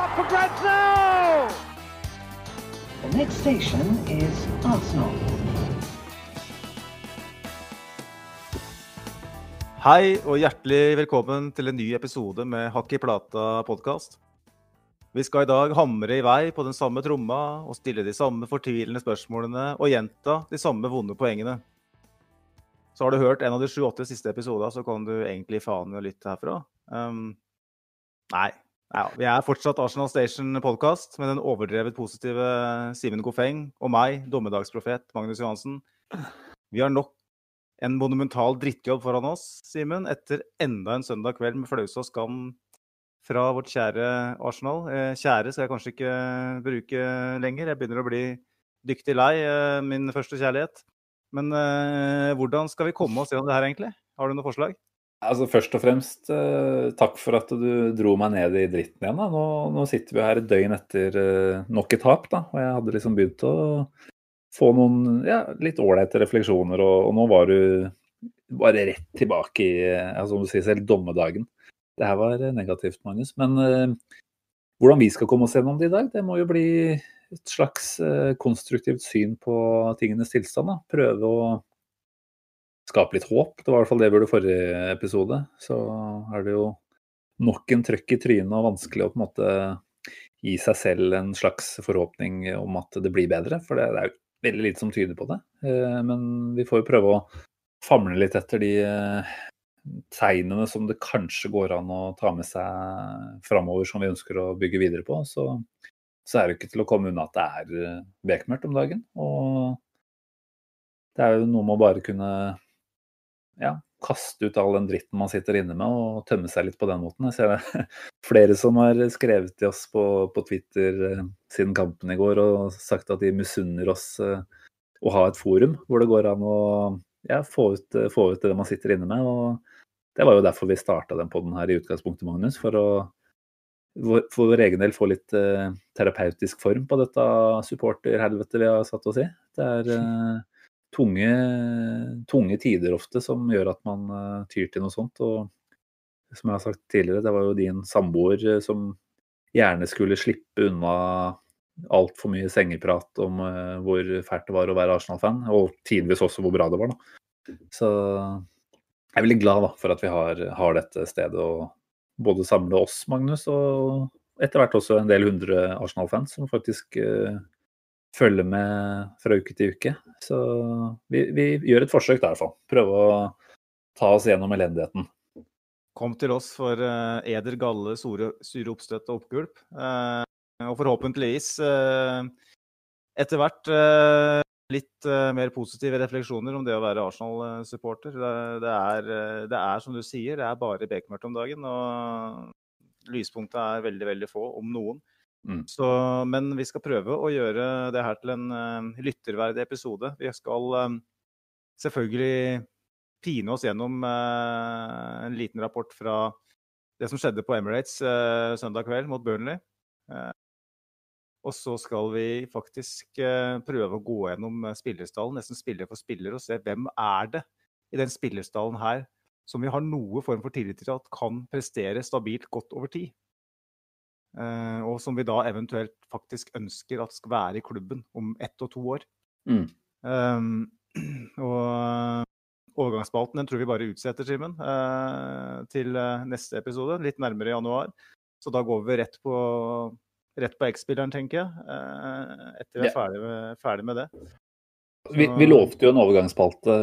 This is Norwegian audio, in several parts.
up for grabs now! The next station is Arsenal. Hei og hjertelig velkommen til en ny episode med Hakk i plata-podkast. Vi skal i dag hamre i vei på den samme tromma og stille de samme fortvilende spørsmålene og gjenta de samme vonde poengene. Så har du hørt en av de sju-åtte siste episodene, så kan du egentlig faen i å lytte herfra. Um, nei. Ja, vi er fortsatt Arsenal Station-podkast med den overdrevet positive Simen Goffeng og meg, dommedagsprofet Magnus Johansen. Vi har nok en monumental drittjobb foran oss, Simen, etter enda en søndag kveld med flause og skam fra vårt kjære Arsenal. Eh, kjære skal jeg kanskje ikke bruke lenger. Jeg begynner å bli dyktig lei eh, min første kjærlighet. Men eh, hvordan skal vi komme oss gjennom det her, egentlig? Har du noe forslag? Altså Først og fremst, eh, takk for at du dro meg ned i dritten igjen. da. Nå, nå sitter vi her et døgn etter eh, nok et tap, da. Og jeg hadde liksom begynt å få noen ja, litt ålreite refleksjoner, og, og, nå var du bare rett tilbake i altså, som du sier selv, dommedagen. Det her var negativt, Magnus. Men eh, hvordan vi skal komme oss gjennom det i dag, det må jo bli et slags eh, konstruktivt syn på tingenes tilstand. Da. Prøve å skape litt håp. Det var i hvert fall det vi gjorde i forrige episode. Så er det jo nok en trøkk i trynet og vanskelig å på en måte gi seg selv en slags forhåpning om at det blir bedre. For det, er jo veldig lite som tyder på det. Eh, men vi får jo prøve å famle litt etter de eh, tegnene som det kanskje går an å ta med seg framover, som vi ønsker å bygge videre på. Så, så er det ikke til å komme unna at det er eh, bekmørkt om dagen. Og det er jo noe med å bare kunne ja, kaste ut all den dritten man sitter inne med, og tømme seg litt på den måten. Jeg ser det flere som har skrevet til oss på, på Twitter eh, siden kampen i går og sagt at de misunner oss eh, å ha et forum hvor det går an å ja, få, ut, få, ut, det man sitter inne med. og Det var jo derfor vi starta den poden her i utgangspunktet, Magnus. For å for vår egen del få litt terapeutisk form på dette supporterhelvetet vi har satt oss i. Det er tunge, tunge, tider ofte som gjør at man uh, tyr til noe sånt. Og som jeg har sagt tidligere, det var jo din samboer uh, som gjerne skulle slippe unna altfor mye sengeprat om uh, hvor fælt det var å være Arsenal-fan, og tidvis også hvor bra det var. da. Så jeg er veldig glad da, for at vi har, har dette stedet å både samle oss, Magnus, og etter hvert også en del hundre Arsenal-fans som faktisk uh, følge med fra uke til uke. Så vi, vi gjør et forsøk der, i hvert fall. Prøve å ta oss gjennom elendigheten. Kom til oss for uh, eder, galle, sore, sure oppstøt og oppgulp. Uh, og forhåpentligvis uh, etter hvert litt mer positive refleksjoner om det å være Arsenal-supporter. Det, det, det, er som du sier, det er bare bekmørkt om dagen. Og lyspunktet er veldig, veldig få, om noen. Mm. Så, men vi skal prøve å gjøre det her til en uh, lytterverdig episode. Vi skal um, selvfølgelig pine oss gjennom uh, en liten rapport fra det som skjedde på Emirates søndag kveld mot Burnley. og så skal vi faktisk prøve å gå gjennom spillerstallen, nesten spiller for spiller, og se hvem er det i den spillerstallen her som vi har noe form for tillit til at kan prestere stabilt godt over tid. Uh, og som vi da eventuelt faktisk ønsker at skal være i klubben om ett og to år. Mm. Um, og overgangsspalten den tror vi bare utsetter, Simen, uh, til neste episode, litt nærmere i januar. Så da går vi rett på, rett på X-spilleren, tenker jeg, etter vi er ferdig med, ferdig med det. Vi, vi, lovte jo en overgangsspalte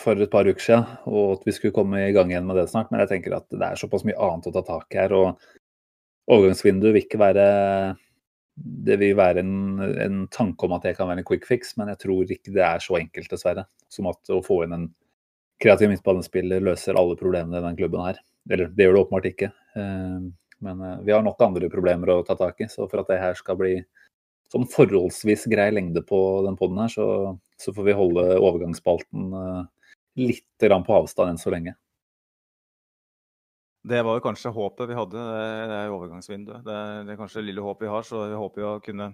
for et par uker siden, og at vi skulle komme i gang igjen med det snart. Men jeg tenker at det er såpass mye annet å ta tak i her. og overgangsvinduet vil ikke være Det vil være en, en, tanke om at det kan være en quick fix, men jeg tror ikke det er så enkelt, dessverre. Som at å få inn en kreativ midtbanespiller løser alle problemene i den klubben her. Eller det gjør det åpenbart ikke. Eh, men eh, vi har nok andre problemer å ta tak i. Så for at det her skal bli sånn forholdsvis grei lengde på den poden her, så, så, får vi holde overgangsspalten eh, litt på avstand enn så lenge. Det var jo kanskje håpet vi hadde, det er overgangsvinduet. Det er, det er kanskje det lille håpet vi har, så vi håper jo å kunne,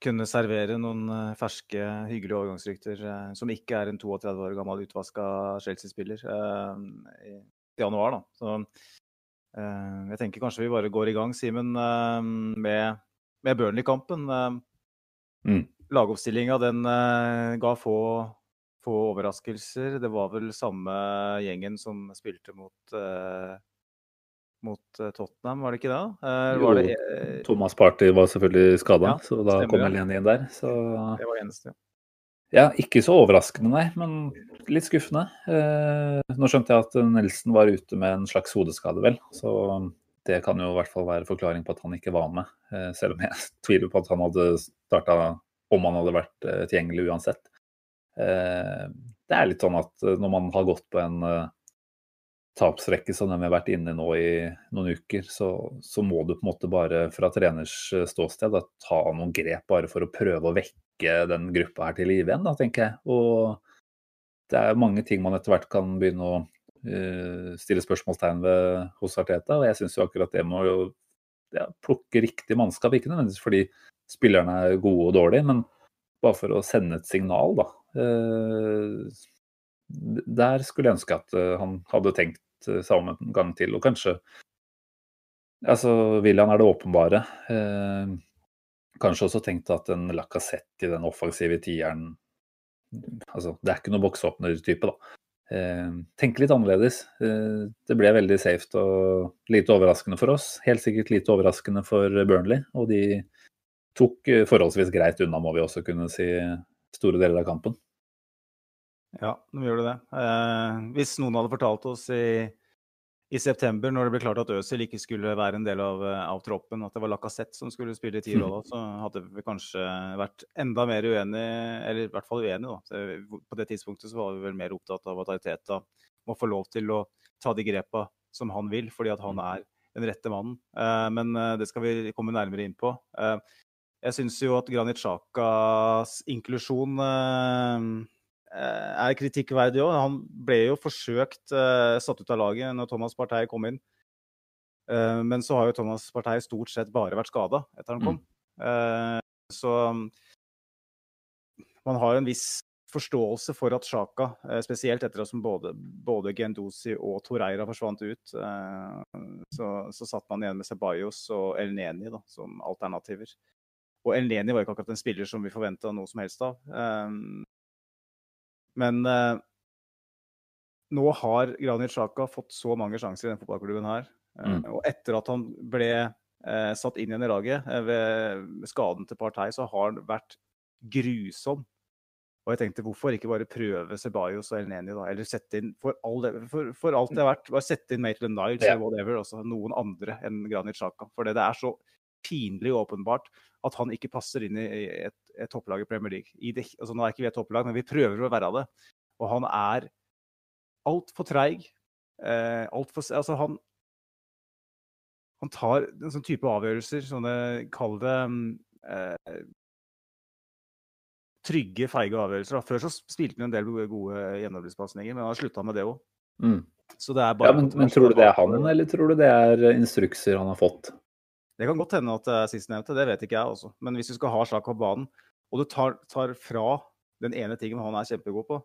kunne servere noen eh, ferske, hyggelige overgangsrykter eh, som ikke er en 32 år gammel utvaska Chelsea-spiller eh, i januar. da. Så Eh, jeg tenker kanskje vi bare går i gang, Simen, eh, med, med Burnley-kampen. Eh, Mm. Lagoppstillinga den ga få, få overraskelser. Det var vel samme gjengen som spilte mot, uh, mot eh, Tottenham, var det ikke det? Eh, Jo, det, eh, Thomas Party var selvfølgelig skada, Ja, så da kom Helene inn der. Så det var eneste. ja, ikke så overraskende, nei, men litt skuffende. Eh, nå skjønte jeg at Nelson var ute med en slags hodeskade, vel. Så det kan jo i hvert fall være forklaring på at han ikke var med. Eh, selv om jeg tviler på at han hadde starta om han hadde vært eh, tilgjengelig uansett. Eh, det er litt sånn at eh, når man har gått på en eh, tapsrekke som den vi har vært inne i nå i noen uker, så, så må du på en måte bare fra treners ståsted ta noen grep bare for å prøve å vekke den gruppa her til live igjen, da, tenker jeg. Og det er mange ting man etter hvert kan begynne å uh, stille spørsmålstegn ved hos Arteta, og jeg syns jo akkurat det med å ja, plukke riktig mannskap, ikke nødvendigvis fordi spillerne er gode og dårlige, men bare for å sende et signal, da. Eh, der skulle jeg ønske at eh, han hadde tenkt eh, seg om en gang til, og kanskje Altså, William er det åpenbare. Kanskje også tenkt at en Lacassette i den offensive tieren altså, Det er ikke noe boksåpner-type, da. Eh, tenke litt annerledes. Det ble veldig safe og lite overraskende for oss. Helt sikkert lite overraskende for Burnley. Og de tok forholdsvis greit unna, må vi også kunne si, store deler av kampen. Ja, nå gjør det. Eh, hvis noen hadde fortalt oss i, i september, når det ble klart at Øzil ikke skulle være en del av, eh, av troppen, at det var Lacassette som skulle spille i tierrolla, så hadde vi kanskje vært enda mer uenige, eller i hvert fall uenige. Da. Så På det tidspunktet så var vi vel mer opptatt av at Ariteta må få lov til å ta de grepa som han vil, fordi at han er den rette mannen. Eh, men eh, det skal vi komme nærmere inn på. Eh, jeg syns jo at Granit Xhakas inklusjon eh, eh, er kritikkverdig òg. Han ble jo forsøkt eh, satt ut av laget når Thomas Partey kom inn. Eh, men så har jo Thomas Partey stort sett bare vært skada etter han kom. Eh, så man har jo en viss forståelse for at Sjaka, spesielt etter at både, både Gendosi og Toreira forsvant ut, eh, så, så satt man igjen med Ceballos og El Neni da, som alternativer. Og Eleni var jo ikke akkurat en spiller som vi forventa noe som helst av. Um, men eh, nå har Granit Xhaka fått så mange sjanser i denne fotballklubben her. Eh, Mm. Og etter at han ble eh, satt inn igjen i laget ved skaden til Partey, så har han vært grusom. Og jeg tenkte hvorfor ikke bare prøve Ceballos og Elneni, da? Eller sette inn for, all det, for, for alt det er verdt, bare sette inn Maitland Niles Ja. eller whatever. også noen andre enn Granit Xhaka. For det er så pinlig åpenbart at han ikke passer inn i et, et topplag i Premier League. I det, altså, nå er ikke vi et topplag, men vi prøver å være det. Og han er altfor treig. Eh, alt for, altså han, han tar en sånn type avgjørelser, sånne Kall det eh, trygge, feige avgjørelser. Før så spilte han en del gode, gjennombruddspasninger, men han har slutta med det òg. Mm. Så det bare Ja, men, men tror du det er han, eller tror du det er instrukser han har fått? Det kan godt hende at det er sistnevnte, det vet ikke jeg også. Men hvis du skal ha Sjaka på banen, og du tar, tar fra den ene tingen han er kjempegod på,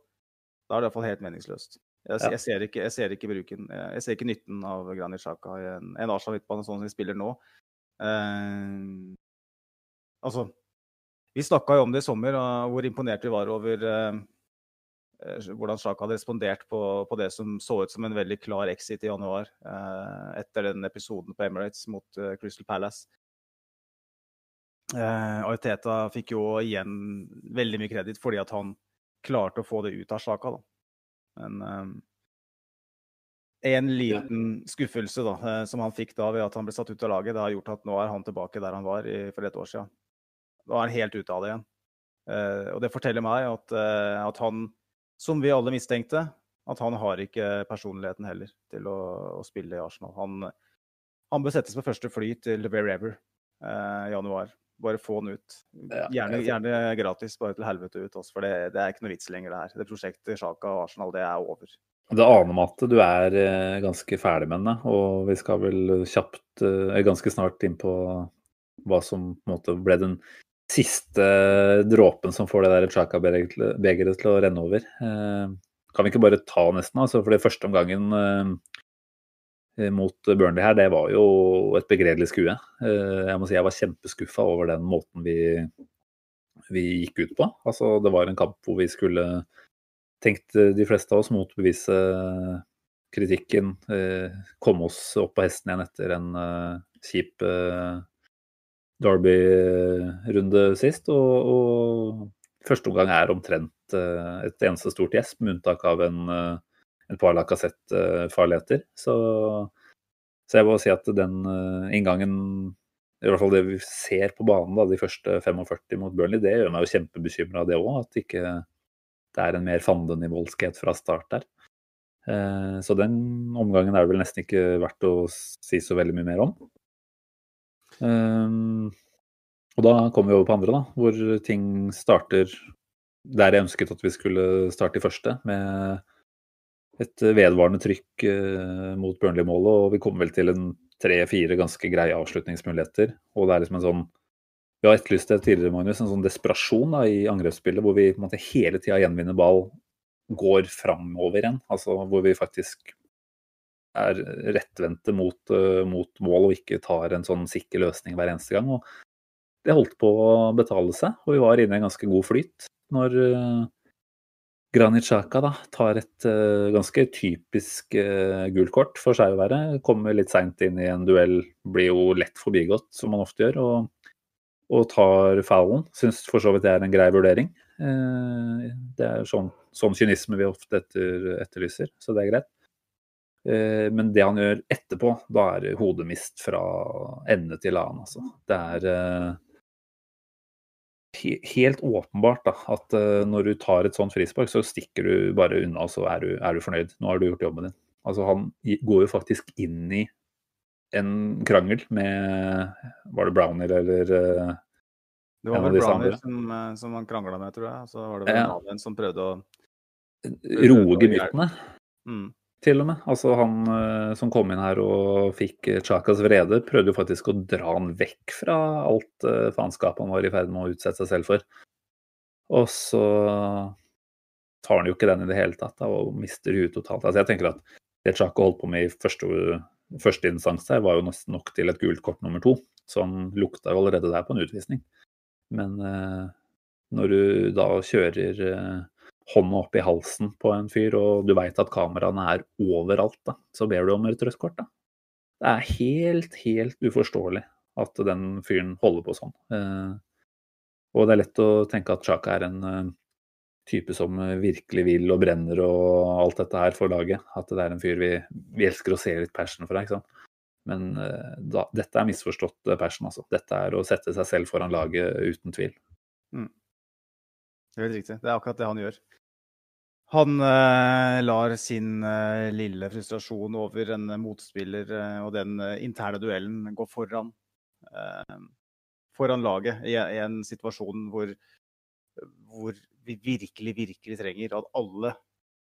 da er det iallfall helt meningsløst. Jeg, Ja. jeg, ser ikke, jeg ser ikke bruken Jeg ser ikke nytten av Granit Xhaka i en, en Arsenal midtbane sånn som vi spiller nå. Uh, altså Vi snakka jo om det i sommer, hvor imponert vi var over eh, eh, hvordan Sjaka hadde respondert på, på det som så ut som en veldig klar exit i januar, eh, etter den episoden på Emirates mot eh, Crystal Palace. Eh, Ariteta fikk jo igjen veldig mye kreditt fordi at han klarte å få det ut av Sjaka. Da. Men eh, en liten skuffelse da, eh, som han fikk da ved at han ble satt ut av laget, det har gjort at nå er han tilbake der han var i, for et år siden. Nå er han helt ute av det igjen. Eh, og det forteller meg at, eh, at han, som vi alle mistenkte, at han har ikke personligheten heller til å, å spille i Arsenal. Han, han bør settes på første fly til wherever eh, i januar. Bare få han ut. Gjerne, gjerne gratis, bare til helvete ut. Også, for det, det er ikke noe vits lenger, det her. Det prosjektet Sjaka og Arsenal, det er over. Det aner meg at du er eh, ganske ferdig med henne, og vi skal vel kjapt, eh, ganske snart inn på hva som på en måte ble den siste dråpen som får det der Chaka-begeret til å renne over. Eh, Kan vi ikke bare ta nesten, altså, for det første omgangen eh, mot Burnley her, det var jo et begredelig skue. Eh, jeg må si jeg var kjempeskuffa over den måten vi, vi gikk ut på. Altså, det var en kamp hvor vi skulle tenkt de fleste av oss motbevise kritikken, komme oss opp på hesten igjen etter en kjip Derby-runde sist. Og, og første omgang er omtrent et eneste stort gjesp, med unntak av en en par Lacassette-farligheter. Så, så, jeg må si at den inngangen, i hvert fall det vi ser på banen da, de første 45 mot Burnley, det gjør meg jo kjempebekymra, det òg. At ikke det er en mer fandenivoldskhet fra start der. Så den omgangen er det vel nesten ikke verdt å si så veldig mye mer om. Um, og da kommer vi over på andre, da, hvor ting starter der jeg ønsket at vi skulle starte i første, med et vedvarende trykk uh, mot Burnley-målet, og vi kommer vel til en tre-fire ganske greie avslutningsmuligheter. Og det er liksom en sånn Vi har etterlyst det tidligere, Magnus, en sånn desperasjon da, i angrepsspillet hvor vi på en måte hele tida gjenvinner ball, går framover igjen. Altså hvor vi faktisk er rettvendte mot, uh, mot, mål og ikke tar en sånn sikker løsning hver eneste gang. Og det holdt på å betale seg, og vi var inne i en ganske god flyt når uh, Granit Xhaka da, tar et uh, ganske typisk uh, gult kort for være. Kommer litt seint inn i en duell, blir jo lett forbigått, som man ofte gjør. Og, og tar foulen. Syns for så vidt det er en grei vurdering. Uh, det er sånn, sånn, kynisme vi ofte etter, etterlyser, så det er greit. Men det han gjør etterpå, da er det hodemist fra ende til annen. Altså. Det er helt åpenbart da, at uh, når du tar et sånt frispark, så stikker du bare unna, og så er du, er du, fornøyd. Nå har du gjort jobben din. Altså, han går jo faktisk inn i en krangel med Var det Browner eller uh, Det var vel Browner som, eh, som, han krangla med, tror jeg. Så var det vel ja. en som prøvde å Roe gemyttene. Mm til og med. Altså Han uh, som kom inn her og fikk Chakas vrede, prøvde jo faktisk å dra han vekk fra alt uh, faenskapet han var i ferd med å utsette seg selv for. Og så tar han jo ikke den i det hele tatt da, og mister huet totalt. Altså Jeg tenker at det Chaka holdt på med i første, første instans her, var jo nesten nok til et gult kort nummer to. Så han lukta jo allerede der på en utvisning. Men uh, når du da kjører hånda opp i halsen på en fyr, og du veit at kameraene er overalt, da, så ber du om et rødt kort. Da. Det er helt, helt uforståelig at den fyren holder på sånn. Eh, og det er lett å tenke at Chaka er en eh, type som virkelig vil og brenner og alt dette her for laget. At det er en fyr vi, vi elsker å se litt passion for. Ikke sant? Men eh, da, dette er misforstått passion, altså. Dette er å sette seg selv foran laget uten tvil. Mm. Det er helt riktig. Det er akkurat det han gjør. Han eh, lar sin eh, lille frustrasjon over en motspiller eh, og den eh, interne duellen gå foran, eh, foran laget i, i, en situasjon hvor, hvor, vi virkelig, virkelig trenger at alle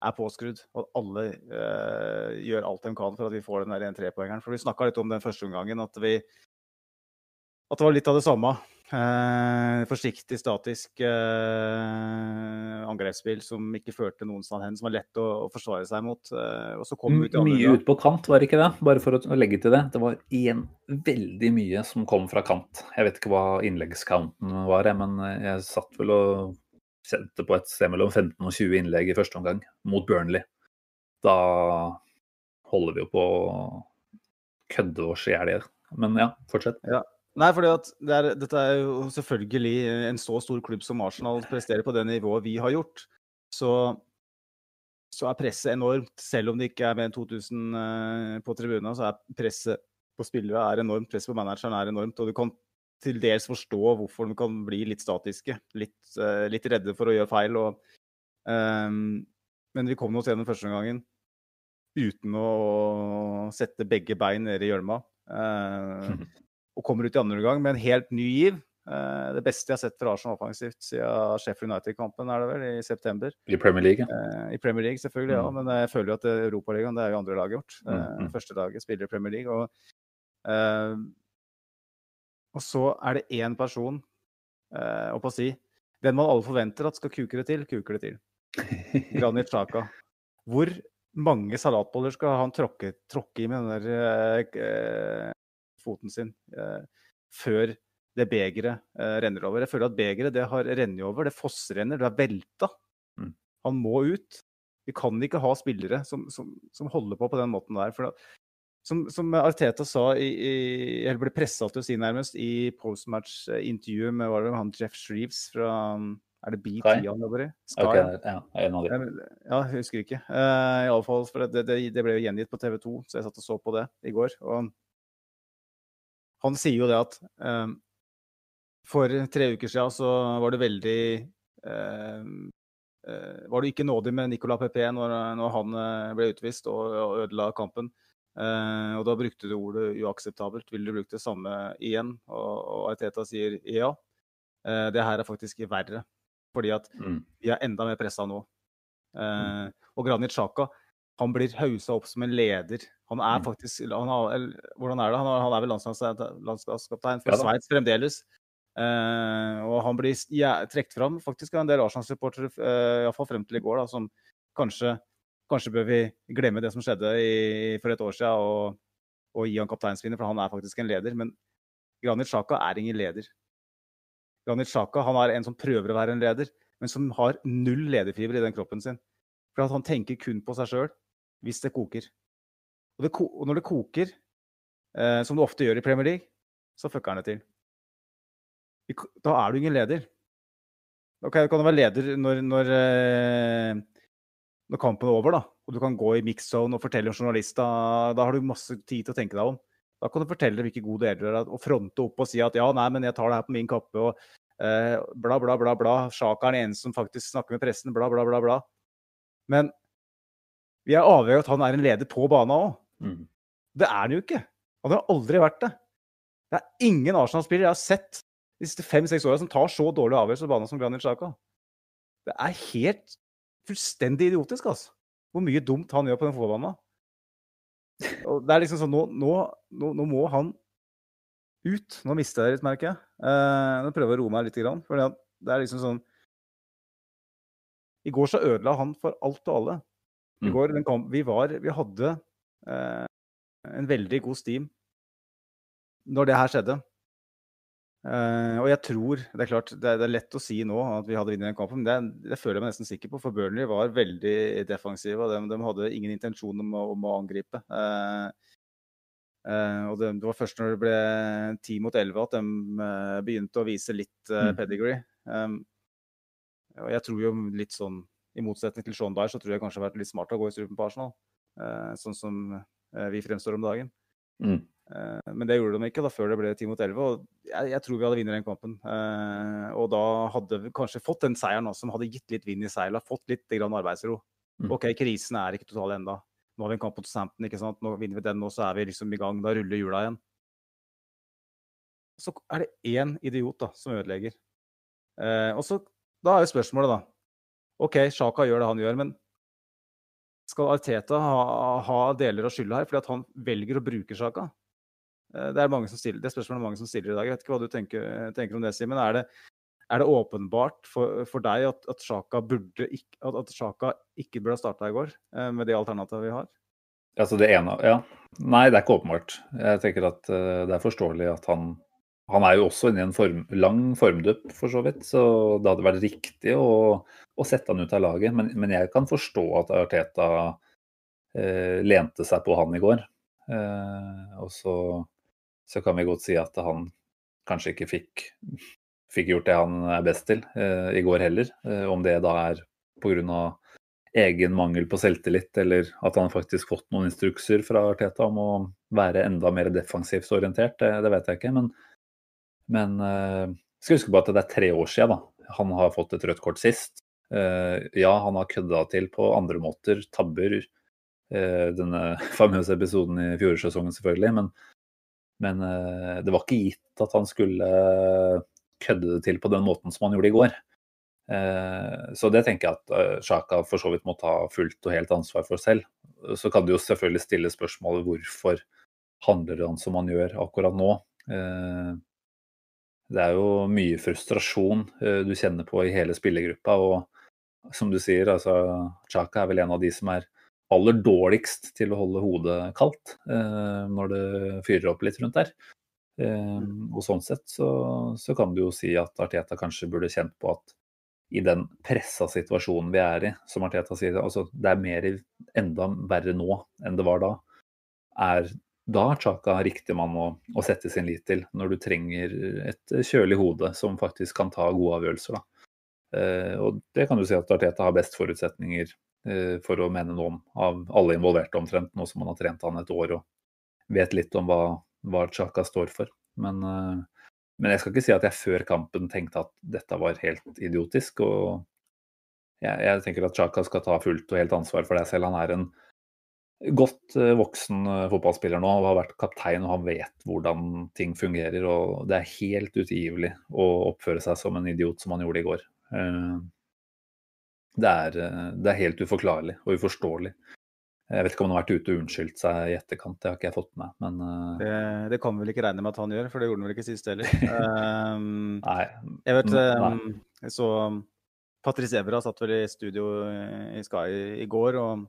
er påskrudd. Og at alle eh, gjør alt de kan for at vi får den 1-3-poengeren. For vi snakka litt om den første omgangen, at, vi, at det var litt av det samme. Eh, forsiktig, statisk eh, angrepsspill som ikke førte noen sted hen, som var lett å, å forsvare seg mot. Eh, og så kom ut Mye ut på kant, var det ikke det? Bare for å legge til det. Det var igjen veldig mye som kom fra kant. Jeg vet ikke hva innleggscounten var, men jeg satt vel og sendte på et sted mellom 15 og 20 innlegg i første omgang mot Burnley. Da holder vi jo på å kødde oss i hjel. Men ja, fortsett. Ja. Nei, for det er, dette er jo selvfølgelig en så stor klubb som Arsenal presterer på det nivået vi har gjort. Så, så er presset enormt. Selv om det ikke er mer enn 2000 uh, på tribuna, så er presset på spillere er enormt. Presset på manageren er enormt. Og du kan til dels forstå hvorfor de kan bli litt statiske. Litt, uh, litt redde for å gjøre feil. Og, um, men vi kom oss gjennom første gangen uten å sette begge bein nede i gjørma. Uh, og kommer ut i andre gang med en helt ny giv. Uh, det beste jeg har sett fra Arsenal offensivt siden Sheffield United-kampen, er det vel, i september. I Premier League. Uh, I Premier League, selvfølgelig, mm. ja. Men jeg føler jo at Europaligaen, er jo andre laget vårt. Uh, mm. mm. Første laget spiller i Premier League. Og, og så er det én person, uh, å si, den man alle forventer at skal kuke det til, kuker det til. Granit Xhaka. Hvor mange salatboller skal han tråkke, tråkke i med den der eh, foten sin eh, før det begeret eh, renner over. Jeg føler at begeret det har rennet over, det fossrenner, det er velta. Mm. Han må ut. Vi kan ikke ha spillere som, som, som holder på på den måten der. for som, som Arteta sa, i, i, eller ble pressa til å si nærmest, i postmatch-intervjuet med var det, han Jeff Shreeves fra Er det BT Sky? han jobber i? Sky. Okay, ja, en av dem. Ja, jeg husker ikke. Uh, i alle fall, for det, det, det ble jo gjengitt på TV 2, så jeg satt og så på det i går. Og han sier jo det at eh, for tre uker siden så var det veldig eh, eh, Var du ikke nådig med Nicolas Pepe når, når han eh, ble utvist og, og ødela kampen. Eh, og da brukte du ordet uakseptabelt. Vil du bruke det samme igjen? Og, og Arteta sier ja. Eh, det her er faktisk verre. Fordi at Mm. vi er enda mer pressa nå. Eh, og Granit Xhaka han blir hausa opp som en leder. Han er Mm. faktisk han har, Hvordan er det? Han, han er vel landslags- landslagskaptein for Ja. Sveits fremdeles. Uh, og han blir ja, trukket fram faktisk av en del Arsenal-supportere, uh, iallfall frem til i går, da, som kanskje, kanskje bør vi glemme det som skjedde i, for et år siden, og, og gi han kapteinsvinner, for han er faktisk en leder. Men Granit Xhaka er ingen leder. Granit Xhaka han er en som prøver å være en leder, men som har null lederfiber i den kroppen sin. For at han tenker kun på seg sjøl hvis det koker. Og, det, og når det koker, eh, som det ofte gjør i Premier League, så fucker han det til. Da er du ingen leder. Du kan du være leder når, når, eh, når kampen er over, da. Og du kan gå i mix zone og fortelle en journalist. Da, da har du masse tid til å tenke deg om. Da kan du fortelle hvilke gode deler du har, og fronte opp og si at ja, nei, men jeg tar det her på min kappe, og eh, bla, bla, bla, bla. Sjaka er den eneste som faktisk snakker med pressen, bla, bla, bla, bla. Men vi er avhengig av at han er en leder på banen òg. Mm. Det er han jo ikke. Han har aldri vært det. Det er ingen Arsenal-spiller jeg har sett de siste fem-seks åra som tar så dårlige avgjørelser på banen som Granit Xhaka. Det er helt fullstendig idiotisk, altså. Hvor mye dumt han gjør på den fotballbanen. Og det er liksom sånn, nå, nå, nå, nå må han ut. Nå mister jeg det litt, merker jeg. Eh, nå prøver jeg å roe meg litt. For det er liksom sånn I går så ødela han for alt og alle. I Mm. går, den kamp, vi, var, vi hadde eh, en veldig god steam når det her skjedde. Eh, og jeg tror Det er klart, det er, det er lett å si nå at vi hadde vunnet den kampen, men det, det føler jeg meg nesten sikker på. For Burnley var veldig defensive, og de, de hadde ingen intensjon om å, om å angripe. Eh, eh, og det, det var først når det ble ti mot elleve at de eh, begynte å vise litt Mm. pedigree. Um, og jeg tror jo litt sånn, i motsetning til Sean Dyer, så tror jeg kanskje det har vært litt smart å gå i strupen på Arsenal. eh, sånn som eh, vi fremstår om dagen. Mm. Eh, Men det gjorde de ikke da før det ble 10 mot 11. Og jeg, jeg tror vi hadde vunnet den kampen. Eh, og da hadde vi kanskje fått den seieren også, som hadde gitt litt vind i seila, fått litt grann arbeidsro. Mm. OK, krisen er ikke total enda. Nå har vi en kamp mot Sampton, ikke sant. Nå vinner vi den, og så er vi liksom i gang. Da ruller hjula igjen. Så er det én idiot da, som ødelegger. Eh, og så, Da er jo spørsmålet, da. OK, Sjaka gjør det han gjør, men skal Arteta ha, ha deler av skylda her fordi at han velger å bruke Sjaka? Eh, Det er mange som stiller, det spørsmålet mange som stiller i dag. Jeg vet ikke hva du tenker, tenker om det, Simen. Er, er det åpenbart for, for deg at, at, Sjaka burde ikke, at, at Sjaka ikke burde ha starta i går, eh, med det alternativet vi har? Altså det ene, ja. Nei, det er ikke åpenbart. Jeg tenker at eh, det er forståelig at han Han er jo også inne i en form, lang formdupp, for så vidt, så det hadde vært riktig å, å sette han ut av laget. Men, men jeg kan forstå at Arteta eh, lente seg på han i går. Eh, og så, så kan vi godt si at han kanskje ikke fikk, fikk gjort det han er best til eh, i går heller. Eh, om det da er pga egen mangel på selvtillit, eller at han faktisk fått noen instrukser fra Arteta om å være enda mer defensivt orientert, det, det vet jeg ikke. Men, men uh, skal huske på at det er tre år siden da. han har fått et rødt kort sist. Uh, ja, han har kødda til på andre måter, tabber. Uh, denne famøse episoden i fjorårssesongen, selvfølgelig. Men, men uh, det var ikke gitt at han skulle kødde det til på den måten som han gjorde i går. Så det tenker jeg at Sjaka for så vidt må ta fullt og helt ansvar for selv. Så kan du jo selvfølgelig stille spørsmålet hvorfor handler han som han gjør akkurat nå. Det er jo mye frustrasjon eh, du kjenner på i hele spillergruppa. Og som du sier, altså Chaka er vel en av de som er aller dårligst til å holde hodet kaldt eh, når det fyrer opp litt rundt der. Eh, og sånn sett så, så, kan du jo si at Arteta kanskje burde kjent på at i den pressa situasjonen vi er i, som Arteta sier, altså det er mer, enda verre nå enn det var da. Er da er Chaka riktig mann å, å, sette sin lit til, når du trenger et kjølig hode som faktisk kan ta gode avgjørelser. Eh, og det kan du si at Arteta har best forutsetninger eh, for å mene noe om av alle involverte omtrent, nå som han har trent han et år og vet litt om hva, hva Chaka står for. Men, eh, men, jeg skal ikke si at jeg før kampen tenkte at dette var helt idiotisk. og jeg, jeg tenker at Chaka skal ta fullt og helt ansvar for det selv. Han er en godt eh, voksen eh, fotballspiller nå og har vært kaptein og han vet hvordan ting fungerer. og Det er helt utilgivelig å oppføre seg som en idiot som han gjorde i går. Eh, det er, det er helt uforklarlig og uforståelig. Jeg vet ikke om han har vært ute og unnskyldt seg i etterkant, det har ikke jeg fått med men det, det kan vi vel ikke regne med at han gjør, for det gjorde han vel ikke sist heller. um, nei. Jeg vet um, nei. så Patrice Evra satt vel i studio i Sky i går. og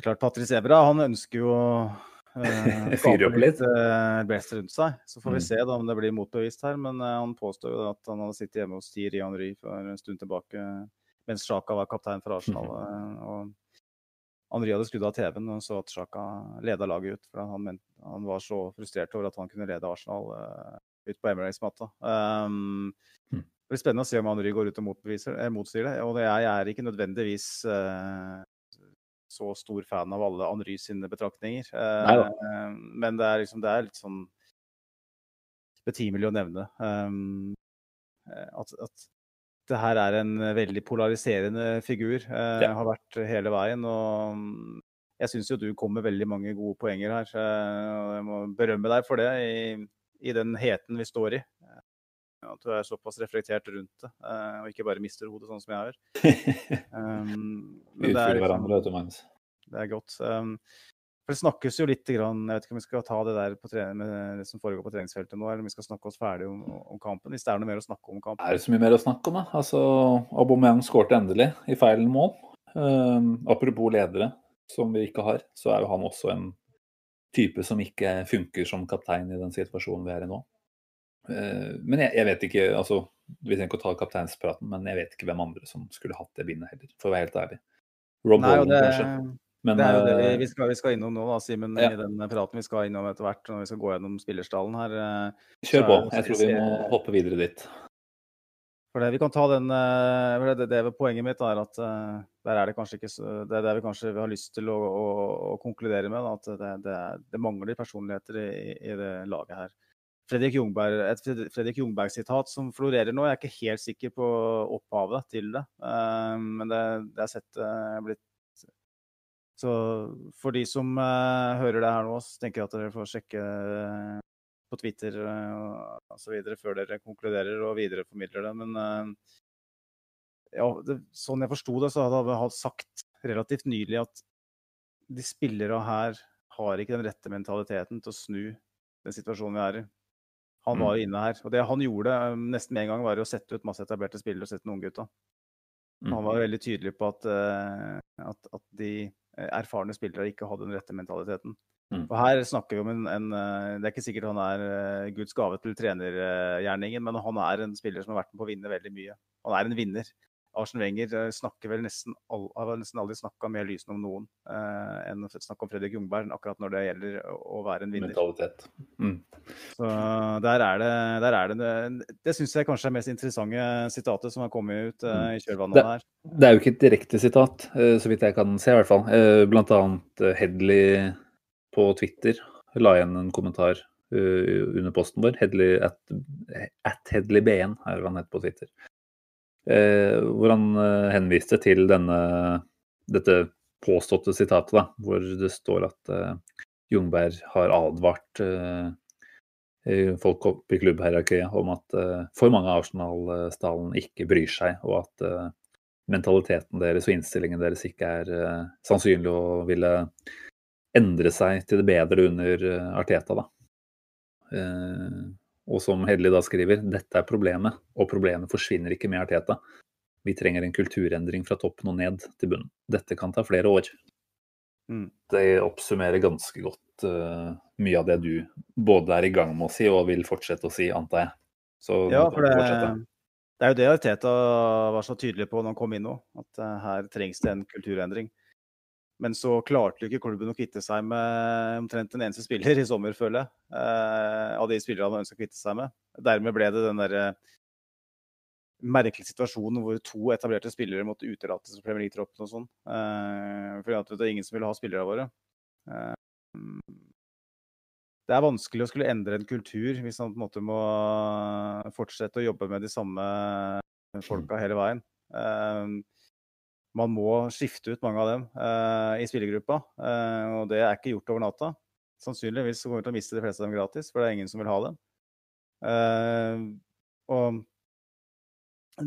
det er klart, Patrice Evra han ønsker jo uh, Fyre opp litt? Uh, best rundt seg. Så får vi mm. se da, om det blir motbevist her. Men uh, han påstår jo at han hadde sittet hjemme hos Thierry Henry for en stund tilbake mens Sjaka var kaptein for Arsenal. Mm. og Henry hadde skrudd av TV-en og så at Sjaka leda laget ut. for han, mente, han, var så frustrert over at han kunne lede Arsenal ut på Emirates-matta. Um, mm. Det blir spennende å se om Henry går ut og motbeviser, motsier det. Og jeg er ikke nødvendigvis så stor fan av alle Henry sine betraktninger. Eh, men det er, liksom, det er litt sånn betimelig å nevne um, at, at, det her er en veldig polariserende figur. Eh, ja. Har vært hele veien. og mm, jeg syns jo du kom med veldig mange gode poenger her. og jeg må berømme deg for det i, i den heten vi står i. At du er såpass reflektert rundt det, uh, og ikke bare mister hodet sånn som jeg gjør. Um, vi utfyller hverandre, vet du, Magnus. Det er godt. Um, for Det snakkes jo litt grann, Jeg vet ikke om vi skal ta det der på med det som foregår på treningsfeltet nå, eller om vi skal snakke oss ferdig om, om, kampen. Hvis det er noe mer å snakke om kampen. Er det så mye mer å snakke om, da? Altså, Aubameyang skårte endelig i feil mål. Um, apropos ledere, som vi ikke har, så er jo han også en type som ikke funker som kaptein i den situasjonen vi er i nå. Eh, men jeg, jeg, vet ikke altså, Vi trenger ikke å ta kapteinspraten, men jeg vet ikke hvem andre som skulle hatt det bindet heller, for å være helt ærlig. Rob Nei, det, kanskje. Men, det er jo det vi, eh, vi, skal, vi skal, innom nå, da, Simen, ja. i den praten vi skal innom etter hvert når vi skal gå gjennom spillerstallen her. Eh, Kjør på. Jeg tror vi må hoppe videre dit. For det, vi kan ta den, det, det, Poenget mitt er at der er det kanskje ikke Det er det vi kanskje har lyst til å, å, å konkludere med. At det, det, mangler personligheter i, i det laget her. Fredrik Jungberg, et Fredrik Jungberg-sitat som florerer nå. Jeg er ikke helt sikker på opphavet til det, uh, men det, det er sett uh, blitt Så for de som uh, hører det her nå, så tenker jeg at dere får sjekke på Twitter uh, osv. før dere konkluderer og videreformidler det. Men ja, det, sånn jeg forsto det, så hadde han sagt relativt nylig at de spillere her har ikke den rette mentaliteten til å snu den situasjonen vi er i. Han var jo mm. inne her. Og det han gjorde um, nesten med en gang, var å sette ut masse etablerte spillere og sette noen gutta. Han var mm. veldig tydelig på at, uh, at, at, de eh, erfarne spillere ikke hadde den rette mentaliteten. Mm. Og her snakker vi om en, en, Det er ikke sikkert han er Guds gave til trenergjerningen, men han er en spiller som har vært med på å vinne veldig mye. Han er en vinner. Arsen Wenger eh, snakker vel nesten, all, har nesten aldri snakka mer lysende om noen eh, enn å snakke om Fredrik Jungberg, akkurat når det gjelder å være en vinner. Mentalitet. Mm. Så der er det, der er det Det syns jeg kanskje er mest interessante sitatet som har kommet ut eh, i kjølvannet her. Det er jo ikke et direkte sitat, eh, så vidt jeg kan se i hvert fall. Eh, blant annet Hedley på Twitter la igjen en kommentar under posten vår. Hedley at, at Hedley BN er hva han heter på Twitter. Eh, hvor han eh, henviste til denne, dette påståtte sitatet, da, hvor det står at uh, Jungberg har advart uh, folk opp i klubbhierarkiet om at uh, for mange av Arsenal-stallen ikke bryr seg, og at mentaliteten deres og innstillingen deres ikke er sannsynlig å ville endre seg til det bedre under Arteta. Da. Og som Hedli da skriver, dette er problemet, og problemet forsvinner ikke med Arteta. Vi trenger en kulturendring fra toppen og ned til bunnen. dette kan ta flere år. Mm. Det oppsummerer ganske godt uh, mye av det du både er i gang med å si og vil fortsette å si, antar jeg. Så ja, for det, det, er jo det Arteta var så tydelig på når han kom inn nå, at uh, her trengs det en kulturendring. Men så klarte jo ikke klubben å kvitte seg med omtrent en eneste spiller i sommer, føler jeg. Eh, av de spillerne han ønska å kvitte seg med. Dermed ble det den derre merkelig situasjon hvor to etablerte spillere måtte utelates fra Premier League-troppen og sånn. Eh, fordi det er ingen som ville ha spillerne våre. Eh, det er vanskelig å skulle endre en kultur hvis man på en måte må fortsette å jobbe med de samme folka hele veien. Uh, man må skifte ut mange av dem uh, i spillergruppa, uh, og det er ikke gjort over natta. Sannsynligvis kommer vi til å miste de fleste av dem gratis, for det er ingen som vil ha dem. Uh, og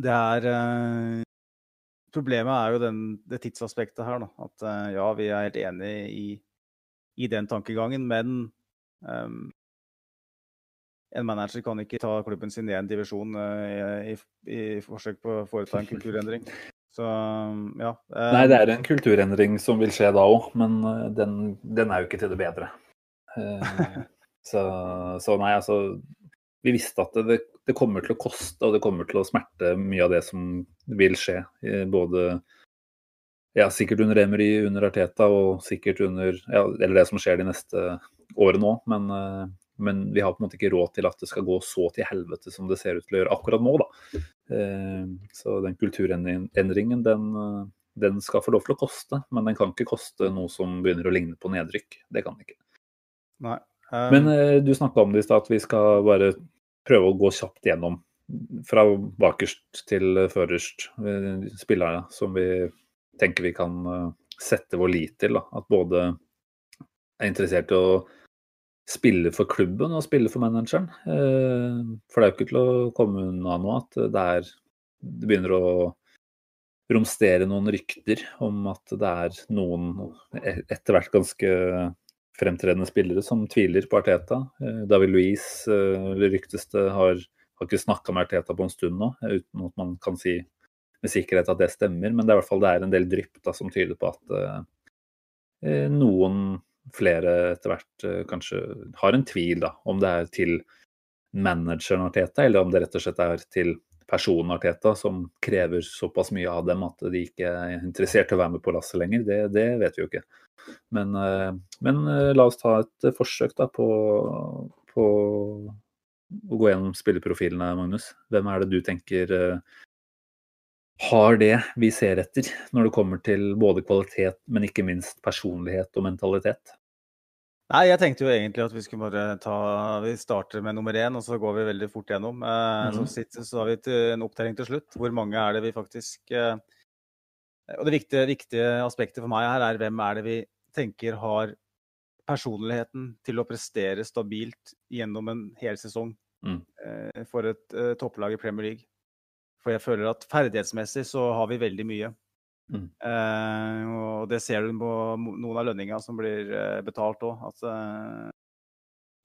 det er Problemet er jo den, det tidsaspektet her, da. At ja, vi er helt enig i, i den tankegangen, men um, en manager kan ikke ta klubben sin i en divisjon i, i, i forsøk på å foreta en kulturendring. Så ja. Nei, det er en kulturendring som vil skje da òg, men eh, den, den, er jo ikke til det bedre. Uh, så, så, nei, altså Vi visste at det, det, kommer til å koste og det kommer til å smerte mye av det som vil skje. Både ja, sikkert under Emery, under Arteta og sikkert under ja, Eller det som skjer de neste årene òg, men men vi har på en måte ikke råd til at det skal gå så til helvete som det ser ut til å gjøre akkurat nå. Da. Eh, så den kulturendringen, den, eh, den, skal få lov til å koste. Men den kan ikke koste noe som begynner å ligne på nedrykk. Det kan den ikke. Nei. Um... Men eh, du snakka om det i stad, at vi skal bare prøve å gå kjapt gjennom. Fra bakerst til førerst. Spillere som vi tenker vi kan sette vår lit til. Da. At både er interessert i å spille for klubben og spille for manageren. Eh, for det er jo ikke til å komme unna nå at det, er, det begynner å romstere noen rykter om at det er noen e-, etter hvert ganske fremtredende spillere som tviler på Arteta. Eh, David Louise, eller ryktes det, har, har ikke snakka med Arteta på en stund nå, uten at man kan si med sikkerhet at det stemmer. Men det er i hvert fall det er en del drypp da, som tyder på at eh, noen flere etter hvert eh, kanskje har en tvil da, om det er til manageren Arteta, eller om det rett og slett er til personen Arteta som krever såpass mye av dem at de ikke er interessert i å være med på lasset lenger. Det, det, vet vi jo ikke. Men, eh, men, eh, la oss ta et forsøk da på, på å gå gjennom spilleprofilene, Magnus. Hvem er det du tenker har det vi ser etter når det kommer til både kvalitet, men ikke minst personlighet og mentalitet? Nei, jeg tenkte jo egentlig at vi skulle bare ta Vi starter med nummer én, og så går vi veldig fort gjennom. Eh, mm. så, så, har vi en opptelling til slutt. Hvor mange er det vi faktisk eh, Og det viktige, viktige, aspektet for meg her er hvem er det vi tenker har personligheten til å prestere stabilt gjennom en hel sesong mm. eh, for et eh, topplag i Premier League. For jeg føler at ferdighetsmessig så har vi veldig mye. Mm. Eh, og det ser du på noen av lønninga som blir eh, betalt òg. At eh,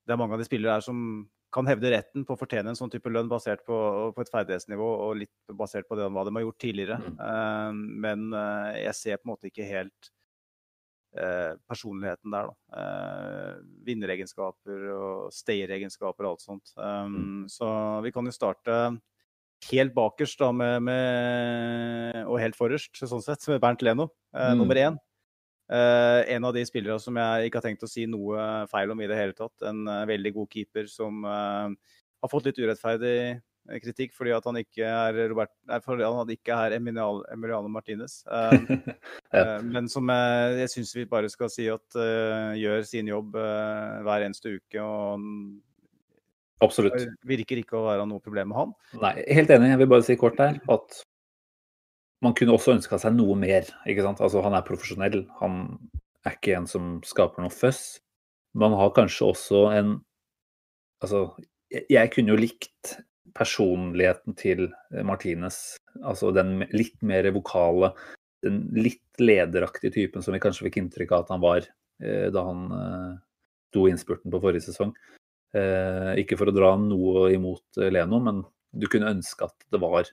det er mange av de spillere her som kan hevde retten på å fortjene en sånn type lønn basert på, på et ferdighetsnivå og litt basert på det, hva de har gjort tidligere. Mm. Eh, men eh, jeg ser på en måte ikke helt eh, personligheten der, da. vinneregenskaper og stayeregenskaper og alt sånt. Um, mm. Så vi kan jo starte helt bakerst da, med, med, og helt forrest, sånn sett, med Bernt Leno, eh, mm. nummer én. Eh, en av de spillere som jeg ikke har tenkt å si noe feil om i det hele tatt. En uh, veldig god keeper som uh, har fått litt urettferdig eh, kritikk fordi at han ikke er Robert, nei, fordi han ikke er Emiliano, Emiliano Martinez. Uh, ja. men som jeg syns vi bare skal si at gjør sin jobb hver eneste uke. og Absolutt. Det virker ikke å være noe problem med han. Nei, helt enig. Jeg vil bare si kort der at man kunne også ønska seg noe mer. ikke sant? Altså, Han er profesjonell. Han er ikke en som skaper noe føss. Man har kanskje også en Altså, jeg kunne jo likt personligheten til Martinez. Altså den litt mer vokale, den litt lederaktige typen som vi kanskje fikk inntrykk av at han var eh, da han eh, sto innspurten på forrige sesong. Eh, ikke for å dra noe imot Leno, men du kunne ønske at det var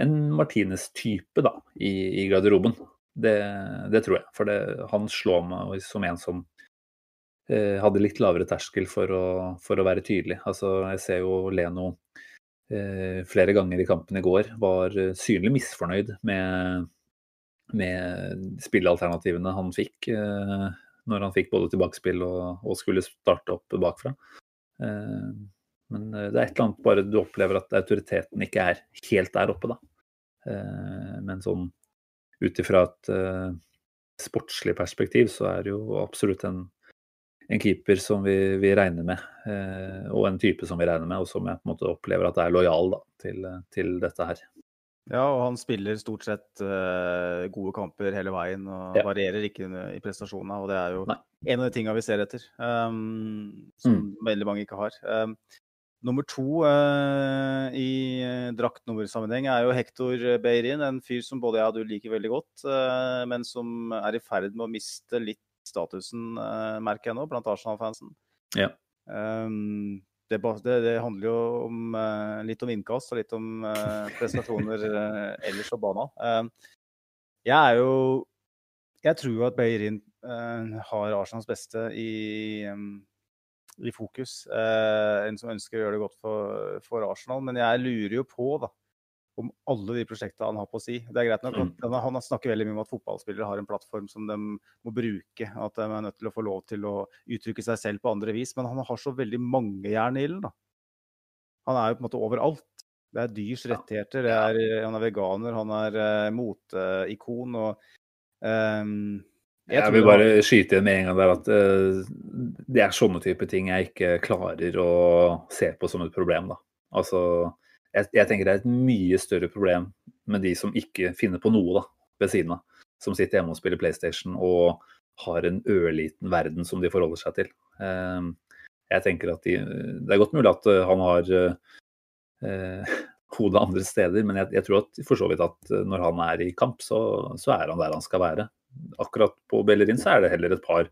en Martinez-type da, i, i, garderoben. Det, det tror jeg. For det, han slår meg som en som eh, hadde litt lavere terskel for å, for å, være tydelig. Altså, jeg ser jo Leno eh, flere ganger i kampen i går var synlig misfornøyd med, med spillealternativene han fikk. Eh, når han fikk både tilbakespill og, og skulle starte opp bakfra. Eh, men det er et eller annet bare du opplever at autoriteten ikke er helt der oppe, da. Eh, men sånn ut ifra et sportslig perspektiv, så er det jo absolutt en, en keeper som vi, vi regner med, og en type som vi regner med, og som jeg på en måte opplever at er lojal da, til, til dette her. Ja, og han spiller stort sett uh, gode kamper hele veien og ja. varierer ikke i prestasjonene. Og det er jo Nei. en av de tingene vi ser etter, um, som mm. veldig mange ikke har. Um, Nummer to uh, i uh, draktnummersammenheng er jo Hector Beirin, en fyr som både jeg og du liker veldig godt, uh, men som er i ferd med å miste litt statusen, merker jeg nå, blant Arsenal-fansen. Ja. Um, det, det, handler jo om, litt om innkast og litt om prestasjoner ellers på banen. jeg er jo Jeg tror jo at Beirin har Arsenals beste i i fokus. Eh, en som ønsker å gjøre det godt for, for, Arsenal. Men jeg lurer jo på da, om alle de prosjektene han har på å si. Det er greit nok at mm. Han snakker veldig mye om at fotballspillere har en plattform som de må bruke. At de er nødt til å få lov til å uttrykke seg selv på andre vis. Men han har så veldig mange jern i ilden. Han er jo på en måte overalt. Det er dyrs rettigheter. Er, han er veganer, han er uh, moteikon. og um, jeg, jeg vil bare skyte inn med en gang der at uh, det er sånne type ting jeg ikke klarer å se på som et problem. Da. Altså, jeg, jeg, tenker det er et mye større problem med de som ikke finner på noe da, ved siden av. Som sitter hjemme og spiller PlayStation og har en ørliten verden som de forholder seg til. Uh, jeg tenker at de, Det er godt mulig at uh, han har uh, hodet andre steder, men jeg, jeg, tror at for så vidt at når han er i kamp, så, så er han der han skal være akkurat på Bellerin så er det heller et par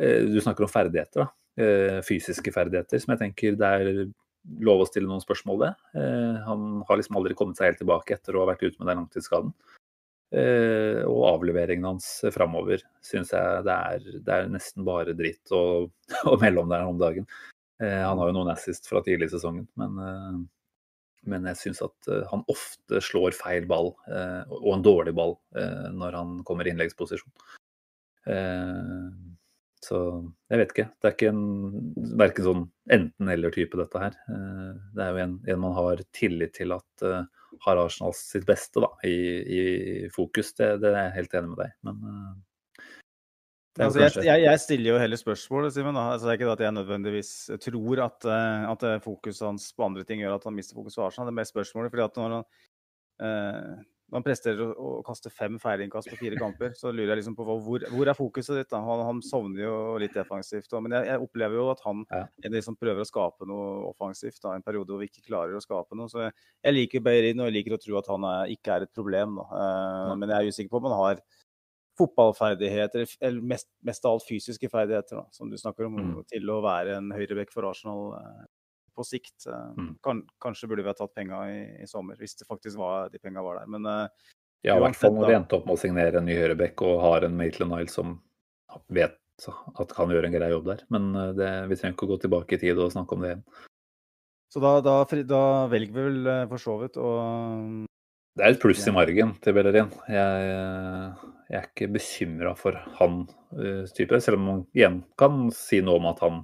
eh, Du snakker om ferdigheter, da. Eh, fysiske ferdigheter, som jeg tenker det er lov å stille noen spørsmål ved. Eh, han har liksom aldri kommet seg helt tilbake etter å ha vært ute med den langtidsskaden. Og avleveringen hans framover syns jeg det er, det er, nesten bare dritt å, å melde om der om dagen. Han har jo noen assist fra tidlig i sesongen, men men jeg syns at han ofte slår feil ball, og en dårlig ball, når han kommer i innleggsposisjon. Så jeg vet ikke. Det er ikke en verken sånn enten-eller-type, dette her. det er jo en, en, man har tillit til at har Arsenal sitt beste da, i, i fokus. Det, det, er jeg helt enig med deg Men Altså, jeg, jeg, jeg, stiller jo heller spørsmål, Simen. Altså, det er ikke det at jeg nødvendigvis tror at, uh, at fokuset hans på andre ting gjør at han mister fokus på Arsenal. Det er mer spørsmålet fordi at når han, uh, han presterer å, kaste fem feilinnkast på fire kamper, så lurer jeg liksom på hvor, hvor er fokuset ditt? da? Han, han, sovner jo litt defensivt. Men jeg, jeg opplever jo at han ja. de prøver å skape noe offensivt. da, En periode hvor vi ikke klarer å skape noe. Så jeg, jeg liker Beirin og jeg liker å tro at han er, ikke er et problem. da. Uh, men jeg er usikker på om han har fotballferdigheter, eller mest, mest av alt fysiske ferdigheter, da, som du snakker om, mm. til å være en høyrebekk for Arsenal eh, på sikt. Eh, mm. kan, kanskje burde vi ha tatt penga i, i, sommer, hvis det faktisk var, de penga var der. Men uh, ja, i hvert fall når vi endte opp med å signere en ny høyreback og har en Maitland Isle som vet at kan gjøre en grei jobb der. Men eh, det, vi trenger ikke å gå tilbake i tid og snakke om det igjen. Så da, da, da velger vi vel for så vidt å det er et pluss i margen til Bellerin. Jeg, jeg er ikke bekymra for han type, selv om man igjen kan si noe om at han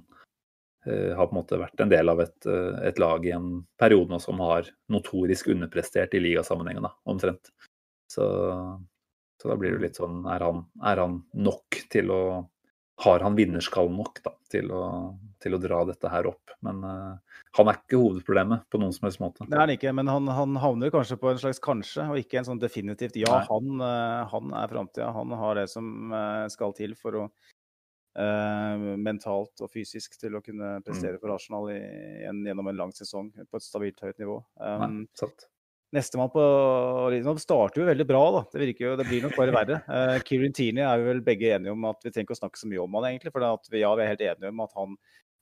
har på en måte vært en del av et, uh, et lag i en periode nå som har notorisk underprestert i ligasammenhengen, da, omtrent. Så, så, da blir det litt sånn er han, er han nok til å Har han vinnerskall nok da, til å, til å dra dette her opp? Men han er ikke hovedproblemet på noen som helst måte. Det er han ikke, men han, han, havner kanskje på en slags kanskje, og ikke en sånn definitivt ja. Han, uh, han, er framtida. Han har det som uh, skal til for å uh, mentalt og fysisk til å kunne mm. prestere for Arsenal i, en, gjennom en lang sesong på et stabilt høyt nivå. Um, Nestemann på Nå starter jo veldig bra, da. Det, virker jo, det blir nok bare verre. Uh, Kieran Tierney er vi vel begge enige om at vi trenger ikke å snakke så mye om han egentlig. For vi, ja, vi er helt enige om at han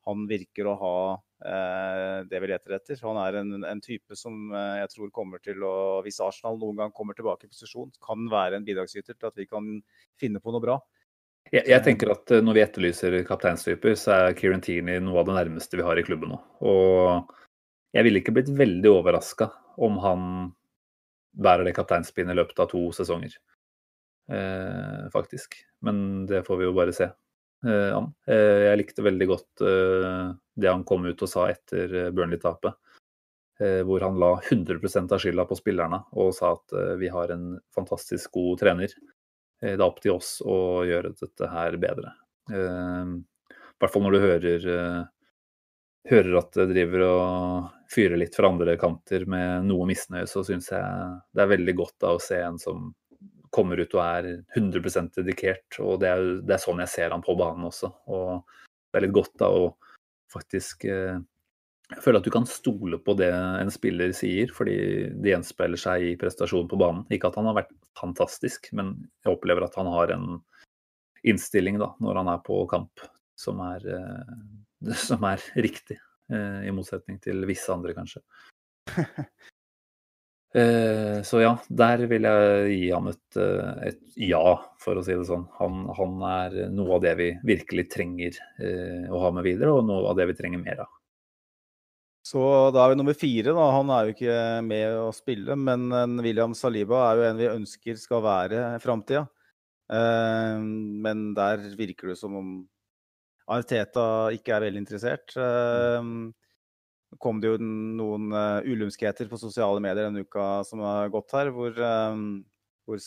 han virker å ha uh, det vi leter etter. Han er en, en type som uh, jeg tror kommer til å, hvis Arsenal noen gang kommer tilbake i posisjon, kan være en bidragsyter til at vi kan finne på noe bra. Jeg, jeg tenker at eh, Når vi etterlyser kapteinstyper, så er Kieran Tierney noe av det nærmeste vi har i klubben nå. Og jeg ville ikke blitt veldig overraska om han bærer det kapteinspinnet i løpet av to sesonger. Eh, faktisk. Men det får vi jo bare se eh, an. Eh, jeg likte veldig godt eh, det han kom ut og sa etter eh, Burnley-tapet. Hvor han la 100% av skylda på spillerne og sa at vi har en fantastisk god trener. Det er opp til oss å gjøre dette her bedre. I hvert fall når du hører, hører at det driver og fyrer litt fra andre kanter med noe misnøye, så syns jeg det er veldig godt da å se en som kommer ut og er 100% dedikert. Og det er, det er, sånn jeg ser han på banen også. Og det er litt godt da å faktisk eh, Jeg føler at du kan stole på det en spiller sier, fordi det gjenspeiler seg i prestasjonen på banen. Ikke at han har vært fantastisk, men jeg opplever at han har en innstilling da, når han er på kamp som er, eh, som er riktig. Eh, I motsetning til visse andre, kanskje. Eh, så ja, der vil jeg gi han et, et, ja, for å si det sånn. Han, han, er noe av det vi virkelig trenger å ha med videre, og noe av det vi trenger mer av. Så da er vi nummer fire. da. Han er jo ikke med å spille, men William Saliba er jo en vi ønsker skal være framtida. Eh, men der virker det som om Arteta ikke er veldig interessert. Eh, kom det jo noen ulumskheter på sosiale medier denne uka som har gått her, hvor, hvor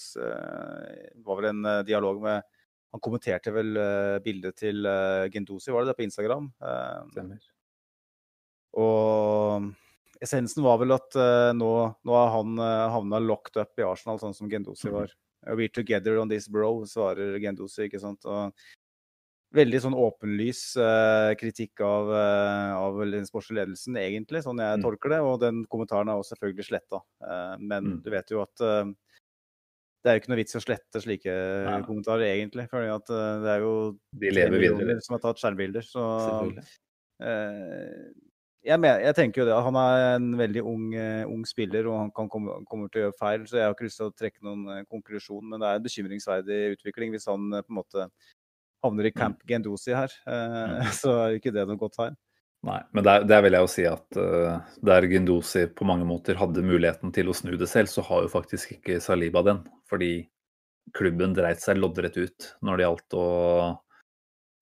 var vel en dialog med Han kommenterte vel bildet til Gendosi, var det det, på Instagram? Stemmer. Og essensen var vel at nå, nå har han havna locked up i Arsenal, sånn som Gendosi var. We're together on this bro, svarer Gendosi, ikke sant. Og veldig sånn åpenlys uh, kritikk av, uh, av, den sportslige ledelsen, egentlig, sånn jeg mm. tolker det. Og den kommentaren er også selvfølgelig sletta. Uh, men mm. du vet jo at det er jo ikke noe vits i å slette slike Nei. kommentarer, egentlig. For det er jo De lever videre. som har tatt skjermbilder. Så jeg, mener, jeg, tenker jo det. Han er en veldig ung, ung spiller, og han kan komme, kommer til å gjøre feil. Så jeg har ikke lyst til å trekke noen konklusjon, men det er en bekymringsverdig utvikling hvis han på en måte havner i mm. Camp Gendosi her, uh, så er ikke det noe godt tegn. Nei, men der, der, vil jeg jo si at uh, der Gendosi på mange måter hadde muligheten til å snu det selv, så har jo faktisk ikke Saliba den. Fordi klubben dreit seg loddrett ut når det gjaldt å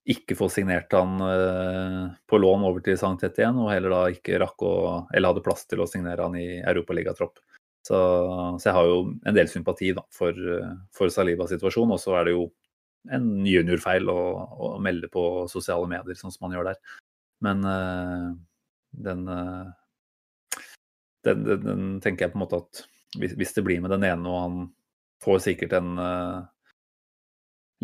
ikke få signert han uh, på lån over til Sankt igjen, og heller da ikke rakk å Eller hadde plass til å signere han i europaligatropp. Så, så jeg har jo en del sympati da, for, for Salibas situasjon. Og så er det jo en juniorfeil å, å, melde på sosiale medier, sånn som man gjør der. Men uh, den, uh, den, den, den, tenker jeg på en måte at hvis, hvis, det blir med den ene, og han får sikkert en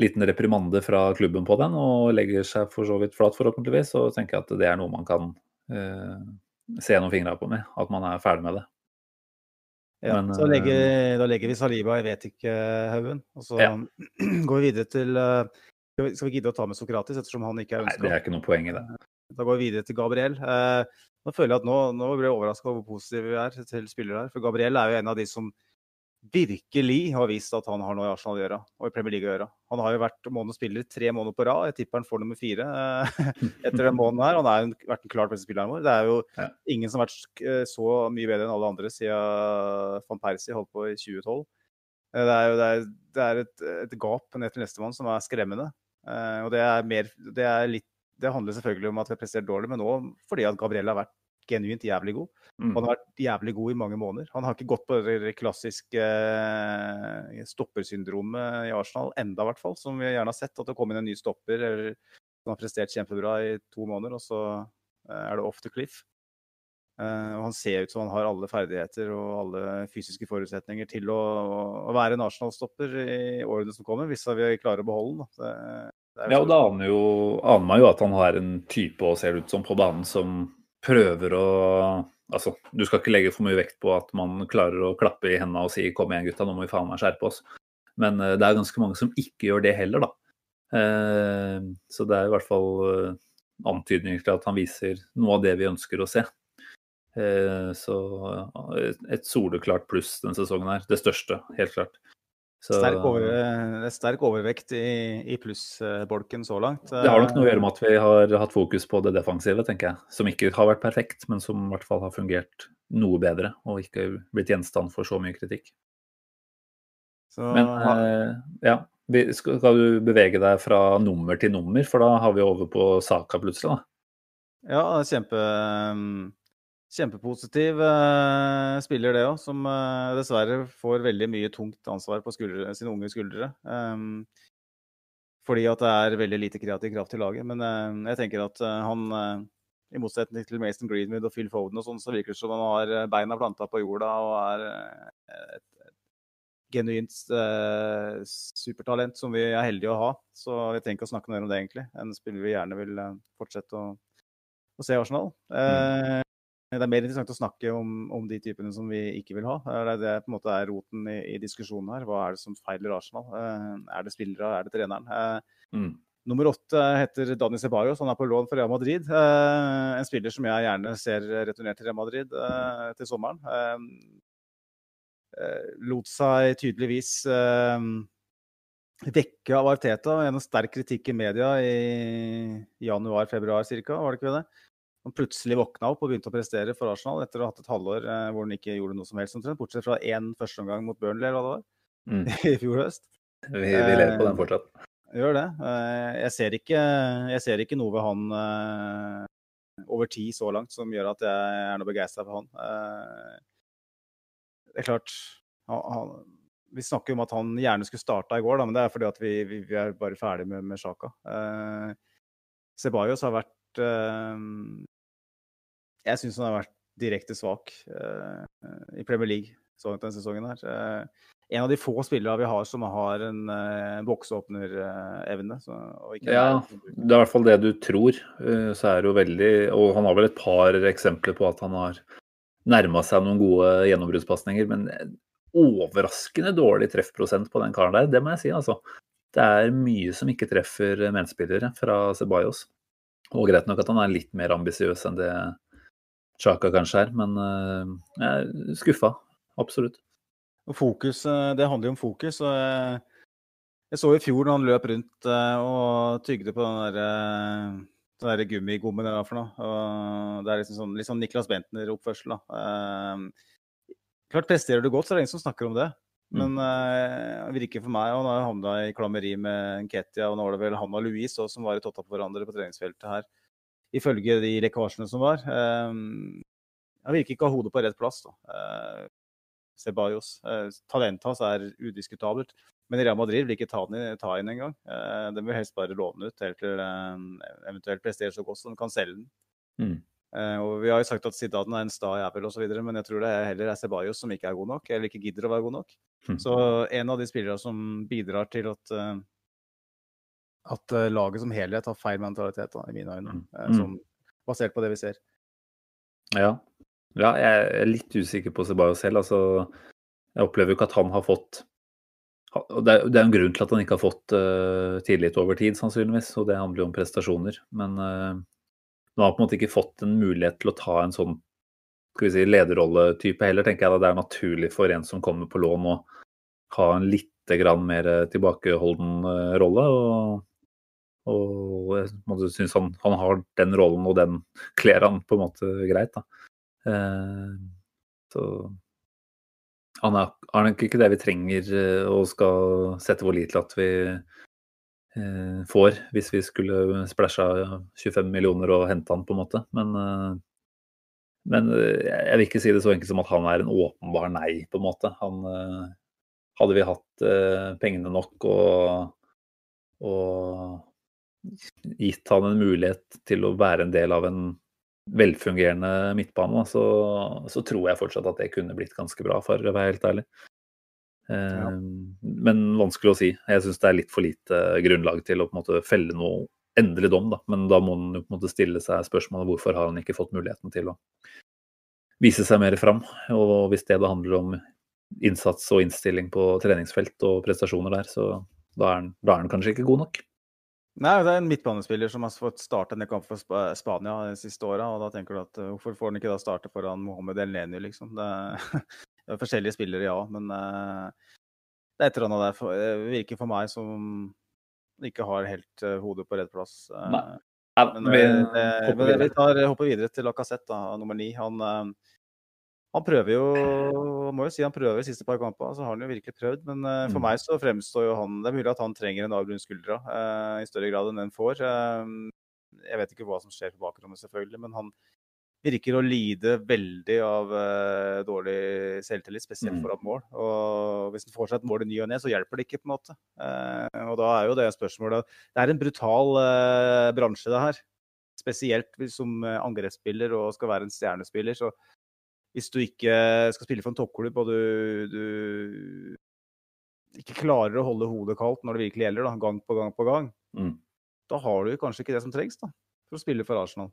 liten reprimande fra klubben på den, og legger seg for så vidt flat, forhåpentligvis, så tenker jeg at det er noe man kan se noen fingre på med. At man er ferdig med det. Ja, Men, så legger, eh, da legger vi Saliba i vet ikke-haugen. Og så ja. går vi videre til uh, Skal vi gidde å ta med Sokratis, ettersom han ikke er ønska? Nei, det er ikke noe poeng i det. Da går vi videre til Gabriel. Nå føler jeg at nå, nå blir jeg overraska over hvor positive vi er til spillere her. For Gabriel er jo en av de som virkelig har vist at han har noe i Arsenal å gjøre, og i Premier League å gjøre. Han har jo vært månedens spiller tre måneder på rad. Jeg tipper han får nummer fire eh, etter den måneden her. Han har jo vært en klart beste spilleren vår. Det er jo ja. ingen som har vært eh, så mye bedre enn alle andre siden van Persie holdt på i 2012. Eh, det er jo det er, det er et, et, gap ned til nestemann som er skremmende. Og det er mer det, er litt, det handler selvfølgelig om at vi har prestert dårlig, men òg fordi at Gabriel har vært genuint jævlig god. Mm. Han har vært jævlig god i mange måneder. Han har ikke gått på det klassiske eh, stoppersyndromet i Arsenal enda, i hvert fall. Som vi gjerne har sett, at det kom inn en ny stopper eller som har prestert kjempebra i to måneder, og så eh, er det off the cliff. Uh, og han ser ut som han har alle ferdigheter og alle fysiske forutsetninger til å, å være en Arsenal-stopper i årene som kommer, hvis vi klarer å beholde den. Ja, og da aner, jo, aner man jo at han har en type, og ser ut som, på banen som prøver å Altså, du skal ikke legge for mye vekt på at man klarer å klappe i hendene og si 'kom igjen, gutta, nå må vi faen meg skjerpe oss'. Men uh, det er ganske mange som ikke gjør det heller, da. Uh, så det er i hvert fall uh, antydninger til at han viser noe av det vi ønsker å se. Eh, så et soleklart pluss denne sesongen her. Det største, helt klart. Så, sterk, over, sterk, overvekt i, i plussbolken så langt. Det har nok noe å gjøre med at vi har hatt fokus på det defensive, tenker jeg. Som ikke har vært perfekt, men som i hvert fall har fungert noe bedre. Og ikke blitt gjenstand for så mye kritikk. Så, men eh, ja, skal du bevege deg fra nummer til nummer, for da har vi over på Saka plutselig, da. Ja, kjempe Kjempepositiv eh, spiller, det òg, som eh, dessverre får veldig mye tungt ansvar på skuldre, sine unge skuldre. Um, fordi at det er veldig lite kreativ kraft i laget. Men eh, jeg tenker at han, i motsetning til Mason Greenwood og Phil Foden, og sånn, så virker det som han har beina planta på jorda og er et, et genuint supertalent som vi er heldige å ha. Så vi trenger ikke å snakke mer om det, egentlig. En spiller vi gjerne vil fortsette å, å se i Arsenal. Mm. Det er mer interessant å snakke om, om, de typene som vi ikke vil ha. Det er det på en måte er roten i, i diskusjonen her. Hva er det som feiler Arsenal? Uh, er det spillere, er det treneren? Uh, mm. Nummer åtte heter Dani Ceballos, han er på lån for Real Madrid. En spiller som jeg gjerne ser returnert til Real Madrid til sommeren. lot seg tydeligvis vekke av Arteta gjennom sterk kritikk i media i januar-februar ca. Var det ikke det? Han plutselig våkna opp og begynte å prestere for Arsenal etter å ha hatt et halvår eh, hvor han ikke gjorde noe som helst, omtrent, bortsett fra én førsteomgang mot Burnley, eller hva det var, mm. i fjor høst. Vi, vi ler på den fortsatt. Eh, gjør det. Eh, jeg, ser ikke, jeg, ser ikke, noe ved han eh, over tid så langt som gjør at jeg er noe begeistra for han. Eh, det er klart han, han, Vi snakker om at han gjerne skulle starta i går, da, men det er fordi at vi, vi, vi er bare ferdig med, med Sjaka. Eh, Ceballos har vært jeg syns han har vært direkte svak uh, i Premier League så denne sesongen. her. Uh, en av de få spillere vi har som har en uh, boksåpnerevne. ja, det er i hvert fall det du tror. så er det jo veldig Og han har vel et par eksempler på at han har nærma seg noen gode gjennombruddspasninger, men overraskende dårlig treffprosent på den karen der, det må jeg si, altså. Det er mye som ikke treffer medspillere fra Ceballos. Og greit nok at han er litt mer ambisiøs enn det Chaka kanskje er, men uh, jeg er skuffa. Absolutt. Og fokus, eh, Det handler jo om fokus. og jeg, så i fjor når han løp rundt uh, og tygde på den der, den der gummigommen eller hva for noe. Og det er liksom sånn, litt sånn Niklas Bentner-oppførsel. da. Klart Presterer du godt, så er det ingen som snakker om det. Men Men uh, virker for meg, og nå har havna i klammeri med Nketia, og nå var det vel han og Louise også, som var i totta på hverandre på treningsfeltet her ifølge de lekkasjene som var. Han virker ikke å ha hodet på rett plass. da. Uh, Ceballos. Uh, talentet hans er udiskutabelt. Men Real Madrid vil ikke ta, den, ta inn engang. Uh, den vil helst bare låne ut helt til eventuelt presterer så godt som de kan selge den. Mm. Og Vi har jo sagt at Zidane er en sta jævel osv., men jeg tror det er heller er Ceballos som ikke er god nok, eller ikke gidder å være god nok. Mm. Så en av de spillere som bidrar til at at uh, laget som helhet har feil mentalitet, da, i mine øyne. Mm. som, basert på det vi ser. Ja. ja jeg er litt usikker på Ceballos selv. Altså, jeg opplever jo ikke at han har fått det er, det er en grunn til at han ikke har fått uh, tillit over tid, sannsynligvis. Og det handler jo om prestasjoner. Men uh, nå har han på en måte ikke fått en mulighet til å ta en sånn skal vi si, lederrolletype heller, tenker jeg da det er naturlig for en som kommer på lån å ha en litt mer tilbakeholden rolle. Og og jeg syns han, han, har den rollen, og den kler han på en måte greit. da. Eh, så han er, er nok ikke det vi trenger eh, og skal sette vår lit til at vi eh, får, hvis vi skulle splæsja 25 millioner og hente han, på en måte. Men, men jeg vil ikke si det så enkelt som at han er en åpenbar nei, på en måte. Han, hadde vi hatt pengene nok og, og gitt han en mulighet til å være en del av en velfungerende midtbane, så, så, tror jeg fortsatt at det kunne blitt ganske bra, for å være helt ærlig. Ja. Ehm, men vanskelig å si. Jeg syns det er litt for lite grunnlag til å på en måte felle noe endelig dom. Da. Men da må man på en måte stille seg spørsmålet hvorfor har han ikke fått muligheten til å vise seg mer fram. Og hvis det da handler om innsats og innstilling på treningsfelt og prestasjoner der, så da er han, da er han kanskje ikke god nok. Nei, det er en midtbanespiller som har fått starte en kamp for Sp- Spania de siste åra. Og da tenker du at uh, hvorfor får han ikke da starte foran Mohammed El Neni, liksom? Det, det er forskjellige spillere, ja, men uh, det er et eller annet der. For, det virker for meg som ikke har helt uh, hodet på rett plass. Uh, men, vi hopper videre. til Lacassette, nummer ni. Han, han prøver jo må jo si han prøver de siste par kampene, så har han jo virkelig prøvd. Men uh, for Mm. meg så fremstår jo han Det er mulig at han trenger en avrund skuldra uh, i større grad enn den får. Uh, jeg vet ikke hva som skjer på bakrommet, selvfølgelig, men han virker å lide veldig av uh, dårlig selvtillit, spesielt Mm. foran mål. Og hvis han får seg et mål i ny og ne, så hjelper det ikke, på en måte. Og da er jo det spørsmålet Det er en brutal bransje, det her. Spesielt som angrepsspiller og skal være en stjernespiller. så hvis du ikke skal spille for en toppklubb og du, du ikke klarer å holde hodet kaldt når det virkelig gjelder, da, gang på gang på gang, Mm. da har du kanskje ikke det som trengs da, for å spille for Arsenal.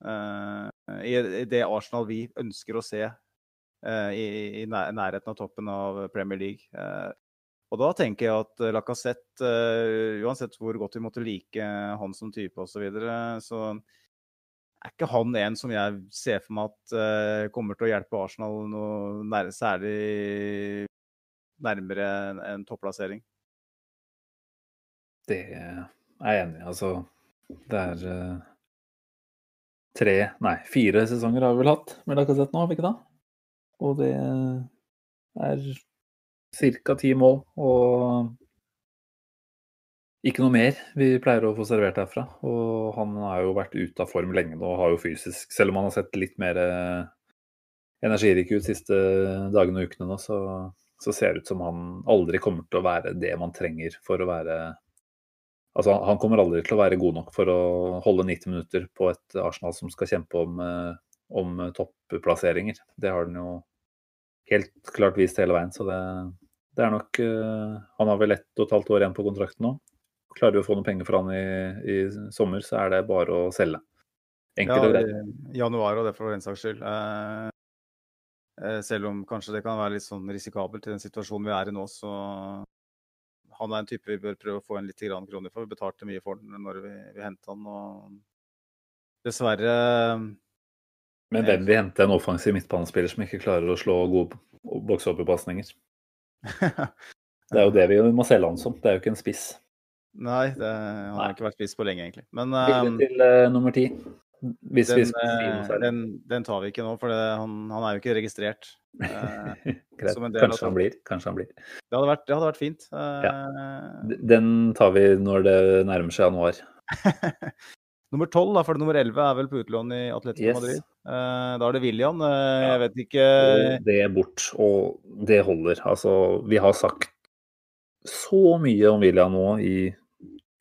Uh, I det Arsenal vi ønsker å se uh, i, i nær- nærheten av toppen av Premier League. Uh, og da tenker jeg at Lacassette, uansett hvor godt vi måtte like han som type osv., så, videre, så er ikke han en som jeg ser for meg at uh, kommer til å hjelpe Arsenal noe nær, særlig nærmere en, en topplassering. Det er jeg enig i. Altså, det er uh, tre, nei, fire sesonger har vi vel hatt med Lacassette nå, har vi ikke det? Og det er ca. ti mål og ikke noe mer vi pleier å få servert herfra. Og han har jo vært ute av form lenge nå og har jo fysisk Selv om han har sett litt mer eh, energirik ut de siste dagene og ukene nå, så, så ser det ut som han aldri kommer til å være det man trenger for å være Altså, han- kommer aldri til å være god nok for å holde 90 minutter på et Arsenal som skal kjempe om, eh, om topplasseringer. Det har han jo helt klart vist hele veien, så det, det er nok eh, Han har vel ett og et halvt år igjen på kontrakten nå. Klarer vi å få noen penger for han i, i sommer, så er det bare å selge. Enkelt og Ja, greit. i januar og det for den saks skyld. Eh, eh, selv om kanskje det kan være litt sånn risikabelt i den situasjonen vi er i nå, så han er en type vi bør prøve å få en litt grann kroner for. Vi betalte mye for den når vi, vi hentet han, og dessverre Men hvem vil hente en offensiv midtbanespiller som ikke klarer å slå gode bokseoppbepasninger? Det er jo det vi må selge han som. Det er jo ikke en spiss. Nei, det, Nei. har ikke vært spist på lenge, egentlig. Men eh, til uh, nummer ti. Hvis vi den, skal eh, særlig. den, den tar vi ikke nå, for det, han, han er jo ikke registrert. Eh, del Kanskje han blir. Kanskje han blir. det, hadde vært, det hadde vært fint. Eh, ja. Den tar vi når det nærmer seg januar. nummer 12, da, for nummer 11 er vel på utlån i Atletico Yes. Madrid. Eh, da er det William. Jeg vet ikke Det er bort, og det holder. Altså, vi har sagt så mye om William nå i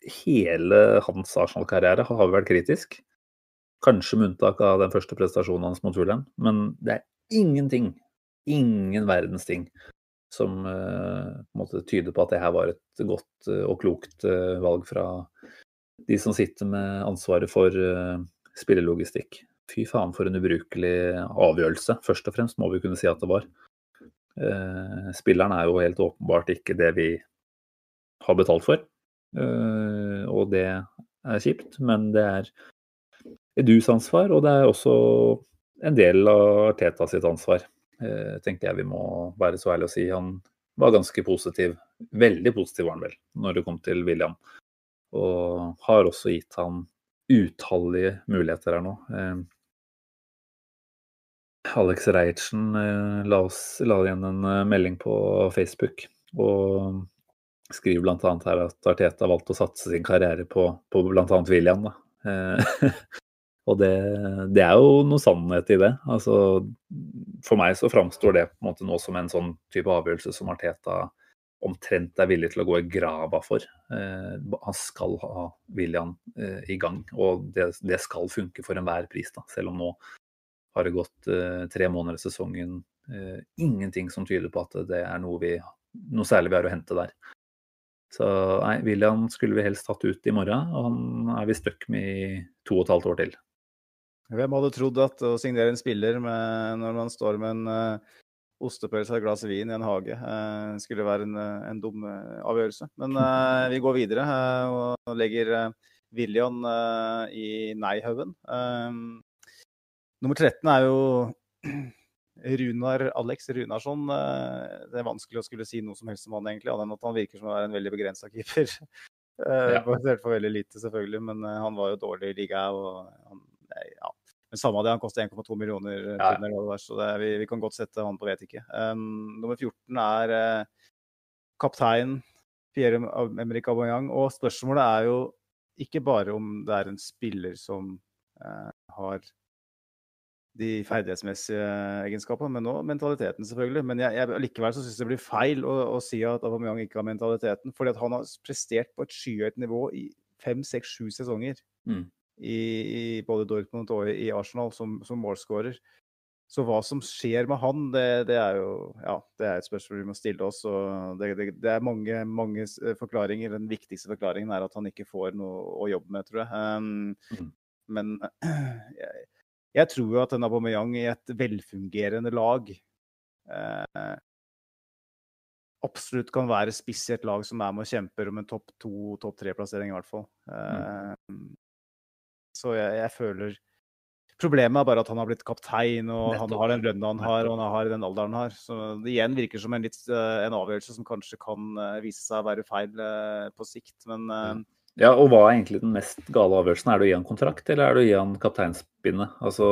hele hans Arsenal-karriere, har vært kritisk. Kanskje med unntak av den første prestasjonen hans mot Fulham, men det er ingenting, ingen verdens ting, som uh, tyder på at det her var et godt eh, og klokt eh, valg fra de som sitter med ansvaret for spillelogistikk. Fy faen for en ubrukelig avgjørelse, først og fremst må vi kunne si at det var. Spilleren er jo helt åpenbart ikke det vi har betalt for, og det er kjipt, men det er Edus ansvar, og det er også en del av Arteta sitt ansvar, eh, tenker jeg vi må være så ærlige å si. Han var ganske positiv, veldig positiv var han vel, når det kom til William. Og har også gitt han utallige muligheter her nå. Eh, Alex Reiertsen eh, la, la igjen en eh, melding på Facebook og skriver bl.a. her at Arteta valgte å satse sin karriere på, på bl.a. William. Eh, og det, det er jo noe sannhet i det. Altså, for meg så framstår det på en måte nå som en sånn type avgjørelse som Arteta omtrent er villig til å gå i grava for. Eh, han skal ha William eh, i gang, og det, det skal funke for enhver pris. Da. Selv om nå har det gått eh, tre måneder i sesongen. Eh, ingenting som tyder på at det er noe, vi, noe særlig vi har å hente der. Så nei, William skulle vi helst hatt ut i morgen, og han er vi stuck med i to og et halvt år til. Hvem hadde trodd at å signere en spiller med, når man står med en uh, ostepølse og et glass vin i en hage. uh, skulle være en, eh, en dum avgjørelse. Men vi går videre og legger William i nei-haugen. Nummer 13 er jo Runar Alex Runarsson. Eh, det er vanskelig å skulle si noe som helst om han, egentlig, annet enn at han virker som å være en veldig begrensa keeper. Eh, Ja. Basert på veldig lite, selvfølgelig, men eh, han var jo dårlig i liga. og han, ja. Men samme det, han koster 1,2 millioner. Ja. Så det, vi, vi kan godt sette han på vet ikke. Um, nummer 14 er uh, kaptein Pierre-Emerick Aubameyang. Og spørsmålet er jo ikke bare om det er en spiller som uh, har de ferdighetsmessige egenskapene, men òg mentaliteten, selvfølgelig. Men jeg, jeg, likevel så syns det blir feil å, å si at Aubameyang ikke har mentaliteten. fordi at han har prestert på et skyhøyt nivå i fem, seks, sju sesonger. Mm. I, I både Dortmund og i Arsenal som, som målskårer. Så hva som skjer med han, det, det er jo ja, det er et spørsmål vi må stille oss. og Det, det, det er mange, mange forklaringer. Den viktigste forklaringen er at han ikke får noe å jobbe med, tror jeg. Um, Mm. Men jeg, jeg tror jo at en Aubameyang i et velfungerende lag eh, absolutt kan være spiss i et lag som er med og kjemper om en topp to, topp tre-plassering, i hvert fall. Eh, Så jeg, jeg føler Problemet er bare at han har blitt kaptein, og han har den lønna han har, og han har den alderen han har. Så det igjen virker som en, litt, eh, en avgjørelse som kanskje kan eh, vise seg å være feil eh, på sikt, men eh, Ja, og hva er egentlig den mest gale avgjørelsen? Er det å gi han kontrakt, eller er det å gi han kapteinspinnet? Altså,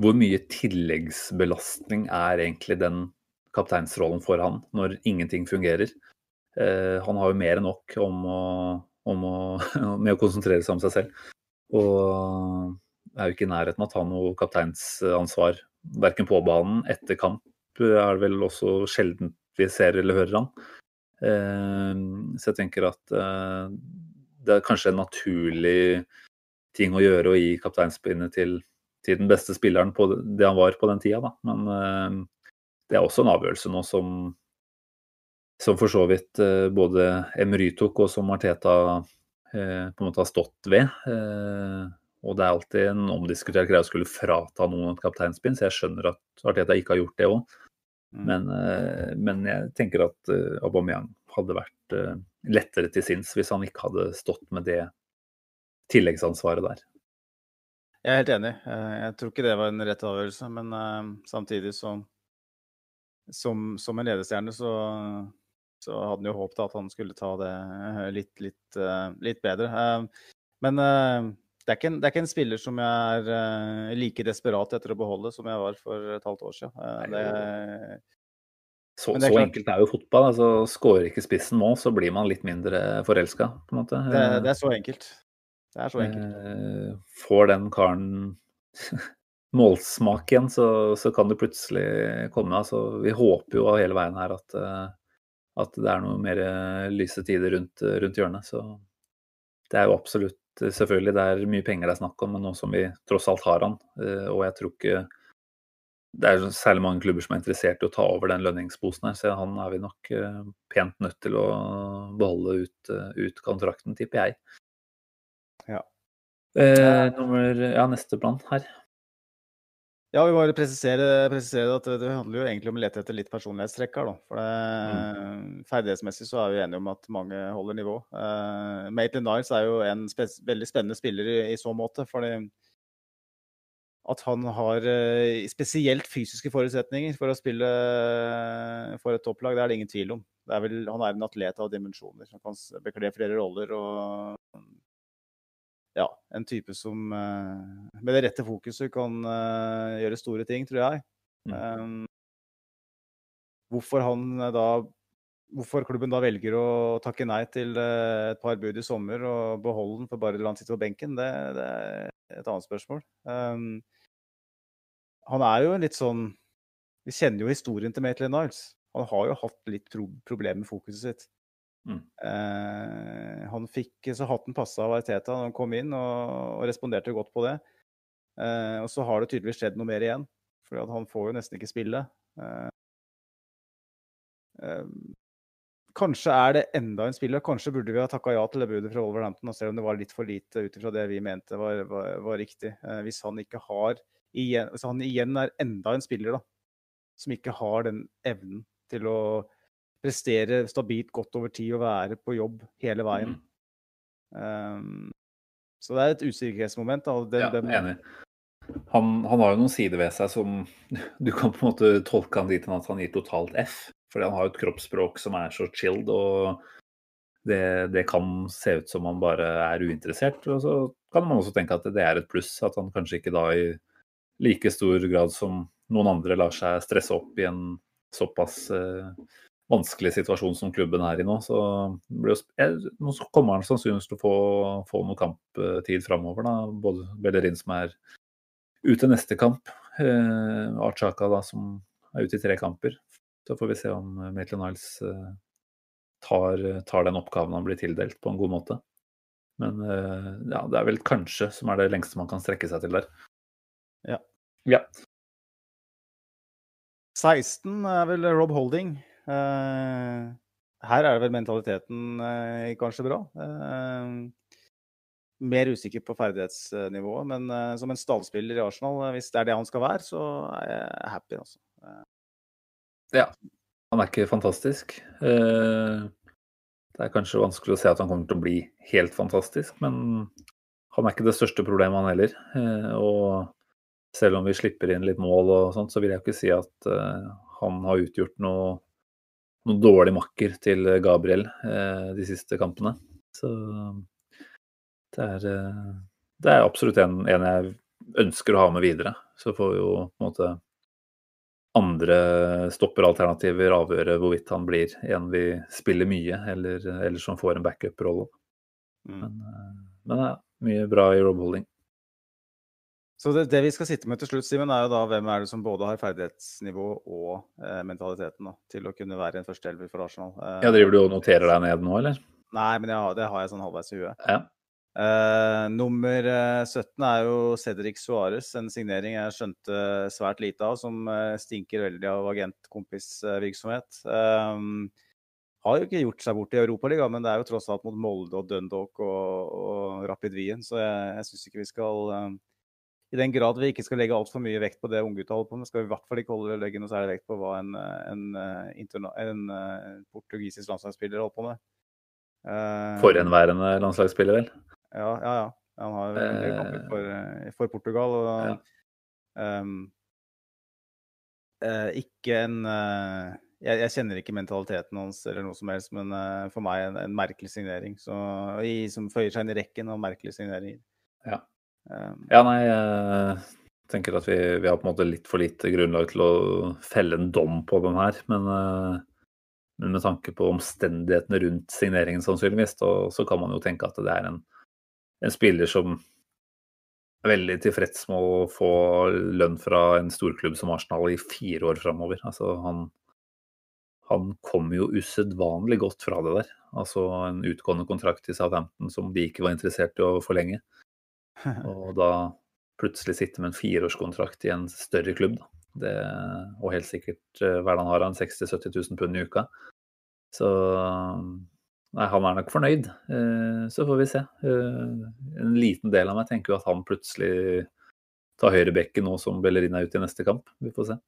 hvor mye tilleggsbelastning er egentlig den kapteinsrollen for han, når ingenting fungerer? Eh, han har jo mer enn nok om å, om å, med å konsentrere seg om seg selv. Og er jo ikke i nærheten av å ta noe kapteinsansvar, verken på banen, etter kamp er det vel også sjelden vi ser eller hører han. Eh, Så jeg tenker at eh, det er kanskje en naturlig ting å gjøre å gi kapteinspinnet til, til den beste spilleren på det han var på den tida, da. Men eh, det er også en avgjørelse nå som som for så vidt eh, både Emery tok, og som Arteta eh, på en måte har stått ved. Og det er alltid en omdiskutert greie å skulle frata noen et kapteinspinn, så jeg skjønner at Arteta ikke har gjort det òg. Mm. Men, eh, men jeg tenker at eh, Aubameyang hadde vært eh, lettere til sinns hvis han ikke hadde stått med det tilleggsansvaret der. Jeg er helt enig. Jeg tror ikke det var en rett avgjørelse, men samtidig så Som, som en ledestjerne så, så hadde han jo håpet at han skulle ta det litt, litt, litt bedre. Men det er, ikke en, det er ikke en spiller som jeg er eh, like desperat etter å beholde som jeg var for et halvt år siden. Eh, Det, Så, det er så enkelt er jo fotball. altså Skårer ikke spissen nå, så blir man litt mindre forelska, det, det er så enkelt. Det er så enkelt. Eh, Får den karen målsmak igjen, så, så kan det plutselig komme. Altså, vi håper jo hele veien her at, at det er noe mer lyse tider rundt, rundt hjørnet. Så det er jo absolutt Selvfølgelig det er mye penger det er snakk om, men nå som vi tross alt har han, eh, og jeg tror ikke det er særlig mange klubber som er interessert i å ta over den lønningsposen her, så han er vi nok eh, pent nødt til å beholde ut, eh, ut kontrakten, tipper jeg. Ja. Eh, nummer, ja, neste plan her. Ja, vi bare presisere, presisere at det, handler jo egentlig om å lete etter litt personlighetstrekk her, da. For det, ferdighetsmessig så er vi enige om at mange holder nivå. Uh, Maitland Niles er jo en spe veldig spennende spiller i, i så måte. fordi at han har eh, spesielt fysiske forutsetninger for å spille eh, for et topplag, det er det ingen tvil om. Det er vel, han er en atlet av dimensjoner. Han kan bekle flere roller og ja, en type som eh, med det rette fokuset kan eh, gjøre store ting, tror jeg. Mm. Um, hvorfor han eh, da Hvorfor klubben da velger å takke nei til et par bud i sommer og beholde den for bare å la han sitte på benken, det, det er et annet spørsmål. Um, han er jo litt sånn Vi kjenner jo historien til Maitland Niles. Han har jo hatt litt pro problemer med fokuset sitt. Mm. Eh, han fikk så hatten passa av Arteta da han kom inn, og, og responderte godt på det. Eh, og så har det tydeligvis skjedd noe mer igjen, for han får jo nesten ikke spille. Eh, eh, kanskje er det enda en spiller. Kanskje burde vi ha takka ja til det budet fra Wolverhampton, selv om det var litt for lite ut ifra det vi mente var, var, var riktig. Eh, hvis han ikke har igjen, han igjen er enda en spiller da, som ikke har den evnen til å prestere stabilt godt over tid og være på jobb hele veien. Um, så det er et usikkerhetsmoment. Da. Den, ja, må... enig. Han, han, har jo noen sider ved seg som du kan på en måte tolke han dit at han gir totalt F. Fordi han har jo et kroppsspråk som er så chilled, og det, det, kan se ut som han bare er uinteressert. Og så kan man også tenke at det er et pluss, at han kanskje ikke da i like stor grad som noen andre lar seg stresse opp i en såpass eh, vanskelig situasjon som klubben er i nå. Så nå kommer han sannsynligvis til å få, få noe kamptid framover. Både Bellerin som er ute neste kamp, eh, Archaka da som er ute i tre kamper. Så får vi se om Maitland Niles eh, tar, tar, den oppgaven han blir tildelt, på en god måte. Men eh, ja, det er vel kanskje som er det lengste man kan strekke seg til der. Ja. ja. 16 er vel Rob Holding. Eh, her er det vel mentaliteten eh, kanskje bra. Eh, mer usikker på ferdighetsnivået, men som en stallspiller i Arsenal, hvis det er det han skal være, så er jeg happy, altså. Ja. Han er ikke fantastisk. Det er kanskje vanskelig å se at han kommer til å bli helt fantastisk, men han er ikke det største problemet, han heller. Og selv om vi slipper inn litt mål og sånt, så vil jeg ikke si at han har utgjort noe noen dårlig makker til Gabriel eh, de siste kampene. Så det er, eh, det er absolutt en, en, jeg ønsker å ha med videre. Så får jo på en måte andre stopperalternativer avgjøre hvorvidt han blir en vi spiller mye, eller, eller som får en backup-rolle. Mm. Men, eh, men det er mye bra i Rob Holding. Så det, det, vi skal sitte med til slutt, Simen, er jo da hvem er det som både har ferdighetsnivå og eh, mentaliteten da, til å kunne være en førsteelver for Arsenal. Eh, ja, Driver du og noterer deg ned nå, eller? Nei, men jeg, det har jeg sånn halvveis i huet. Ja. Eh, nummer 17 eh, er jo Cedric Suárez, en signering jeg skjønte svært lite av, som eh, stinker veldig av agentkompisvirksomhet. Eh, har jo ikke gjort seg bort i Europaligaen, men det er jo tross alt mot Molde og Dundalk og, og Rapid Wien, så jeg, jeg syns ikke vi skal i den grad vi ikke skal legge altfor mye vekt på det unggutta holder på med, skal vi i hvert fall ikke holde legge noe særlig vekt på hva en, en, en, en portugisisk landslagsspiller holder på med. Uh, Forhenværende landslagsspiller, vel? Ja, ja. ja. Han har en del kamper for, eh, for, Portugal. og ja. um, uh, Ikke en uh, jeg, jeg, kjenner ikke mentaliteten hans eller noe som helst, men for meg en, en merkelig signering. Så, i, som føyer seg inn i rekken av merkelige signeringer. Ja. Um, ja, nei, jeg tenker at vi, vi, har på en måte litt for lite grunnlag til å felle en dom på dem her. Men, uh, men med tanke på omstendighetene rundt signeringen, sannsynligvis, da, så kan man jo tenke at det er en, en spiller som er veldig tilfreds med å få lønn fra en storklubb som Arsenal i fire år framover. Altså, han, han kom jo usedvanlig godt fra det der. Altså en utgående kontrakt i Southampton som de ikke var interessert i å forlenge. Og da plutselig sitte med en fireårskontrakt i en større klubb, da. Det, og helt sikkert hverdagen hva han har, han 60 000-70 000 pund i uka. Så nei, han er nok fornøyd. Uh, så får vi se. Uh, en liten del av meg tenker jo at han plutselig tar høyrebekken nå som Bellerin er ute i neste kamp. Vi får se.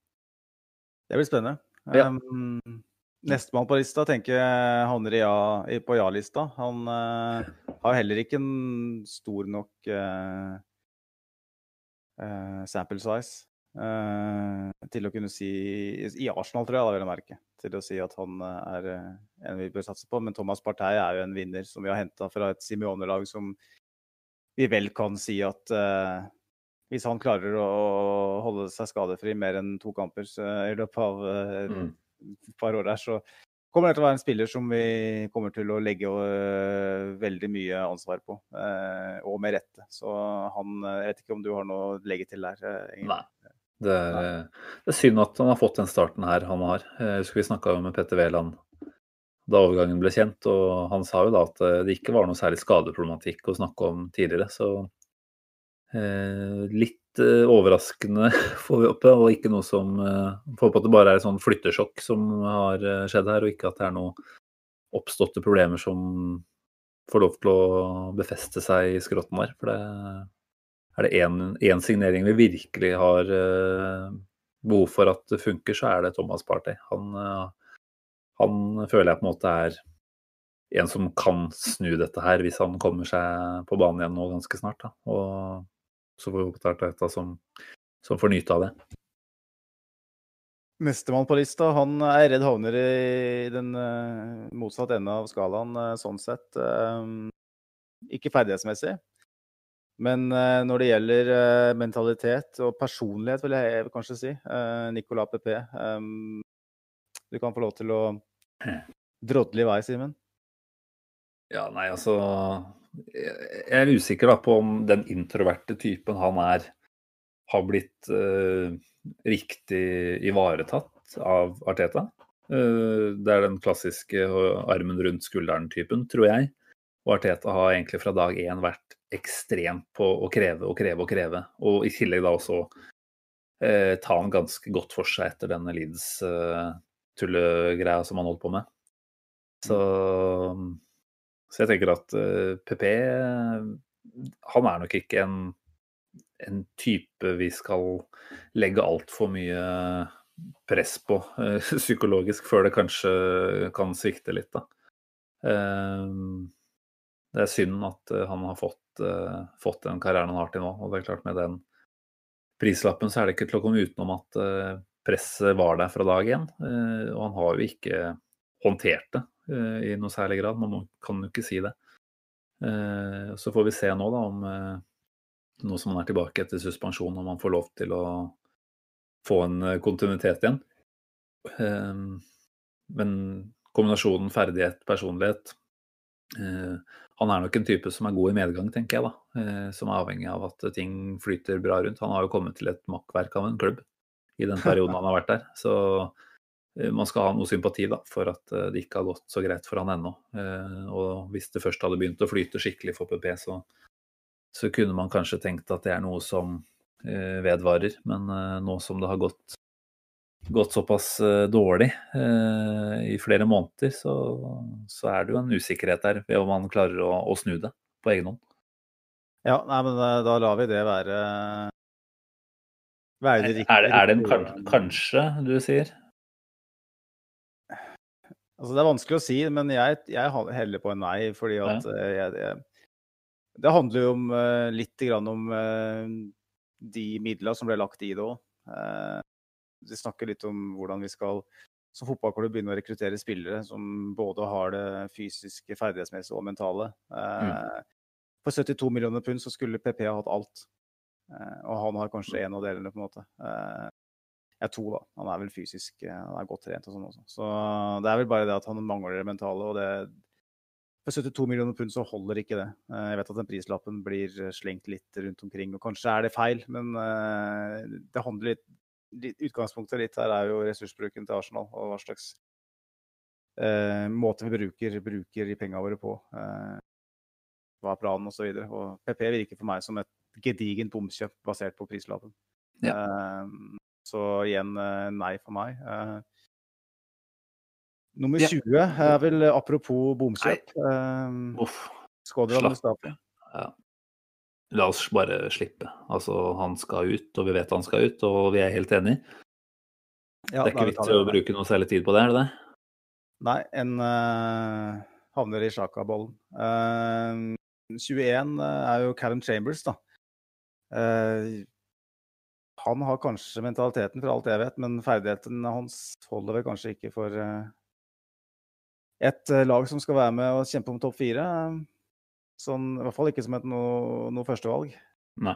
Det blir spennende. Ja. Um, Nestemann på lista tenker jeg havner ja, på ja-lista. Han uh, har heller ikke en stor nok uh, uh, sample size til å kunne si I Arsenal, tror jeg, da vil jeg merke. Til å si at han er en vi bør satse på. Men Thomas Partey er jo en vinner som vi har henta fra et Simione-lag som vi vel kan si at hvis han klarer å holde seg skadefri mer enn to kamper i løpet av mm et par år der, så kommer det til å være en spiller som vi kommer til å legge uh, veldig mye ansvar på, uh, og med rette. Så han Jeg vet ikke om du har noe å legge til der? Nei. Det er, det er, synd at han har fått den starten her han har. Jeg husker vi snakka med Petter Wæland da overgangen ble kjent, og han sa jo da at det ikke var noe særlig skadeproblematikk å snakke om tidligere. Så litt Eh, overraskende, får vi oppe, og ikke noe som uh, Får håpe at det bare er et sånn flyttesjokk som har uh, skjedd her, og ikke at det er noe oppståtte problemer som får lov til å befeste seg i skrotten der. For det er det én signering vi virkelig har behov for at det funker, så er det Thomas Partey. Han, eh, han føler jeg på en måte er en som kan snu dette her, hvis han kommer seg på banen igjen nå ganske snart. Da. Og så får vi håpe det er Teta som, som får nyte av det. Nestemann på lista, han er redd havner i den uh, motsatt ende av skalaen, uh, sånn sett. Uh, ikke ferdighetsmessig, men når det gjelder mentalitet og personlighet, vil jeg kanskje si, Nicolas PP Du kan få lov til å drodle i vei, Simen. Ja, nei, altså Jeg er usikker da på om den introverte typen han er, har blitt riktig ivaretatt av Arteta. Det er den klassiske armen rundt skulderen-typen, tror jeg. Og Arteta har egentlig fra dag én vært ekstremt på å kreve og kreve og kreve. Og i tillegg da også uh, ta han ganske godt for seg etter denne Leeds-tullegreia eh, som han holdt på med. Så, så jeg tenker at uh, PP Han er nok ikke en, en type vi skal legge altfor mye press på uh, psykologisk før det kanskje kan svikte litt, da. Uh, det er synd at han har fått, fått, den karrieren han har til nå. Og det er klart med den prislappen så er det ikke til å komme utenom at presset var der fra dag én. og han har jo ikke håndtert det i noe særlig grad. Man kan jo ikke si det. så får vi se nå da om nå som han er tilbake etter suspensjon, om han får lov til å få en kontinuitet igjen. men kombinasjonen ferdighet, personlighet han er nok en type som er god i medgang, tenker jeg. da, eh, Som er avhengig av at ting flyter bra rundt. Han har jo kommet til et makkverk av en klubb i den perioden han har vært der. Så eh, man skal ha noe sympati da, for at eh, det ikke har gått så greit for han ennå. Og hvis det først hadde begynt å flyte skikkelig for PP, så, så kunne man kanskje tenkt at det er noe som vedvarer. Men nå som det har gått gått såpass eh, dårlig eh, i flere måneder, så, så, er det jo en usikkerhet der ved om man klarer å, å snu det på egen hånd. Ja, nei, men da, lar vi det være, er det. Er, er, det en kan, kanskje, du sier? Altså, det er vanskelig å si, men jeg, jeg heller på en nei. fordi at ja. Eh, jeg, jeg, Det handler jo om, litt om de midlene som ble lagt i det òg vi snakker litt om hvordan vi skal som fotballklubb begynne å rekruttere spillere som både har det fysiske, ferdighetsmessige og mentale. Mm. Eh, for 72 millioner pund så skulle PP ha hatt alt. Og han har kanskje en av delene, på en måte. Eh, jeg to, da. Han er vel fysisk han er godt trent og sånn også. Så det er vel bare det at han mangler det mentale. og det for 72 millioner pund så holder ikke det. Jeg vet at den prislappen blir slengt litt rundt omkring, og kanskje er det feil, men det handler litt utgangspunktet litt her er jo ressursbruken til Arsenal, og hva slags eh, måte vi bruker, bruker de pengene våre på. Eh, hva er planen osv. Og, så og PP virker for meg som et gedigent bomkjøp basert på prislappen. Ja. Eh, så igjen eh, nei for meg. Eh, nummer 20 er vel apropos bomkjøp. Uff, Skådra Mustafi. Ja la oss bare slippe. Altså, han skal ut, og vi vet han skal ut, og vi er helt enige. Ja, det er ikke vits å bruke noe særlig tid på det, er det det? Nei, en uh, havner i Sjaka-bollen. Uh, 21 er jo Callum Chambers, da. Uh, han har kanskje mentaliteten, for alt jeg vet, men ferdigheten hans holder vel kanskje ikke for uh, et lag som skal være med og kjempe om topp fire. Sånn, I hvert fall ikke som et noe, noe førstevalg. Nei.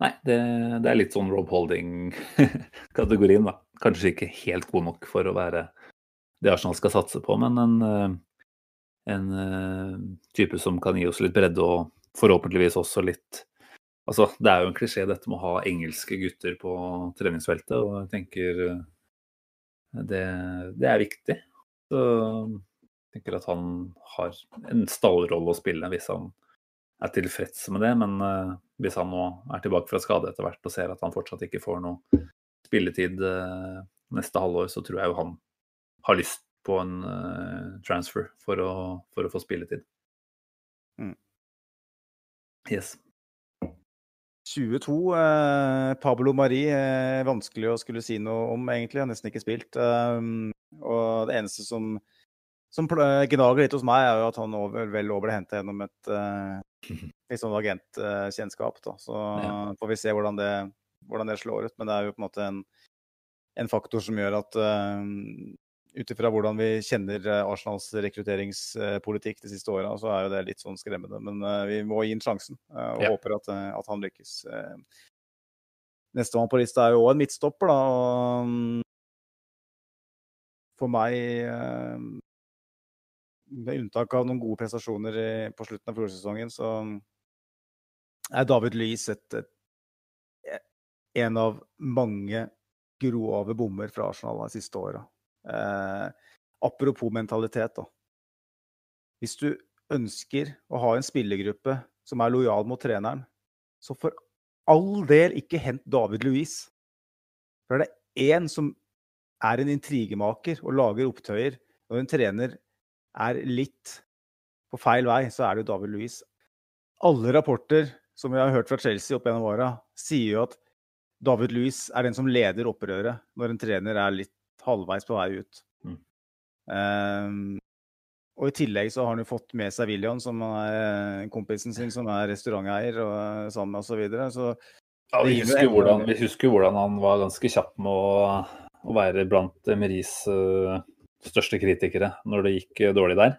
Nei, det, det, er litt sånn Rob Holding-kategorien, da. Kanskje ikke helt god nok for å være det Arsenal skal satse på, men en, eh, en eh, type som kan gi oss litt bredde og forhåpentligvis også litt Altså, det er jo en klisjé dette med å ha engelske gutter på treningsfeltet, og jeg tenker eh, det, det er viktig. Så tenker at han har en stallrolle å spille hvis han er tilfreds med det. Men uh, hvis han nå er tilbake fra skade etter hvert og ser at han fortsatt ikke får noe spilletid uh, neste halvår, så tror jeg jo han har lyst på en transfer for å, for å, få spilletid. Mm. Yes. 22. Eh, Pablo Mari eh, vanskelig å skulle si noe om, egentlig. Har nesten ikke spilt. Um, og det eneste som, som gnager litt hos meg, er jo at han over, vel ble henta gjennom et uh, sånn agentkjennskap. Da. Så ja. får vi se hvordan det, hvordan det, slår ut. Men det er jo på en måte en, en faktor som gjør at uh, ut ifra hvordan vi kjenner eh, Arsenals rekrutteringspolitikk de siste åra, så er jo det litt sånn skremmende. Men uh, vi må gi ham sjansen, uh, og ja. håper at, at, han lykkes. Nestemann på lista er jo òg en midtstopper, da. For meg, med unntak av noen gode prestasjoner på slutten av fjorårssesongen, så er David Louis et, et, en av mange grove bommer fra Arsenal de siste åra. Eh, apropos mentalitet, da. Hvis du ønsker å ha en spillergruppe som er lojal mot treneren, så for all del ikke hent David Louise. For er det én som er en intrigemaker og lager opptøyer når en trener er litt på feil vei, så er det jo David Louise. Alle rapporter som vi har hørt fra Chelsea opp gjennom åra, sier jo at David Louise er den som leder opprøret når en trener er litt halvveis på vei ut. Mm. Um, og i tillegg så har han jo fått med seg William, som er eh, kompisen sin, som er restauranteier og eh, sammen og så videre. Så ja, vi husker, hvordan, vi husker hvordan han var ganske kjapp med å, å være blant Emeris uh, største kritikere når det gikk dårlig der.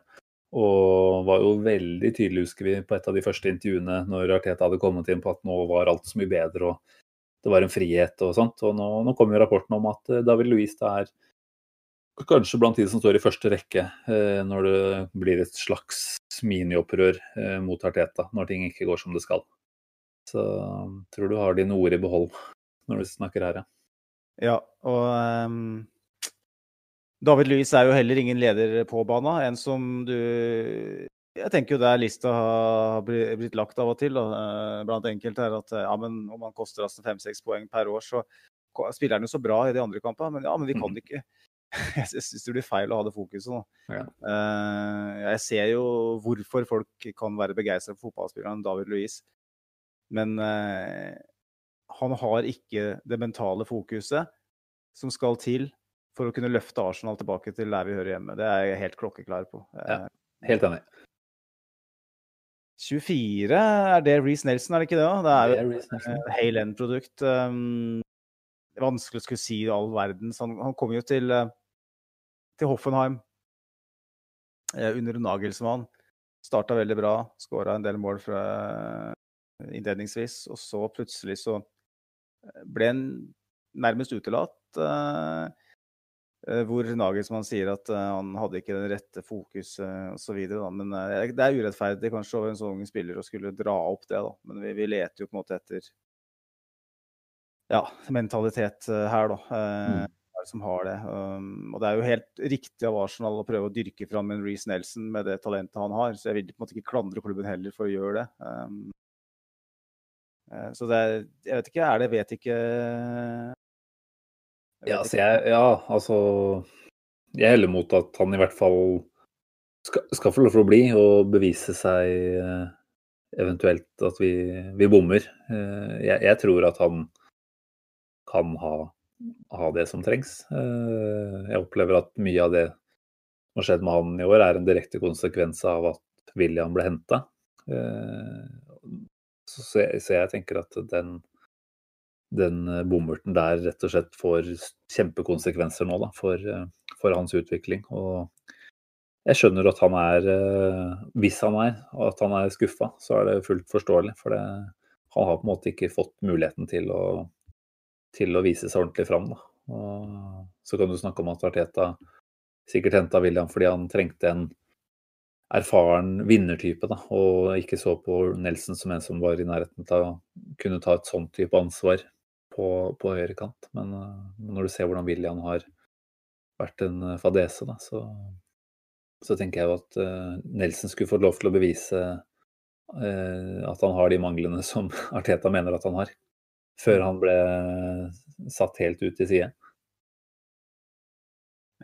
Og var jo veldig tydelig, husker vi, på et av de første intervjuene når Arteta hadde kommet inn på at nå var alt så mye bedre. og det var en frihet og sånt. Og nå, nå kommer jo rapporten om at eh, David Louis er kanskje blant de som står i første rekke eh, når det blir et slags miniopprør eh, mot Arteta, når ting ikke går som det skal. Så tror du har dine ord i behold når du snakker her, ja. Ja, og um, David Louis er jo heller ingen leder på banen. En som du jeg tenker jo der lista har blitt lagt av og til da, eh, blant enkelte, er at ja, men om han koster oss fem-seks poeng per år, så spiller han jo så bra i de andre kampene. Men ja, men vi kan det ikke Jeg syns det blir feil å ha det fokuset nå. Ja. Uh, jeg ser jo hvorfor folk kan være begeistra for fotballspilleren David Louise, men han har ikke det mentale fokuset som skal til for å kunne løfte Arsenal tilbake til der vi hører hjemme. Det er jeg helt klokkeklar på. Ja, helt enig. 24 er det Reece Nelson, er det ikke det? Det er jo et Hale End-produkt. Um, vanskelig å skulle si all verdens. Han, han kom jo til, uh, til Hoffenheim uh, under Nagelsmann. Starta veldig bra, skåra en del mål fra uh, innledningsvis. Og så plutselig så ble han nærmest utelatt. Uh, Eh, hvor Nagelsmann sier at uh, han hadde ikke den rette fokuset osv. Men det er urettferdig kanskje over en sånn ung spiller å skulle dra opp det. da. Men vi, vi leter jo på en måte etter ja, mentalitet her, da. Mm. Som har det. Um, og det er jo helt riktig av Arsenal å prøve å dyrke fram en Reece Nelson med det talentet han har. Så jeg vil på en måte ikke klandre klubben heller for å gjøre det. Um, så det er, jeg vet ikke, er det vet ikke ja, altså jeg, ja, altså Jeg heller mot at han i hvert fall skal, skal få lov til å bli og bevise seg eh, eventuelt at vi, vi bommer. Eh, jeg, jeg, tror at han kan ha, ha, det som trengs. Eh, jeg opplever at mye av det som har skjedd med han i år, er en direkte konsekvens av at William ble henta. Så, så, jeg tenker at den den eh, bomurten der rett og slett får kjempekonsekvenser nå da, for, eh, for, hans utvikling. Og jeg skjønner at han er, eh, hvis han er, at han er skuffa, så er det fullt forståelig. For det, han har på en måte ikke fått muligheten til å, til å vise seg ordentlig fram. Da. Og så kan du snakke om at Arteta sikkert henta William fordi han trengte en erfaren vinnertype, da, og ikke så på Nelson som en som var i nærheten til å kunne ta et sånt type ansvar på, på høyrekant. Men uh, når du ser hvordan William har vært en uh, fadese, da, så, så, tenker jeg jo at uh, Nelson skulle fått lov til å bevise at han har de manglene som Arteta mener at han har, før han ble satt helt ut til side.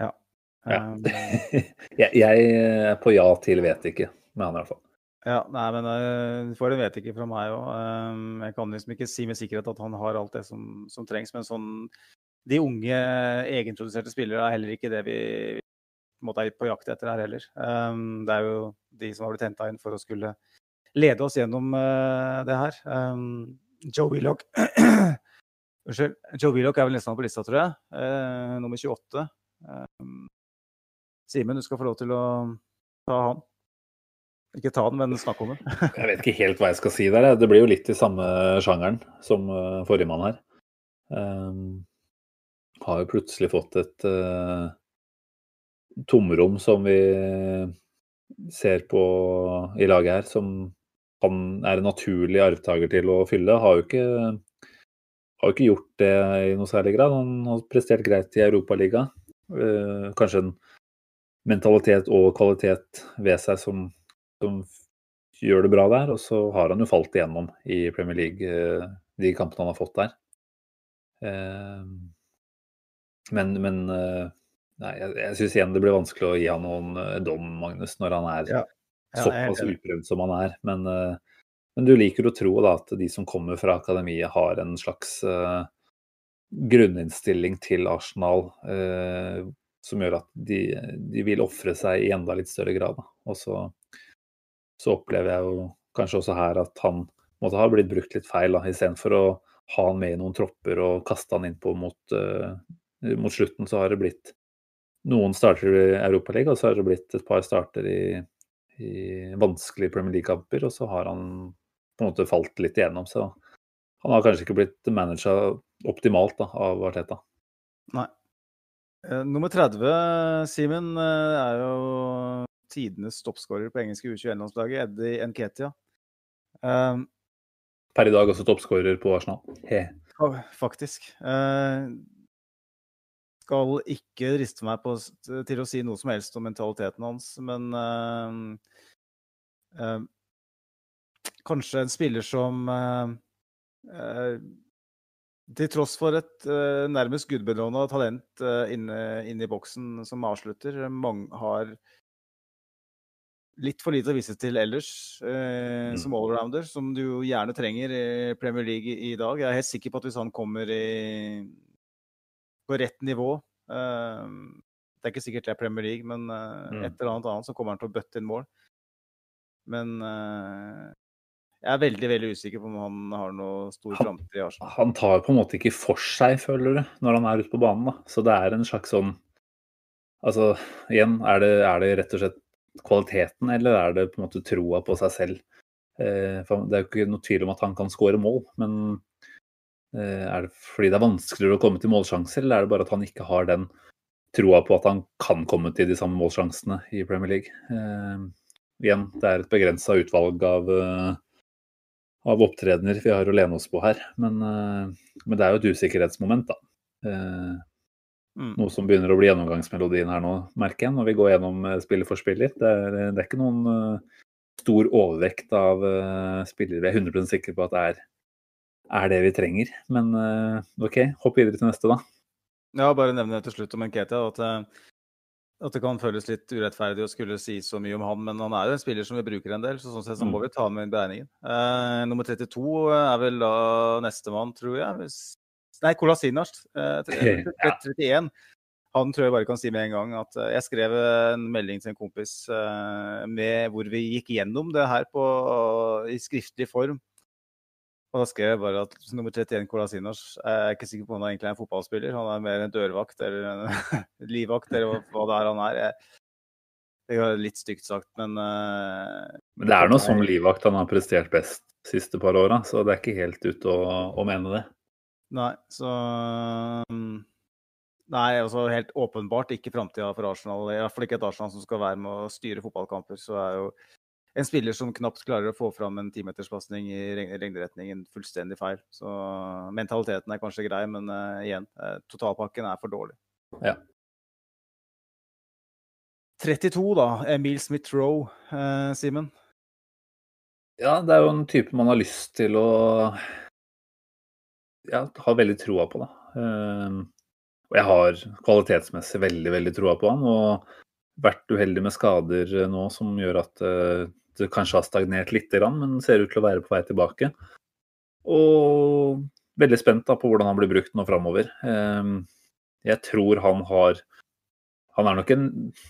Ja. ja. jeg, jeg er på ja til vet ikke med han i hvert fall. Ja, nei, men uh, får en vet ikke fra meg òg. Um, jeg kan liksom ikke si med sikkerhet at han har alt det som, som trengs. Men sånn, de unge, egenproduserte spillere er heller ikke det vi måte, er på jakt etter her heller. Det er jo de som har blitt henta inn for å skulle lede oss gjennom det her. Joe Willoch Unnskyld. Joe Willoch er vel nesten på lista, tror jeg. Nummer 28. Um, Simen, du skal få lov til å ta han. Ikke ta den, men snakk om den. jeg vet ikke helt hva jeg skal si der. Det blir jo litt i samme sjangeren som uh, forrige mann her. Um, har jo plutselig fått et uh, tomrom som vi ser på i laget her, som han er en naturlig arvtaker til å fylle. Har jo ikke, har jo ikke gjort det i noe særlig grad. Han har prestert greit i Europaligaen. Uh, kanskje en mentalitet og kvalitet ved seg som som gjør det bra der. Og så har han jo falt igjennom i Premier League, eh, de kampene han har fått der. Eh, men, men eh, nei, jeg, jeg syns igjen det blir vanskelig å gi han noen dom, Magnus, når han er ja. Ja, såpass uprøvd som han er. Men, men, du liker å tro da, at de som kommer fra akademiet, har en slags uh, grunninnstilling til Arsenal uh, som gjør at de, de vil ofre seg i enda litt større grad. Og så så opplever jeg jo kanskje også her at han måtte ha blitt brukt litt feil. da, Istedenfor å ha han med i noen tropper og kaste han innpå mot, uh, mot slutten, så har det blitt noen starter i Europaligaen, og så har det blitt et par starter i, i vanskelige Premier League-kamper, og så har han på en måte falt litt igjennom. Så han har kanskje ikke blitt managa optimalt da, av Arteta. Nei. Uh, nummer 30, Simen, uh, er jo tidenes toppskårer på engelske U21-landslaget, Eddie Nketia. Um, per i dag også toppskårer på Arsenal. He. Faktisk. Uh, skal ikke riste meg på, til å si noe som helst om mentaliteten hans, men uh, uh, Kanskje en spiller som til tross for et nærmest gudbelåna talent inne, inne, i boksen som avslutter, mange har litt for lite å vise til ellers eh, mm. som allrounder, som du jo gjerne trenger i Premier League i, dag. Jeg er helt sikker på at hvis han kommer i, på rett nivå eh, Det er ikke sikkert det er Premier League, men eh, mm. et eller annet annet så kommer han til å bøtte inn mål. Men eh, jeg er veldig veldig usikker på om han har noe stor framtid i Arsenal. Han tar på en måte ikke for seg, føler du, når han er ute på banen. da. Så det er en slags sånn Altså, igjen, er det, er det rett og slett kvaliteten, eller er det på en måte troa på seg selv? Eh, det er jo ikke noe tvil om at han kan skåre mål, men eh, er det fordi det er vanskeligere å komme til målsjanser, eller er det bare at han ikke har den troa på at han kan komme til de samme målsjansene i Premier League? Eh, igjen, det er et begrensa utvalg av, av opptredener vi har å lene oss på her, men, men det er jo et usikkerhetsmoment, da. Mm. Noe som begynner å bli gjennomgangsmelodien her nå, merker jeg, når vi går gjennom uh, spiller for spiller. Det er, det er ikke noen uh, stor overvekt av uh, spillere vi er 100 sikre på at det er, er det vi trenger. Men OK, hopp videre til neste, da. Ja, bare nevne til slutt om Nketia. At, at, det kan føles litt urettferdig å skulle si så mye om han, men han er jo en spiller som vi bruker en del, så sånn sett så må mm. vi ta med i beregningen. nummer 32 er vel da nestemann, tror jeg. hvis Nei, Kolasinac. Eh, 31. Han tror jeg bare kan si med en gang at eh, jeg skrev en melding til en kompis eh, med hvor vi gikk gjennom det her på, i skriftlig form. Og da skrev jeg bare at nummer 31, Kolasinac, jeg er ikke sikker på om han egentlig er en fotballspiller. Han er mer en dørvakt eller en livvakt eller hva det er han er. Det er litt stygt sagt, men Men det er nå som livvakt han har prestert best de siste par åra, så det er ikke helt ute å, å mene det. Nei, så mm, Nei, altså helt åpenbart ikke framtida for Arsenal. I hvert fall ikke et Arsenal som skal være med å styre fotballkamper. Så er jo en spiller som knapt klarer å få fram en timeterspasning i lengderetningen, fullstendig feil. Så mentaliteten er kanskje grei, men uh, igjen, uh, totalpakken er for dårlig. Ja. 32, da. Emil Smith-Roe, uh, Simen? Ja, det er jo en type man har lyst til å jeg har veldig troa på det. Ehm, og jeg har kvalitetsmessig veldig, veldig troa på han. Og vært uheldig med skader nå som gjør at uh, det kanskje har stagnert litt, men ser ut til å være på vei tilbake. Og veldig spent da, på hvordan han blir brukt nå framover. Ehm, jeg tror han har han er nok en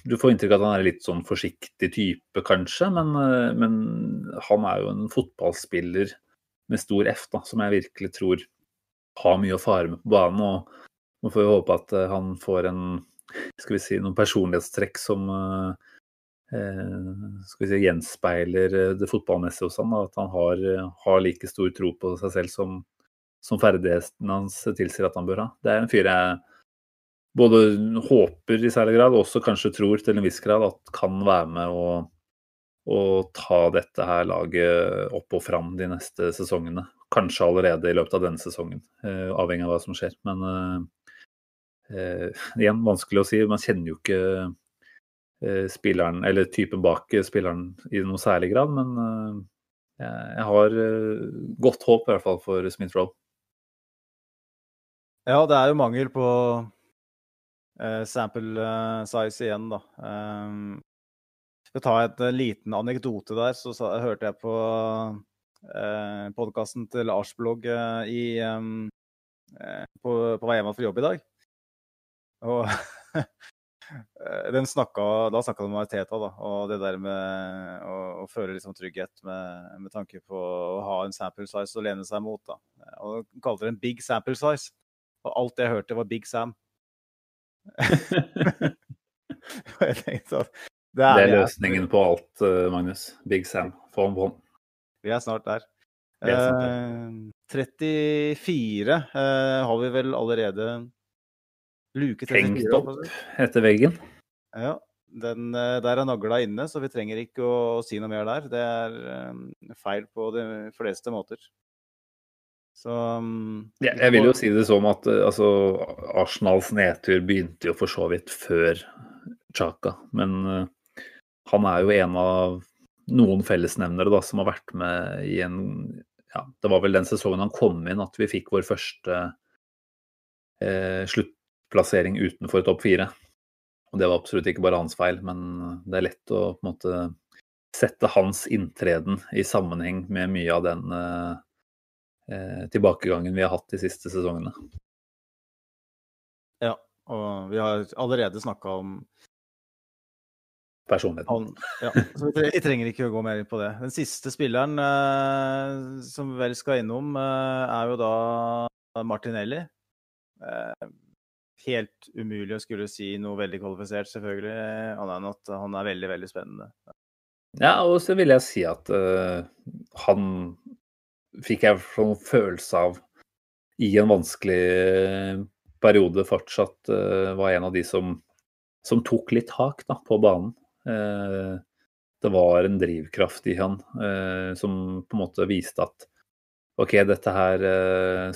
Du får inntrykk av at han er litt sånn forsiktig type, kanskje, men, eh, men han er jo en fotballspiller med stor F, da, som jeg virkelig tror har mye å fare med på banen. og Nå får vi håpe at eh, han får en, skal vi si, noen personlighetstrekk som eh, skal vi si, gjenspeiler det fotballmessige hos han, At han har, har, like stor tro på seg selv som, som ferdighetene hans tilsier at han bør ha. Det er en fyr jeg både håper i særlig grad, og også kanskje tror til en viss grad at kan være med å, å ta dette her laget opp og fram de neste sesongene. Kanskje allerede i løpet av denne sesongen, eh, avhengig av hva som skjer. Men eh, igjen, vanskelig å si. Man kjenner jo ikke eh, spilleren, eller typen bak spilleren i noe særlig grad. Men eh, jeg har godt håp i hvert fall for Smith Roll. Ja, det er jo mangel på uh, sample uh, size igjen, da. Um, skal ta et uh, liten anekdote der. Så sa, hørte jeg på eh, podkasten til Lars Blogg i, eh, på, på, vei hjem fra jobb i dag. Og den snakka, da snakka de om Teta da, og det der med å, å føle liksom trygghet med, med, tanke på å ha en sample size å lene seg mot. da. Og De kalte det en big sample size. Og alt jeg hørte, var Big Sam. jeg tenkte at det er, det er løsningen på alt, eh, Magnus. Big Sam. Få ham på hånd. Vi er snart der. Eh, 34 eh, har vi vel allerede luke 34. Hengt opp etter veggen. Ja. Den, eh, der er nagla inne, så vi trenger ikke å, å si noe mer der. Det er um, feil på de fleste måter. Så um, ja, Jeg vil jo si det som at altså, Arsenals nedtur begynte jo for så vidt før Chaka. Men uh, han er jo en av noen fellesnevnere da, som har vært med i en ja, Det var vel den sesongen han kom inn at vi fikk vår første eh, sluttplassering utenfor topp fire. Og det var absolutt ikke bare hans feil, men det er lett å på en måte sette hans inntreden i sammenheng med mye av den eh, eh, tilbakegangen vi har hatt de siste sesongene. Ja, og vi har allerede snakka om Personligheten. ja, så vi trenger ikke å gå mer inn på det. Den siste spilleren eh, som vi vel skal innom, eh, er jo da Martinelli. Eh, helt umulig å skulle si noe veldig kvalifisert, selvfølgelig, annet enn at han er veldig, veldig spennende. Ja, og så vil jeg si at uh, han fikk jeg sånn følelse av i en vanskelig eh, periode fortsatt uh, var en av de som, som tok litt tak da, på banen. Uh, det var en drivkraft i han uh, som på en måte viste at OK, dette her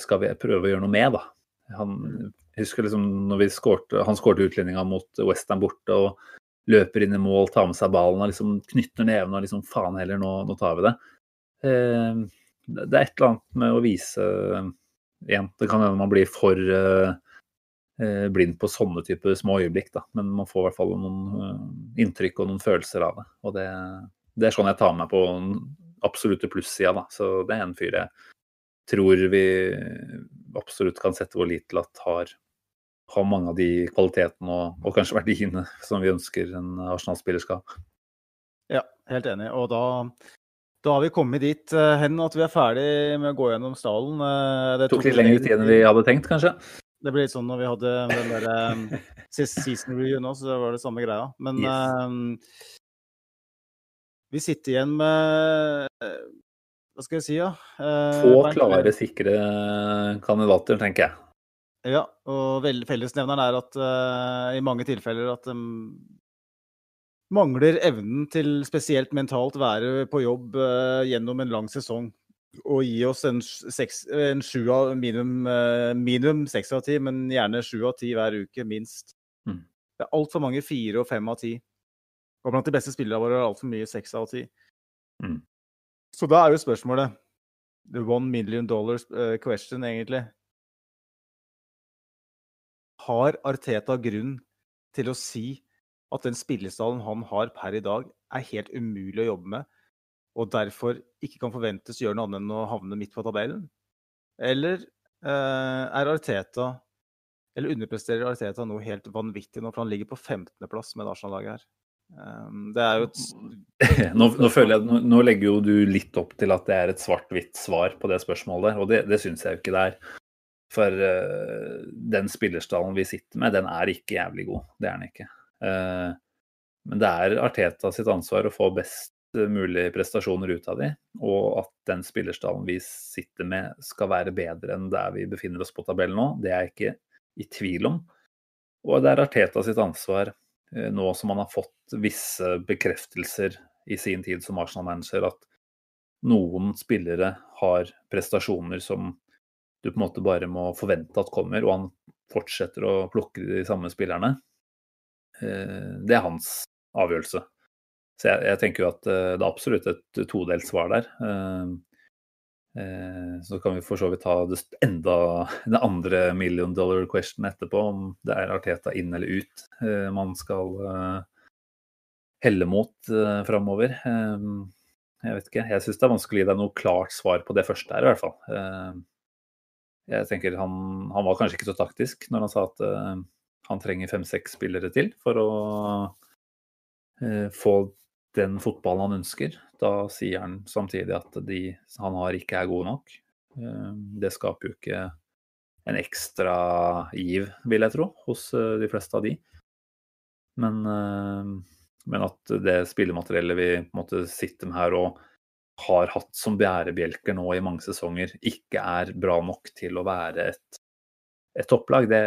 skal vi prøve å gjøre noe med, da. Han jeg husker liksom når skårte, han skårte utlendinga mot Western borte og løper inn i mål, tar med seg ballen og liksom knytter nevene og liksom faen heller, nå, nå tar vi det. Eh, det er et eller annet med å vise igjen. Det kan hende man blir for blind på sånne type små øyeblikk, da. Men man får i hvert fall noen uh, inntrykk og noen følelser av det. Og det, det er sånn jeg tar meg på absolutte plussida, da. Så det er en fyr jeg tror vi absolutt kan sette vår lit til at har, har mange av de kvalitetene og, og kanskje verdiene som vi ønsker en Arsenal-spiller skal ha. Ja, helt enig. Og da da har vi kommet dit uh, hen at vi er ferdig med å gå gjennom stallen. Det det tok litt lengre tid enn vi hadde tenkt, kanskje? Det ble litt sånn når vi hadde den der um, season review nå, så det var det samme greia. Men yes. um, vi sitter igjen med Hva skal jeg si, ja? Uh, Få klare, sikre kandidater, tenker jeg. Ja, og fellesnevneren er at i mange tilfeller at um, mangler evnen til spesielt mentalt være på jobb uh, gjennom en lang sesong. Og gi oss en, seks, en sju av, minimum, uh, minimum seks av ti, men gjerne sju av ti hver uke, minst. Mm. Det er altfor mange fire og fem av ti. Og blant de beste spillerne våre er altfor mye seks av ti. Mm. Så da er jo spørsmålet The one million dollars uh, question, egentlig. Har Arteta grunn til å si at den spillestallen han har per i dag, er helt umulig å jobbe med. Og derfor ikke kan forventes å gjøre noe annet enn å havne midt på tabellen? Eller eh, er Arteta eller underpresterer Arteta noe helt vanvittig nå, for han ligger på 15.-plass med Arsenal-laget her. Um, det er jo et nå, nå, føler jeg, nå, nå, legger jo du litt opp til at det er et svart-hvitt svar på det spørsmålet, og det, det syns jeg jo ikke det er. For uh, den spillerstallen vi sitter med, den er ikke jævlig god. Det er den ikke. Uh, men det er Arteta sitt ansvar å få best mulig prestasjoner ut av de, og at den spillerstallen vi sitter med skal være bedre enn der vi befinner oss på tabellen nå, det er jeg ikke i tvil om. Og det er Arteta sitt ansvar, uh, nå som han har fått visse bekreftelser i sin tid som Arsenal-manager, at noen spillere har prestasjoner som du på en måte bare må forvente at kommer, og han fortsetter å plukke de samme spillerne. Eh, det er hans avgjørelse. Så jeg, jeg tenker jo at eh, det er absolutt et todelt svar der. Eh, så kan vi for så vidt ta det enda den andre million dollar question etterpå, om det er Arteta inn eller ut man skal helle mot framover. Jeg vet ikke. Jeg syns det er vanskelig å gi deg noe klart svar på det første her, i hvert fall. Jeg tenker han, han, var kanskje ikke så taktisk når han sa at han trenger fem-seks spillere til for å få den fotballen han ønsker. Da sier han samtidig at de han har ikke er gode nok. Uh, det skaper jo ikke en ekstra giv, vil jeg tro, hos de fleste av de. Men, men at det spillemateriellet vi på en måte sitter med her og har hatt som bærebjelker nå i mange sesonger, ikke er bra nok til å være et, et topplag, det,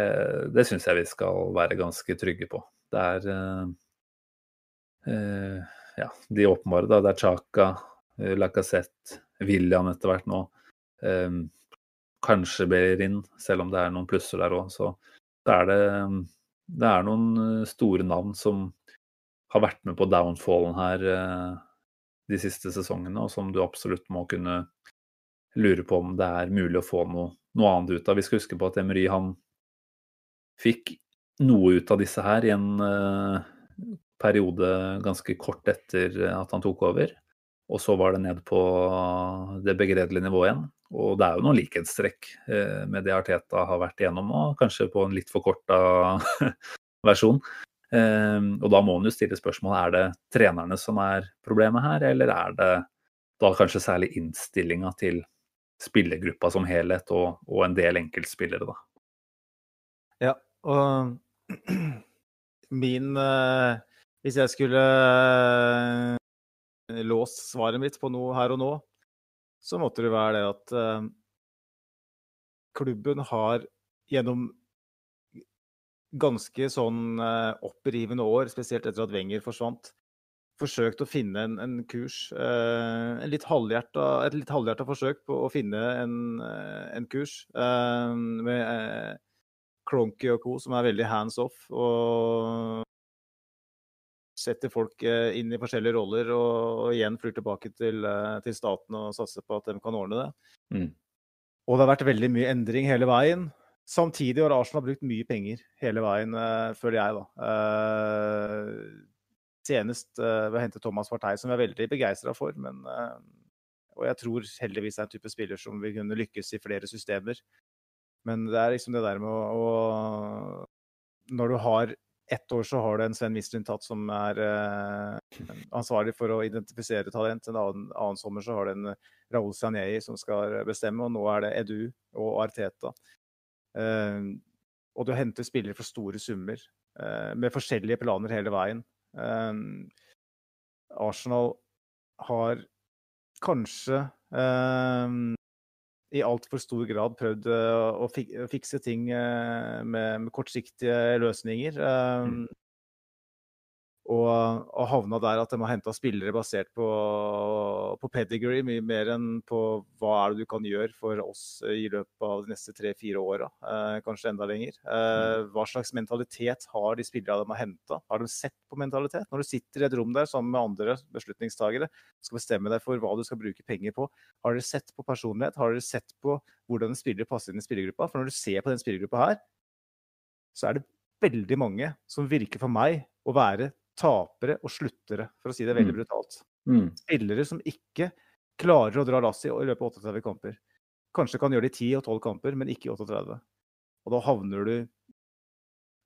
det syns jeg vi skal være ganske trygge på. Det er uh, ja, de åpenbare, da. Det er Chaka, uh, Lacassette, William etter hvert nå. Um, kanskje Berin, selv om det er noen plusser der òg. Så det er det, det er noen store navn som har vært med på downfallen her de siste sesongene, og som du absolutt må kunne lure på om det er mulig å få noe, noe annet ut av. Vi skal huske på at Emery han fikk noe ut av disse her i en periode ganske kort etter at han tok over. Og så var det ned på det begredelige nivået igjen. Og det er jo noen likhetstrekk uh, med det Arteta har vært igjennom nå, kanskje på en litt forkorta versjon. Ehm, og da må man jo stille spørsmål er det trenerne som er problemet her, eller er det da kanskje særlig innstillinga til spillergruppa som helhet og, og en del enkeltspillere, da. Ja, og min uh, Hvis jeg skulle uh, låst svaret mitt på noe her og nå, så måtte det være det at uh, klubben har gjennom ganske sånn eh, opprivende år, spesielt etter at Wenger forsvant. Forsøkt å finne en, en kurs. Eh, en litt et litt halvhjerta forsøk på å finne en, eh, en kurs. Eh, med Kronky og co., som er veldig hands off. og setter folk eh, inn i forskjellige roller og, og igjen flyr tilbake til, til, staten og satser på at de kan ordne det. Mm. Og det har vært veldig mye endring hele veien. Samtidig har Arsenal brukt mye penger hele veien, uh, føler jeg. da. Senest ved å hente Thomas Partey, som vi er veldig begeistra for. Men, og jeg tror heldigvis det er en type spiller som vil kunne lykkes i flere systemer. Men det er liksom det der med å, å Når du har ett år, så har du en Sven Mislintat som er ansvarlig for å identifisere talent. En annen, annen sommer så har du en Raoul Sanei som skal bestemme, og nå er det Edu og Arteta. Eh, og du henter spillere for store summer eh, med forskjellige planer hele veien. Ehm, Arsenal har kanskje ehm, i altfor stor grad prøvd eh, å fikse ting eh, med, med kortsiktige løsninger. Mm og, og havna der at de har henta spillere basert på, på, pedigree, mye mer enn på hva er det du kan gjøre for oss i løpet av de neste tre-fire åra, eh, kanskje enda lenger. Eh, mm. hva slags mentalitet har de spillerne de har henta? Har de sett på mentalitet? Når du sitter i et rom der sammen med andre beslutningstagere, skal bestemme deg for hva du skal bruke penger på, har dere sett på personlighet? Har dere sett på hvordan en spiller passer inn i spillergruppa? For når du ser på den spillergruppa her, så er det veldig mange som virker for meg å være tapere og sluttere, for å si det veldig Mm. brutalt. Mm. Spillere som ikke klarer å dra lasset i løpet av 38 kamper. Kanskje kan gjøre det i 10 og 12 kamper, men ikke i 38. Og da havner du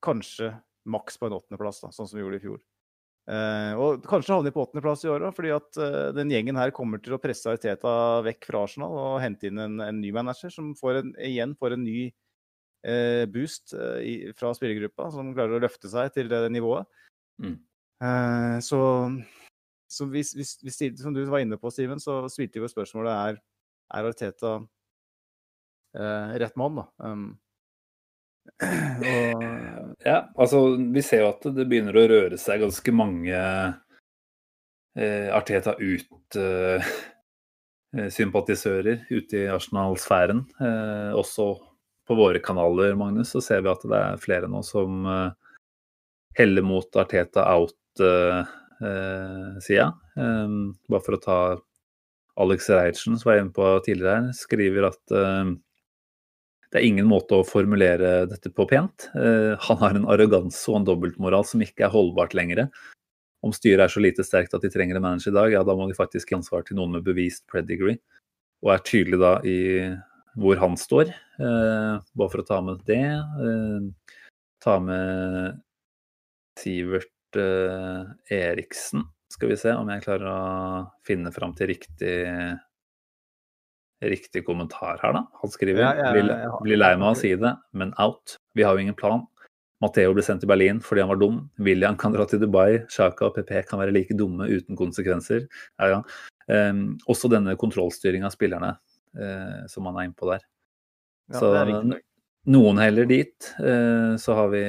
kanskje maks på en åttendeplass, sånn som vi gjorde i fjor. Eh, og kanskje havner de på åttendeplass i år òg, fordi at eh, den gjengen her kommer til å presse Ariteta vekk fra Arsenal og hente inn en, en ny manager som får en, igjen får en ny eh, boost eh, i, fra spillergruppa, som klarer å løfte seg til det nivået. Mm. Eh, så så hvis, hvis, hvis, som du var inne på, Steven, så stilte jo spørsmålet er er Arteta eh, rett mann, da. Um, og Ja, altså vi ser jo at det begynner å røre seg ganske mange eh, Arteta ut-sympatisører ute i Arsenal-sfæren. Eh, også på våre kanaler, Magnus, så ser vi at det er flere nå som eh, heller mot Arteta out-sida. Eh, bare for å ta Alex Reitchen, som var inne på tidligere her, skriver at eh, det er ingen måte å formulere dette på pent. Eh, han har en arroganse og en dobbeltmoral som ikke er holdbart lenger. Om styret er så lite sterkt at de trenger en manager i dag, ja da må de faktisk gi ansvar til noen med bevist pedigree. Og er tydelig da i hvor han står. Eh, bare for å ta med det. Eh, ta med Sivert Eriksen. Skal vi se om jeg klarer å finne fram til riktig riktig kommentar her, da. Han skriver Ja, ja, har- blir lei meg av å si det, men out. Vi har jo ingen plan. Matteo ble sendt til Berlin fordi han var dum. William kan dra til Dubai. Sjaka og PP kan være like dumme uten konsekvenser. Ja, ja. Ehm, også denne kontrollstyringa av spillerne uh, som han er inne på der. ja, Så er noen heller dit. Eh, så har vi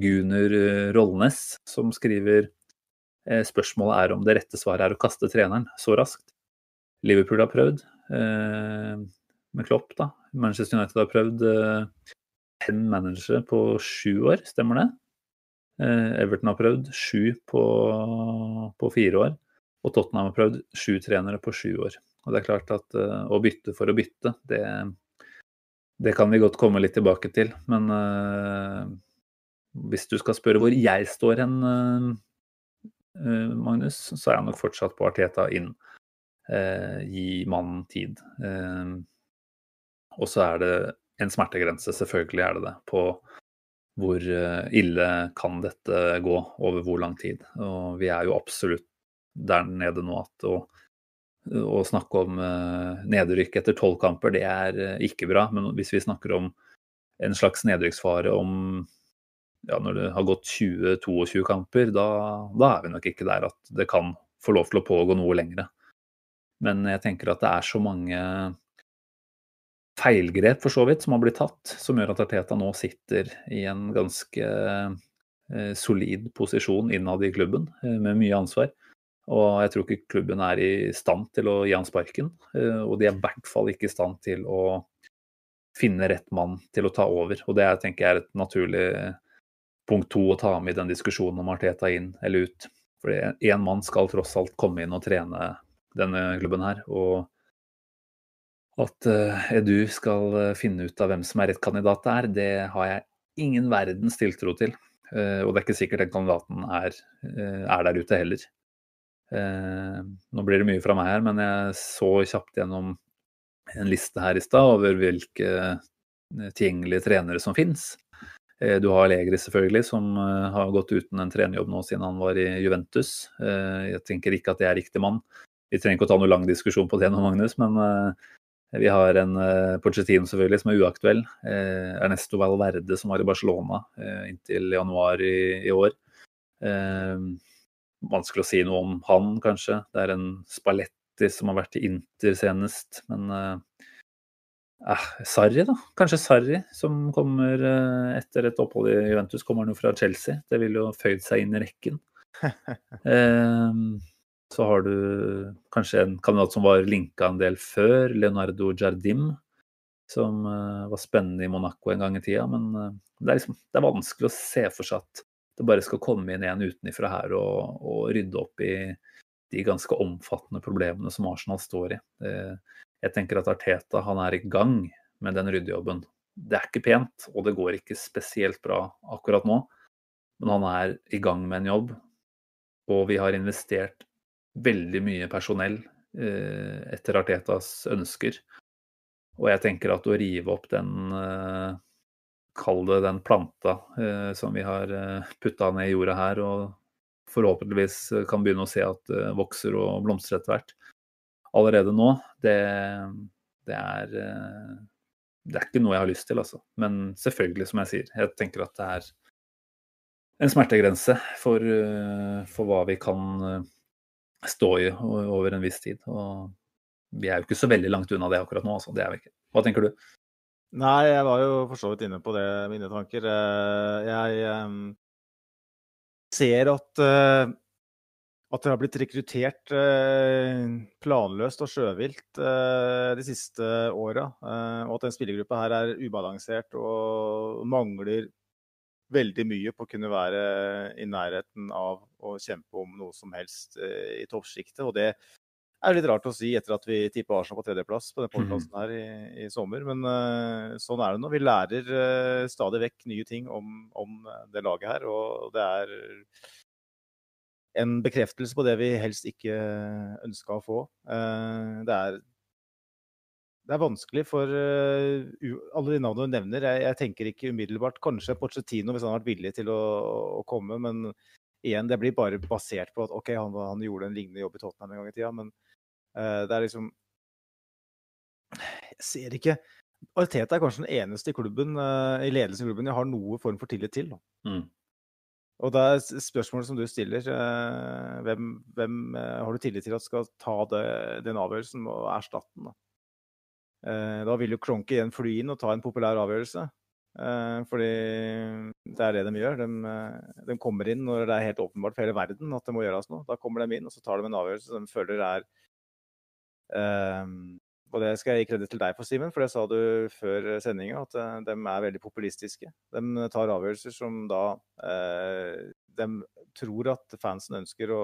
Gunur eh, Rollnes som skriver eh, spørsmålet er om det rette svaret er å kaste treneren så raskt. Liverpool har prøvd med Klopp, da. Manchester United har prøvd fem managere på sju år, stemmer det? Everton har prøvd sju på, på fire år. Og Tottenham har prøvd sju trenere på sju år. Og det er klart at å bytte for å bytte, det, det kan vi godt komme litt tilbake til. Men uh, hvis du skal spørre hvor jeg står hen, eh, Magnus, så er jeg nok fortsatt på Arteta inn. Uh, gi mannen tid. Og så er det en smertegrense, selvfølgelig er det det, på hvor ille kan dette gå, over hvor lang tid. Og vi er jo absolutt der nede nå at å, å snakke om eh, nedrykk etter tolv kamper, det er eh, ikke bra. Men hvis vi snakker om en slags nedrykksfare om ja, når det har gått 20-22 kamper, da, da er vi nok ikke der at det kan få lov til å pågå noe lengre. Men jeg tenker at det er så mange feilgrep for så vidt som har blitt tatt, som gjør at Arteta nå sitter i en ganske eh, solid posisjon innad i klubben, med mye ansvar. Og jeg tror ikke klubben er i stand til å gi han sparken. eh, og de er i hvert fall ikke i stand til å finne rett mann til å ta over. Og det er, tenker jeg er et naturlig punkt to å ta med i den diskusjonen om Arteta inn eller ut. For én mann skal tross alt komme inn og trene denne klubben her. Og at uh, Edu skal eh, finne ut av hvem som er rett kandidat der, det har jeg ingen verdens tiltro til. Eh, og det er ikke sikkert den kandidaten er, eh, er der ute heller. Eh, nå blir det mye fra meg her, men jeg så kjapt gjennom en liste her i stad over hvilke eh, tilgjengelige trenere som fins. Eh, Du har Legri, selvfølgelig, som eh, har gått uten en trenerjobb nå siden han var i Juventus. Eh, Jeg tenker ikke at det er riktig mann. Vi trenger ikke å ta noen lang diskusjon på det nå, Magnus, men eh, vi har en Pochettino selvfølgelig som er uaktuell. Ernesto Valverde som var i Barcelona inntil januar i, i år. Vanskelig å si noe om han, kanskje. Det er en Spalletti som har vært i Inter senest, men eh, eh, Sarri, da. Kanskje Sarri, som kommer eh, etter et opphold i Juventus, kommer han jo fra Chelsea. Det ville jo føyd seg inn i rekken. Eh, så har du kanskje en kandidat som var linka en del før, Leonardo Jardim, som eh, var spennende i Monaco en gang i tida. Men eh, det er, liksom, det er vanskelig å se for seg at det bare skal komme inn en utenfra her og, og rydde opp i de ganske omfattende problemene som Arsenal står i. Jeg tenker at Arteta han er i gang med den ryddejobben. Det er ikke pent, og det går ikke spesielt bra akkurat nå. Men han er i gang med en jobb Og vi har investert veldig mye personell eh, etter Artetas ønsker. Og jeg tenker at å rive opp den eh, Kall det den planta eh, som vi har eh, putta ned i jorda her, og forhåpentligvis kan begynne å se at det vokser og blomstrer etter hvert. Allerede nå, det, det er eh, Det er ikke noe jeg har lyst til, altså. Men selvfølgelig, som jeg sier, jeg tenker at det er en smertegrense for, eh, for hva vi kan eh, stå i over en viss tid. Og vi er jo ikke så veldig langt unna det akkurat nå, altså. Det er vi ikke. Hva tenker du? Nei, jeg var jo for så vidt inne på det, mine tanker. Eh, jeg ser at, at det har blitt rekruttert planløst og sjøvilt de siste åra. Og at den spillergruppa her er ubalansert og mangler veldig mye på å kunne være i nærheten av å kjempe om noe som helst eh, i toppsjiktet. Og det er litt rart å si etter at vi tippa Arsenal på tredjeplass på den Mhm. podkasten her i, i, sommer. Men uh, sånn er det nå. Vi lærer uh, stadig vekk nye ting om, om, det laget her. Og det er en bekreftelse på det vi helst ikke ønska å få. Uh, det er det er vanskelig for alle de navnene du nevner. Jeg, jeg, tenker ikke umiddelbart Kanskje Porcetino hvis han har vært villig til å, å, komme, men igjen, det blir bare basert på at OK, han, han gjorde en lignende jobb i Tottenham en gang i tida, men det er liksom Jeg ser ikke Arteta er kanskje den eneste i klubben, uh, i ledelsen i klubben jeg har noe form for tillit til. Mm. Og det er spørsmålet som du stiller, hvem, hvem har du tillit til at skal ta det, den avgjørelsen og erstatte den? da? Da vil jo Kronke igjen fly inn og ta en populær avgjørelse. Fordi det er det de gjør. De, de, kommer inn når det er helt åpenbart for hele verden at det må gjøres noe. Da kommer de inn og så tar de en avgjørelse som de føler er Og det skal jeg gi kreditt til deg for, Simen, for det sa du før sendinga, at de er veldig populistiske. De tar avgjørelser som da de tror at fansen ønsker, å,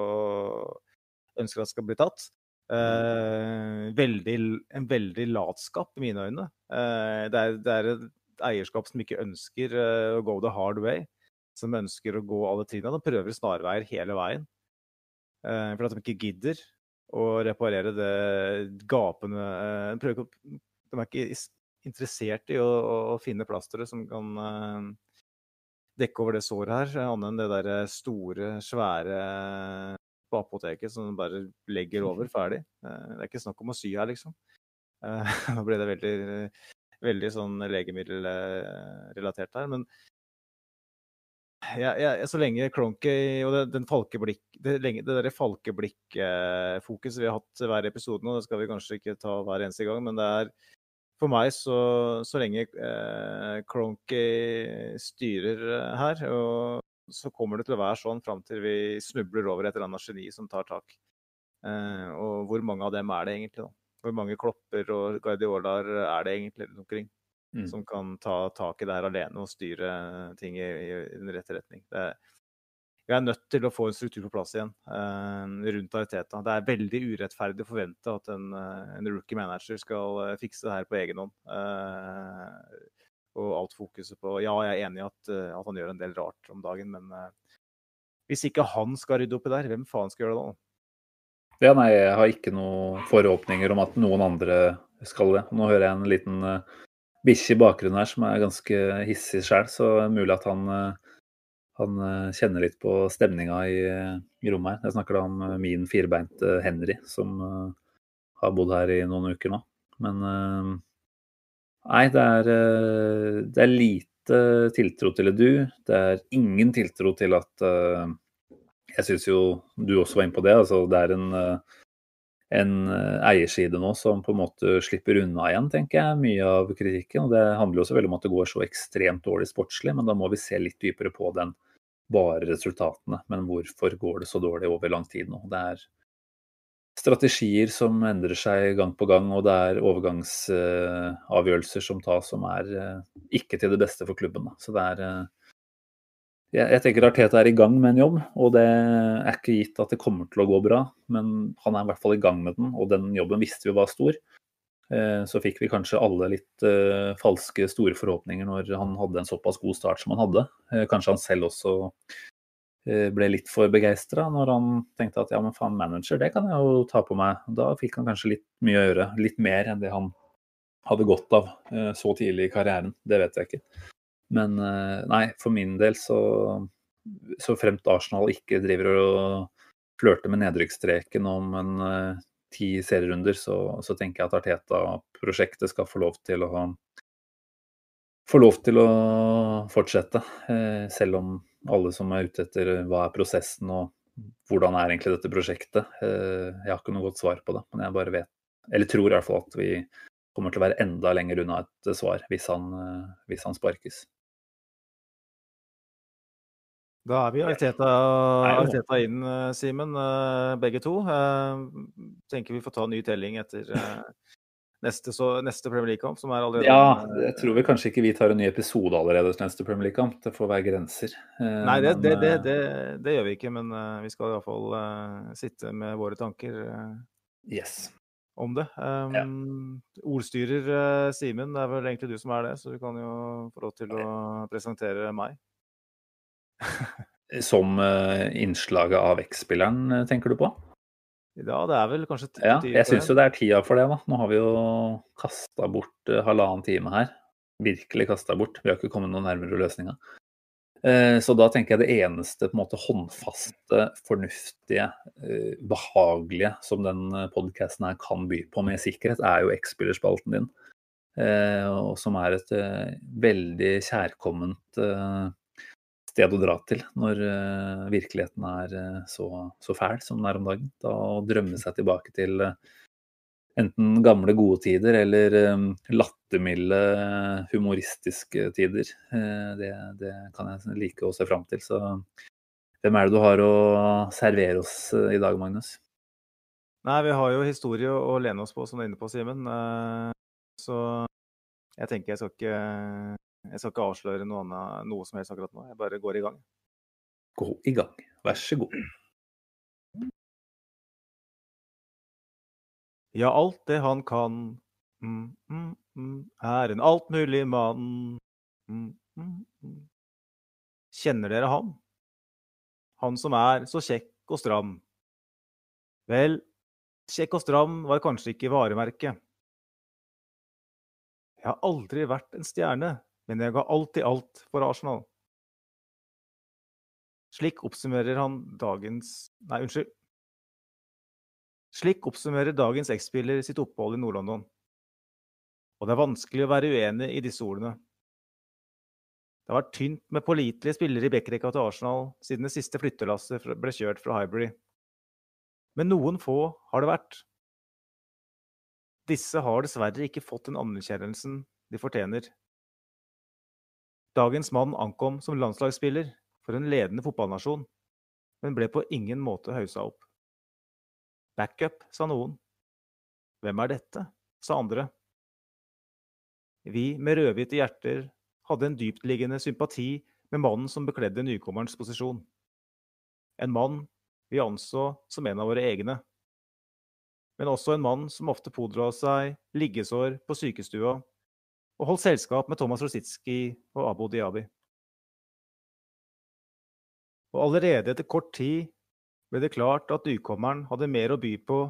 ønsker at skal bli tatt. Uh, veldig, en veldig latskap i mine øyne. Uh, det, er, det, er, et eierskap som ikke ønsker uh, å go the hard way. Som ønsker å gå alle trinnene. De prøver snarveier hele veien. for at de ikke gidder å reparere det gapende de, de, er ikke interessert i å, å finne plasteret som kan dekke over det såret her, annet enn det der store, svære på apoteket som bare legger over ferdig. Det er ikke snakk om å sy her, liksom. Nå ble det veldig, veldig sånn legemiddelrelatert her. Men ja, ja, så lenge Cronky og det, den falkeblikk, det, det der falkeblikk-fokuset vi har hatt hver episode nå, det skal vi kanskje ikke ta hver eneste gang, men det er for meg, så, så lenge eh, Cronky styrer her, og så kommer det til å være sånn fram til vi snubler over et eller annet geni som tar tak. Eh, og hvor mange av dem er det egentlig? da? Hvor mange klopper og guardiolaer er det egentlig rundt omkring? Mm. Som kan ta tak i det her alene og styre ting i, i, i den rette retning. Det, vi er nødt til å få en struktur på plass igjen eh, rundt Ariteta. Det er veldig urettferdig å forvente at en, en rookie manager skal fikse det her på egen hånd. Eh, og alt fokuset på Ja, jeg er enig i at, at, han gjør en del rart om dagen, men uh, hvis ikke han skal rydde opp i der, hvem faen skal gjøre det da? Ja, nei, jeg har ikke noen forhåpninger om at noen andre skal det. Nå hører jeg en liten bikkje i bakgrunnen her som er ganske hissig sjøl, så det er mulig at han, uh, han kjenner litt på stemninga i, i, rommet her. Jeg snakker da om min firbeinte Henry, som har bodd her i noen uker nå. Men Nei, det er, det er, lite tiltro til Edu. Det er ingen tiltro til at Jeg syns jo du også var inne på det. altså Det er en, en eierside nå som på en måte slipper unna igjen, tenker jeg, mye av kritikken. og Det handler jo selvfølgelig om at det går så ekstremt dårlig sportslig, men da må vi se litt dypere på den bare resultatene. Men hvorfor går det så dårlig over lang tid nå? Det er strategier som endrer seg gang på gang, og det er overgangsavgjørelser som tas som er ikke til det beste for klubben. Så det er Jeg tenker Arteta er i gang med en jobb, og det er ikke gitt at det kommer til å gå bra, men han er i hvert fall i gang med den, og den jobben visste vi var stor. Så fikk vi kanskje alle litt uh, falske store forhåpninger når han hadde en såpass god start som han hadde. Kanskje han selv også uh, ble litt for begeistra når han tenkte at ja, men faen, manager, det kan jeg jo ta på meg. Da fikk han kanskje litt mye å gjøre. Litt mer enn det han hadde godt av uh, så tidlig i karrieren. Det vet jeg ikke. Men eh, nei, for min del så så fremt Arsenal ikke driver og flørter med nedrykksstreken om en uh, ti serierunder, så, så, tenker jeg at Arteta-prosjektet skal få lov til å få lov til å fortsette. Uh, selv om alle som er ute etter hva er prosessen og hvordan er egentlig dette prosjektet. Jeg har ikke noe godt svar på det, men jeg bare vet, eller tror i hvert fall at vi kommer til å være enda lenger unna et svar hvis han, hvis han sparkes. Da er vi Arteta, Arteta inn, eh, Simen, eh, begge to. Eh, tenker vi får ta en ny telling etter neste, så, neste Premier League-kamp, som er allerede Ja, jeg tror vel kanskje ikke vi tar en ny episode allerede til neste Premier League-kamp. Det får være grenser. Nei, det, det, det, det, gjør vi ikke, men vi skal iallfall sitte med våre tanker yes. om det. Um, ja. Ordstyrer Simen, det er vel egentlig du som er det, så du kan jo få lov til å presentere meg. Som uh, innslaget av X-spilleren, eh, tenker du på? Ja, det er vel kanskje Ja, jeg syns jo det er tida for det, da. Nå har vi jo kasta bort uh, halvannen time her. Virkelig kasta bort. Vi har ikke kommet noe nærmere løsninga. Så da tenker jeg det eneste på en måte håndfaste, fornuftige, behagelige som den podkasten her kan by på med sikkerhet, er jo X-spillerspalten din. og som er et veldig kjærkomment sted å dra til når uh, virkeligheten er uh, så, så, fæl som den er om dagen. Da å drømme seg tilbake til uh, enten gamle, gode tider eller lattermilde, humoristiske tider, det, det, kan jeg like å se fram til. Så hvem er det du har å servere oss i dag, Magnus? Nei, vi har jo historie å lene oss på, som du er inne på, Simen. Så jeg tenker jeg skal ikke jeg skal ikke avsløre noe, annet, noe som helst akkurat nå. Jeg bare går i gang. Gå i gang. Vær så god. Ja, alt det han kan, mm, mm, mm, er en altmulig mann. Mm, mm, mm. Kjenner dere ham? Han som er så kjekk og stram. Vel, kjekk og stram var kanskje ikke varemerket. Jeg har aldri vært en stjerne, men jeg ga alltid alt for Arsenal. Slik oppsummerer han dagens Nei, unnskyld. Slik oppsummerer dagens X-spiller sitt opphold i Nord-London. Og det er vanskelig å være uenig i disse ordene. Det har vært tynt med pålitelige spillere i backrekka til Arsenal siden det siste flyttelasset ble kjørt fra Highbury. Men noen få har det vært. Disse har dessverre ikke fått den anerkjennelsen de fortjener. Dagens mann ankom som landslagsspiller for en ledende fotballnasjon, men ble på ingen måte haussa opp. Backup, sa noen. Hvem er dette? sa andre. Vi med rødhvite hjerter hadde en dyptliggende sympati med mannen som bekledde nykommerens posisjon. En mann vi anså som en av våre egne. Men også en mann som ofte pådro seg liggesår på sykestua og holdt selskap med Thomas Rositski og Abo Diabi. Og allerede etter kort tid ble det klart at nykommeren hadde mer å by på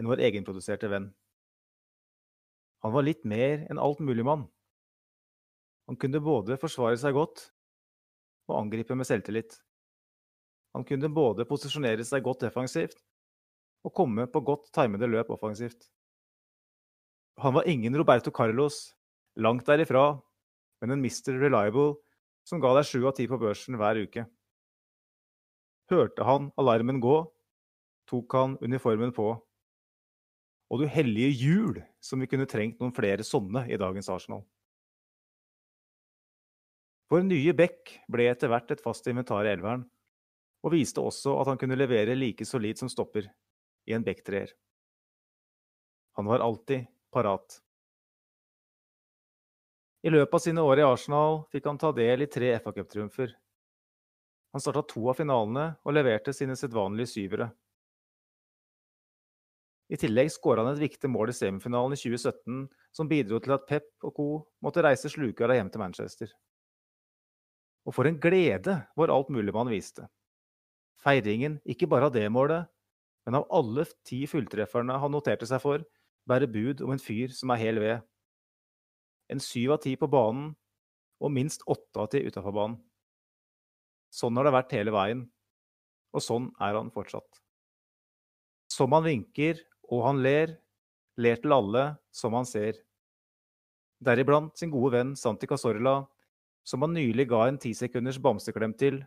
enn vår egenproduserte venn. Han var litt mer enn altmuligmann. Han kunne både forsvare seg godt og angripe med selvtillit. Han kunne både posisjonere seg godt defensivt og komme på godt timede løp offensivt. Han var ingen Roberto Carlos Langt derifra, men en Mr. Reliable som ga deg sju av ti på børsen hver uke. Hørte han alarmen gå, tok han uniformen på. Og du hellige jul som vi kunne trengt noen flere sånne i dagens Arsenal. Vår nye Beck ble etter hvert et fast inventar i elveren, og viste også at han kunne levere like solid som stopper i en Beck-treer. Han var alltid parat. I løpet av sine år i Arsenal fikk han ta del i tre FA Cup-triumfer. Han starta to av finalene og leverte sine sedvanlige syvere. I tillegg skåra han et viktig mål i semifinalen i 2017, som bidro til at Pep og co. måtte reise slukøra hjem til Manchester. Og for en glede var alt mulig man viste. Feiringen ikke bare av det målet, men av alle ti fulltrefferne han noterte seg for, bærer bud om en fyr som er hel ved. En syv av ti på banen og minst åtte av ti utafor banen. Sånn har det vært hele veien, og sånn er han fortsatt. Som han vinker og han ler, ler til alle som han ser. Deriblant sin gode venn Santi Casorla, som han nylig ga en tisekunders bamseklem til,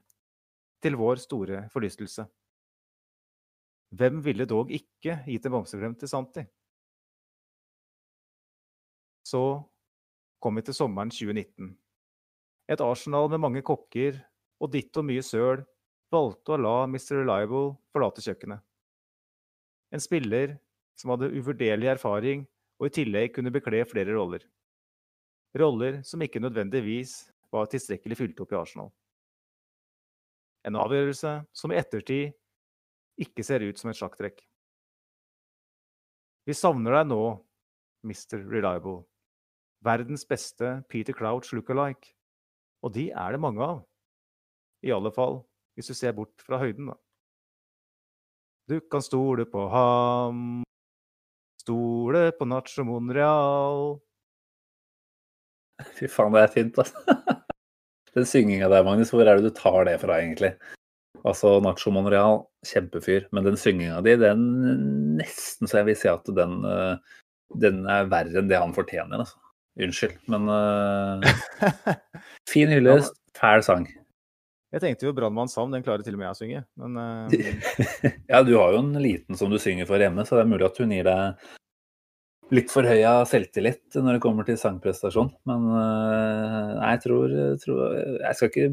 til vår store forlystelse. Hvem ville dog ikke gitt en bamseklem til Santi? Så kom vi til sommeren 2019. Et Arsenal med mange kokker og ditt og mye søl valgte å la Mr. Reliable forlate kjøkkenet. En spiller som hadde uvurderlig erfaring og i tillegg kunne bekle flere roller. Roller som ikke nødvendigvis var tilstrekkelig fylt opp i Arsenal. En avgjørelse som i ettertid ikke ser ut som et sjakktrekk. Vi savner deg nå, Mr. Reliable. Verdens beste Peter Crouch look-alike. Og de er det mange av. I alle fall hvis du ser bort fra høyden, da. Du kan stole på ham, stole på Nacho Monreal. Fy faen, det er fint, altså. Den synginga der, Magnus, hvor er det du tar det fra, egentlig? Altså, Nacho Monreal, kjempefyr. Men den synginga di, den nesten så jeg vil si at den, eh, den er verre enn det han fortjener, altså. Unnskyld, men uh, Fin hyllest, fæl sang. Jeg tenkte jo 'Brannmann Sam', den klarer til og med jeg å synge, men uh... Ja, du har jo en liten som du synger for hjemme, så det er mulig at hun gir deg litt for høy av selvtillit når det kommer til sangprestasjon. Men uh, jeg tror, tror, Jeg skal ikke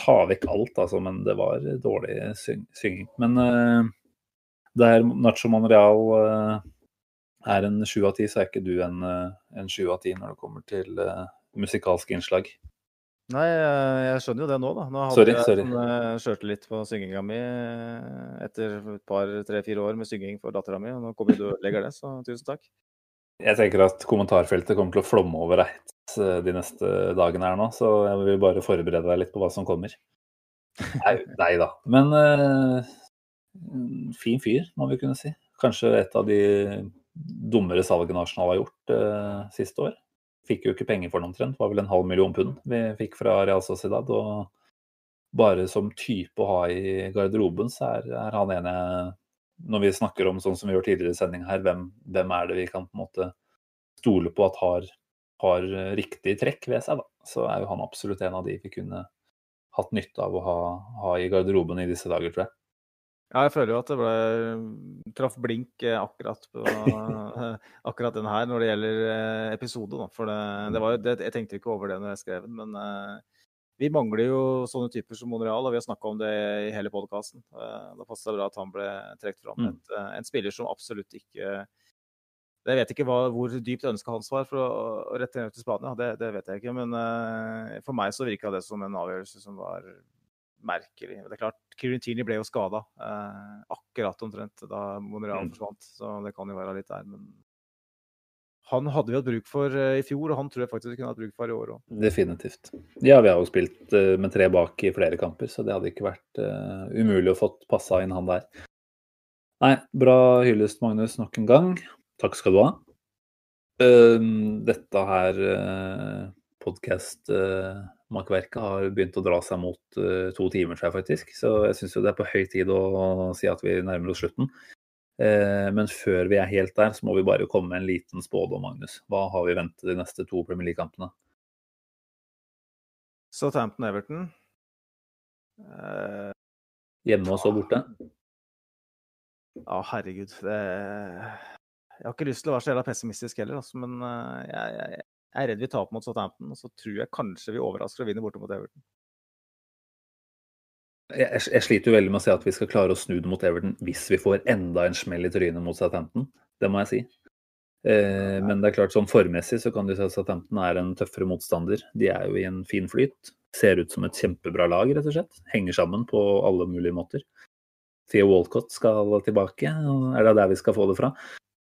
ta vekk alt, altså, men det var dårlig syng synging. Men uh, der Nacho Monreal er en sju av ti, så er ikke du en, en sju av ti når det kommer til musikalske innslag. Nei, jeg skjønner jo det nå, da. Nå hadde sorry, jeg sorry. Sånn, kjørte litt på synginga mi etter et par, tre-fire år med synging for dattera mi, og nå kommer du og ødelegger det, så tusen takk. Jeg tenker at kommentarfeltet kommer til å flomme over deg de neste dagene her nå, så jeg vil bare forberede deg litt på hva som kommer. Nei, nei da. Men uh, fin fyr, må vi kunne si. Kanskje et av de dummere salget Arsenal har gjort eh, siste år. Fikk jo ikke penger for den omtrent, var vel en halv million pund vi fikk fra Real Sociedad. Og bare som type å ha i garderoben, så er, er han ene Når vi snakker om sånn som vi gjør tidligere i sending her, hvem, hvem, er det vi kan på en måte stole på at har, har riktig trekk ved seg, da. Så er jo han absolutt en av de vi kunne hatt nytte av å ha, ha i garderoben i disse dager, tror jeg. Ja, jeg føler jo at det ble traff blink akkurat på akkurat den her når det gjelder episode. Da. For det, det var jo, det, jeg tenkte ikke over det når jeg skrev den, men uh, vi mangler jo sånne typer som Monreal, og vi har snakka om det i hele podkasten. Uh, da passet det bra at han ble trukket fram. Mm. Et, uh, en spiller som absolutt ikke Jeg vet ikke hva, hvor dypt ønsket hans var for å, å rette ned til Spania, det, det, vet jeg ikke. Men for meg så virka det som en avgjørelse som var merkelig. Det er klart, Kirintini ble jo skada eh, akkurat omtrent da Monreal Mm. forsvant, så det kan jo være litt der. Men han hadde vi hatt bruk for eh, i fjor, og han tror jeg faktisk vi kunne hatt bruk for i år òg. Definitivt. Ja, vi har jo spilt uh, med tre bak i flere kamper, så det hadde ikke vært uh, umulig å fått passa inn han der. Nei, bra hyllest, Magnus, nok en gang. Takk skal du ha. Uh, dette her uh, podkast-makkverket har begynt å dra seg mot uh, to timer, tror jeg faktisk. Så jeg syns jo det er på høy tid å si at vi nærmer oss slutten. Uh, men før vi er helt der, så må vi bare komme med en liten spådom, Magnus. Hva har vi ventet de neste to Premier League-kampene? Southampton-Everton. Uh, Hjemme og så borte? ja, herregud. Det, jeg har ikke lyst til å være så jævla pessimistisk heller, altså, men eh, jeg, jeg, jeg er redd vi taper mot Southampton. Og så tror jeg kanskje vi overrasker og vinner borte mot Everton. Jeg, jeg sliter jo veldig med å si at vi skal klare å snu det mot Everton hvis vi får enda en smell i trynet mot Southampton. Det må jeg si. Eh, men det er klart sånn formessig så kan du si at Southampton er en tøffere motstander. De er jo i en fin flyt. Ser ut som et kjempebra lag, rett og slett. Henger sammen på alle mulige måter. Theo Walcott skal tilbake. Er det der vi skal få det fra?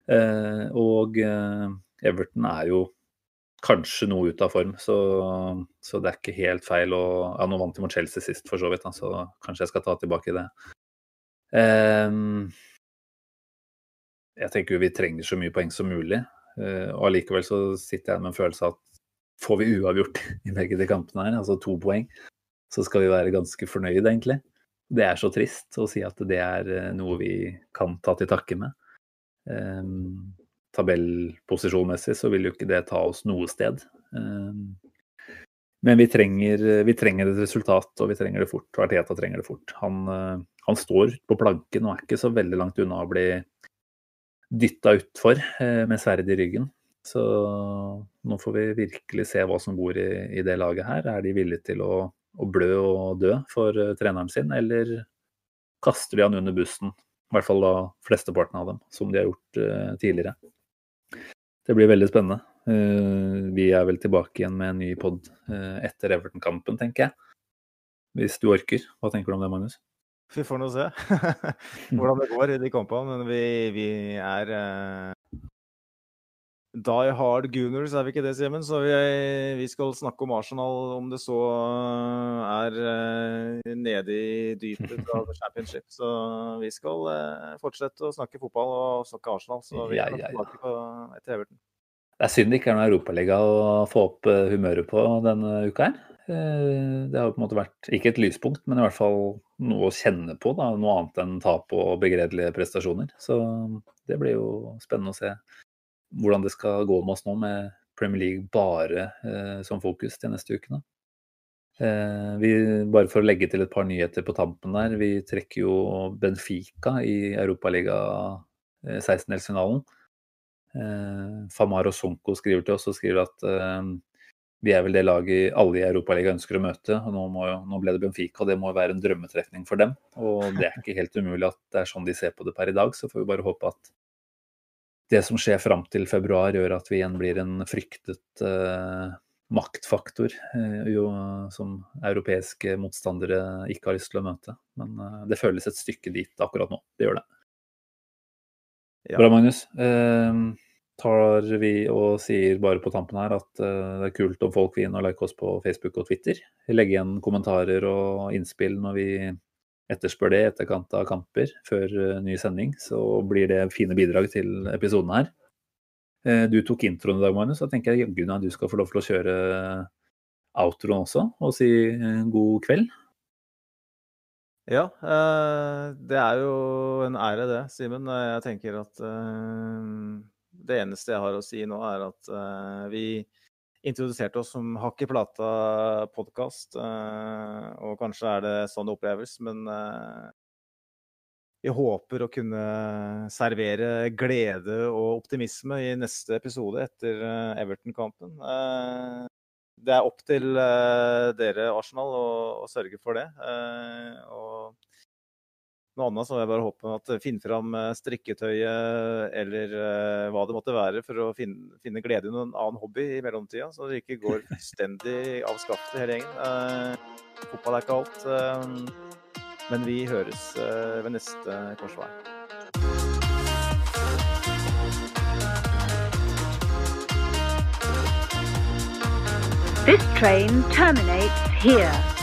Eh, og eh, Everton er jo kanskje noe ut av form, så, så, det er ikke helt feil å Ja, nå vant de mot Chelsea sist, for så vidt, da, så kanskje jeg skal ta tilbake det. Um, jeg tenker jo vi trenger så mye poeng som mulig. Uh, og allikevel så sitter jeg med en følelse av at får vi uavgjort i begge de kampene her, altså to poeng, så skal vi være ganske fornøyd, egentlig. Det er så trist å si at det er eh, noe vi kan ta til takke med. Um, tabellposisjonmessig så vil jo ikke det ta oss noe sted. Um, men vi trenger, vi trenger, et resultat, og vi trenger det fort. Og Arteta trenger det fort. Han, uh, han står på planken og er ikke så veldig langt unna å bli dytta utfor uh, med sverd i ryggen. Så nå får vi virkelig se hva som bor i, i det laget her. Er de villige til å, å blø og dø for treneren sin, eller kaster de han under bussen? I hvert fall da flesteparten av dem, som de har gjort tidligere. Det blir veldig spennende. Uh, vi er vel tilbake igjen med en ny pod uh, etter Everton-kampen, tenker jeg. Hvis du orker. Hva tenker du om det, Magnus? Vi får nå se hvordan det går i de kampene. Men vi, vi er Die Hard Gooners, er vi ikke det, Simen? Så vi, vi, skal snakke om Arsenal, om det så er uh, nede i dypet av championship. Så vi skal uh, fortsette å snakke fotball og snakke Arsenal. Så vi ja, er ja, tilbake på, etter Everton. Det er synd det ikke er noen Europaliga å få opp humøret på denne uka her. Det har på en måte vært, ikke et lyspunkt, men i hvert fall noe å kjenne på. Da. Noe annet enn tap og begredelige prestasjoner. Så det blir jo spennende å se hvordan det skal gå med oss nå med Premier League bare eh, som fokus de neste ukene. Eh, vi, bare for å legge til et par nyheter på tampen der. Vi trekker jo Benfica i Europaliga eh, 16-delsfinalen. Eh, Famaro Sonko skriver til oss og skriver at eh, vi er vel det laget alle i Europaligaen ønsker å møte. og nå, må, nå, ble det Benfica, og det må være en drømmetrefning for dem. Og det er ikke helt umulig at det er sånn de ser på det per i dag. Så får vi bare håpe at det som skjer fram til februar, gjør at vi igjen blir en fryktet eh, maktfaktor eh, jo, som europeiske motstandere ikke har lyst til å møte. Men eh, det føles et stykke dit akkurat nå. Det gjør det. Ja. Bra, Magnus. tar vi og sier bare på tampen her at det er kult om folk vil inn og like oss på Facebook og Twitter. Legge igjen kommentarer og innspill når vi etterspør det i etterkant av kamper før uh, ny sending, så blir det fine bidrag til episoden her. Uh, du tok introen i dag, Magnus. Så tenker jeg jaggu du skal få lov til å kjøre outroen også, og si god kveld. Ja, det er jo en ære det, Simen. Jeg tenker at det eneste jeg har å si nå, er at vi introduserte oss som Hakk i plata-podkast. Eh, og kanskje er det sånn det oppleves, men eh, vi håper å kunne servere glede og optimisme i neste episode etter eh, Everton-kampen. Det er opp til dere, Arsenal, å, å sørge for det. Og noe annet så må jeg bare håpe at finne fram eh, strikketøyet eller uh, hva det måtte være for å finne, finne glede i noen annen hobby i mellomtida, så det ikke går fullstendig av skaftet hele gjengen. Fotball er ikke alt. Men vi høres ved neste korsvei. This train terminates here.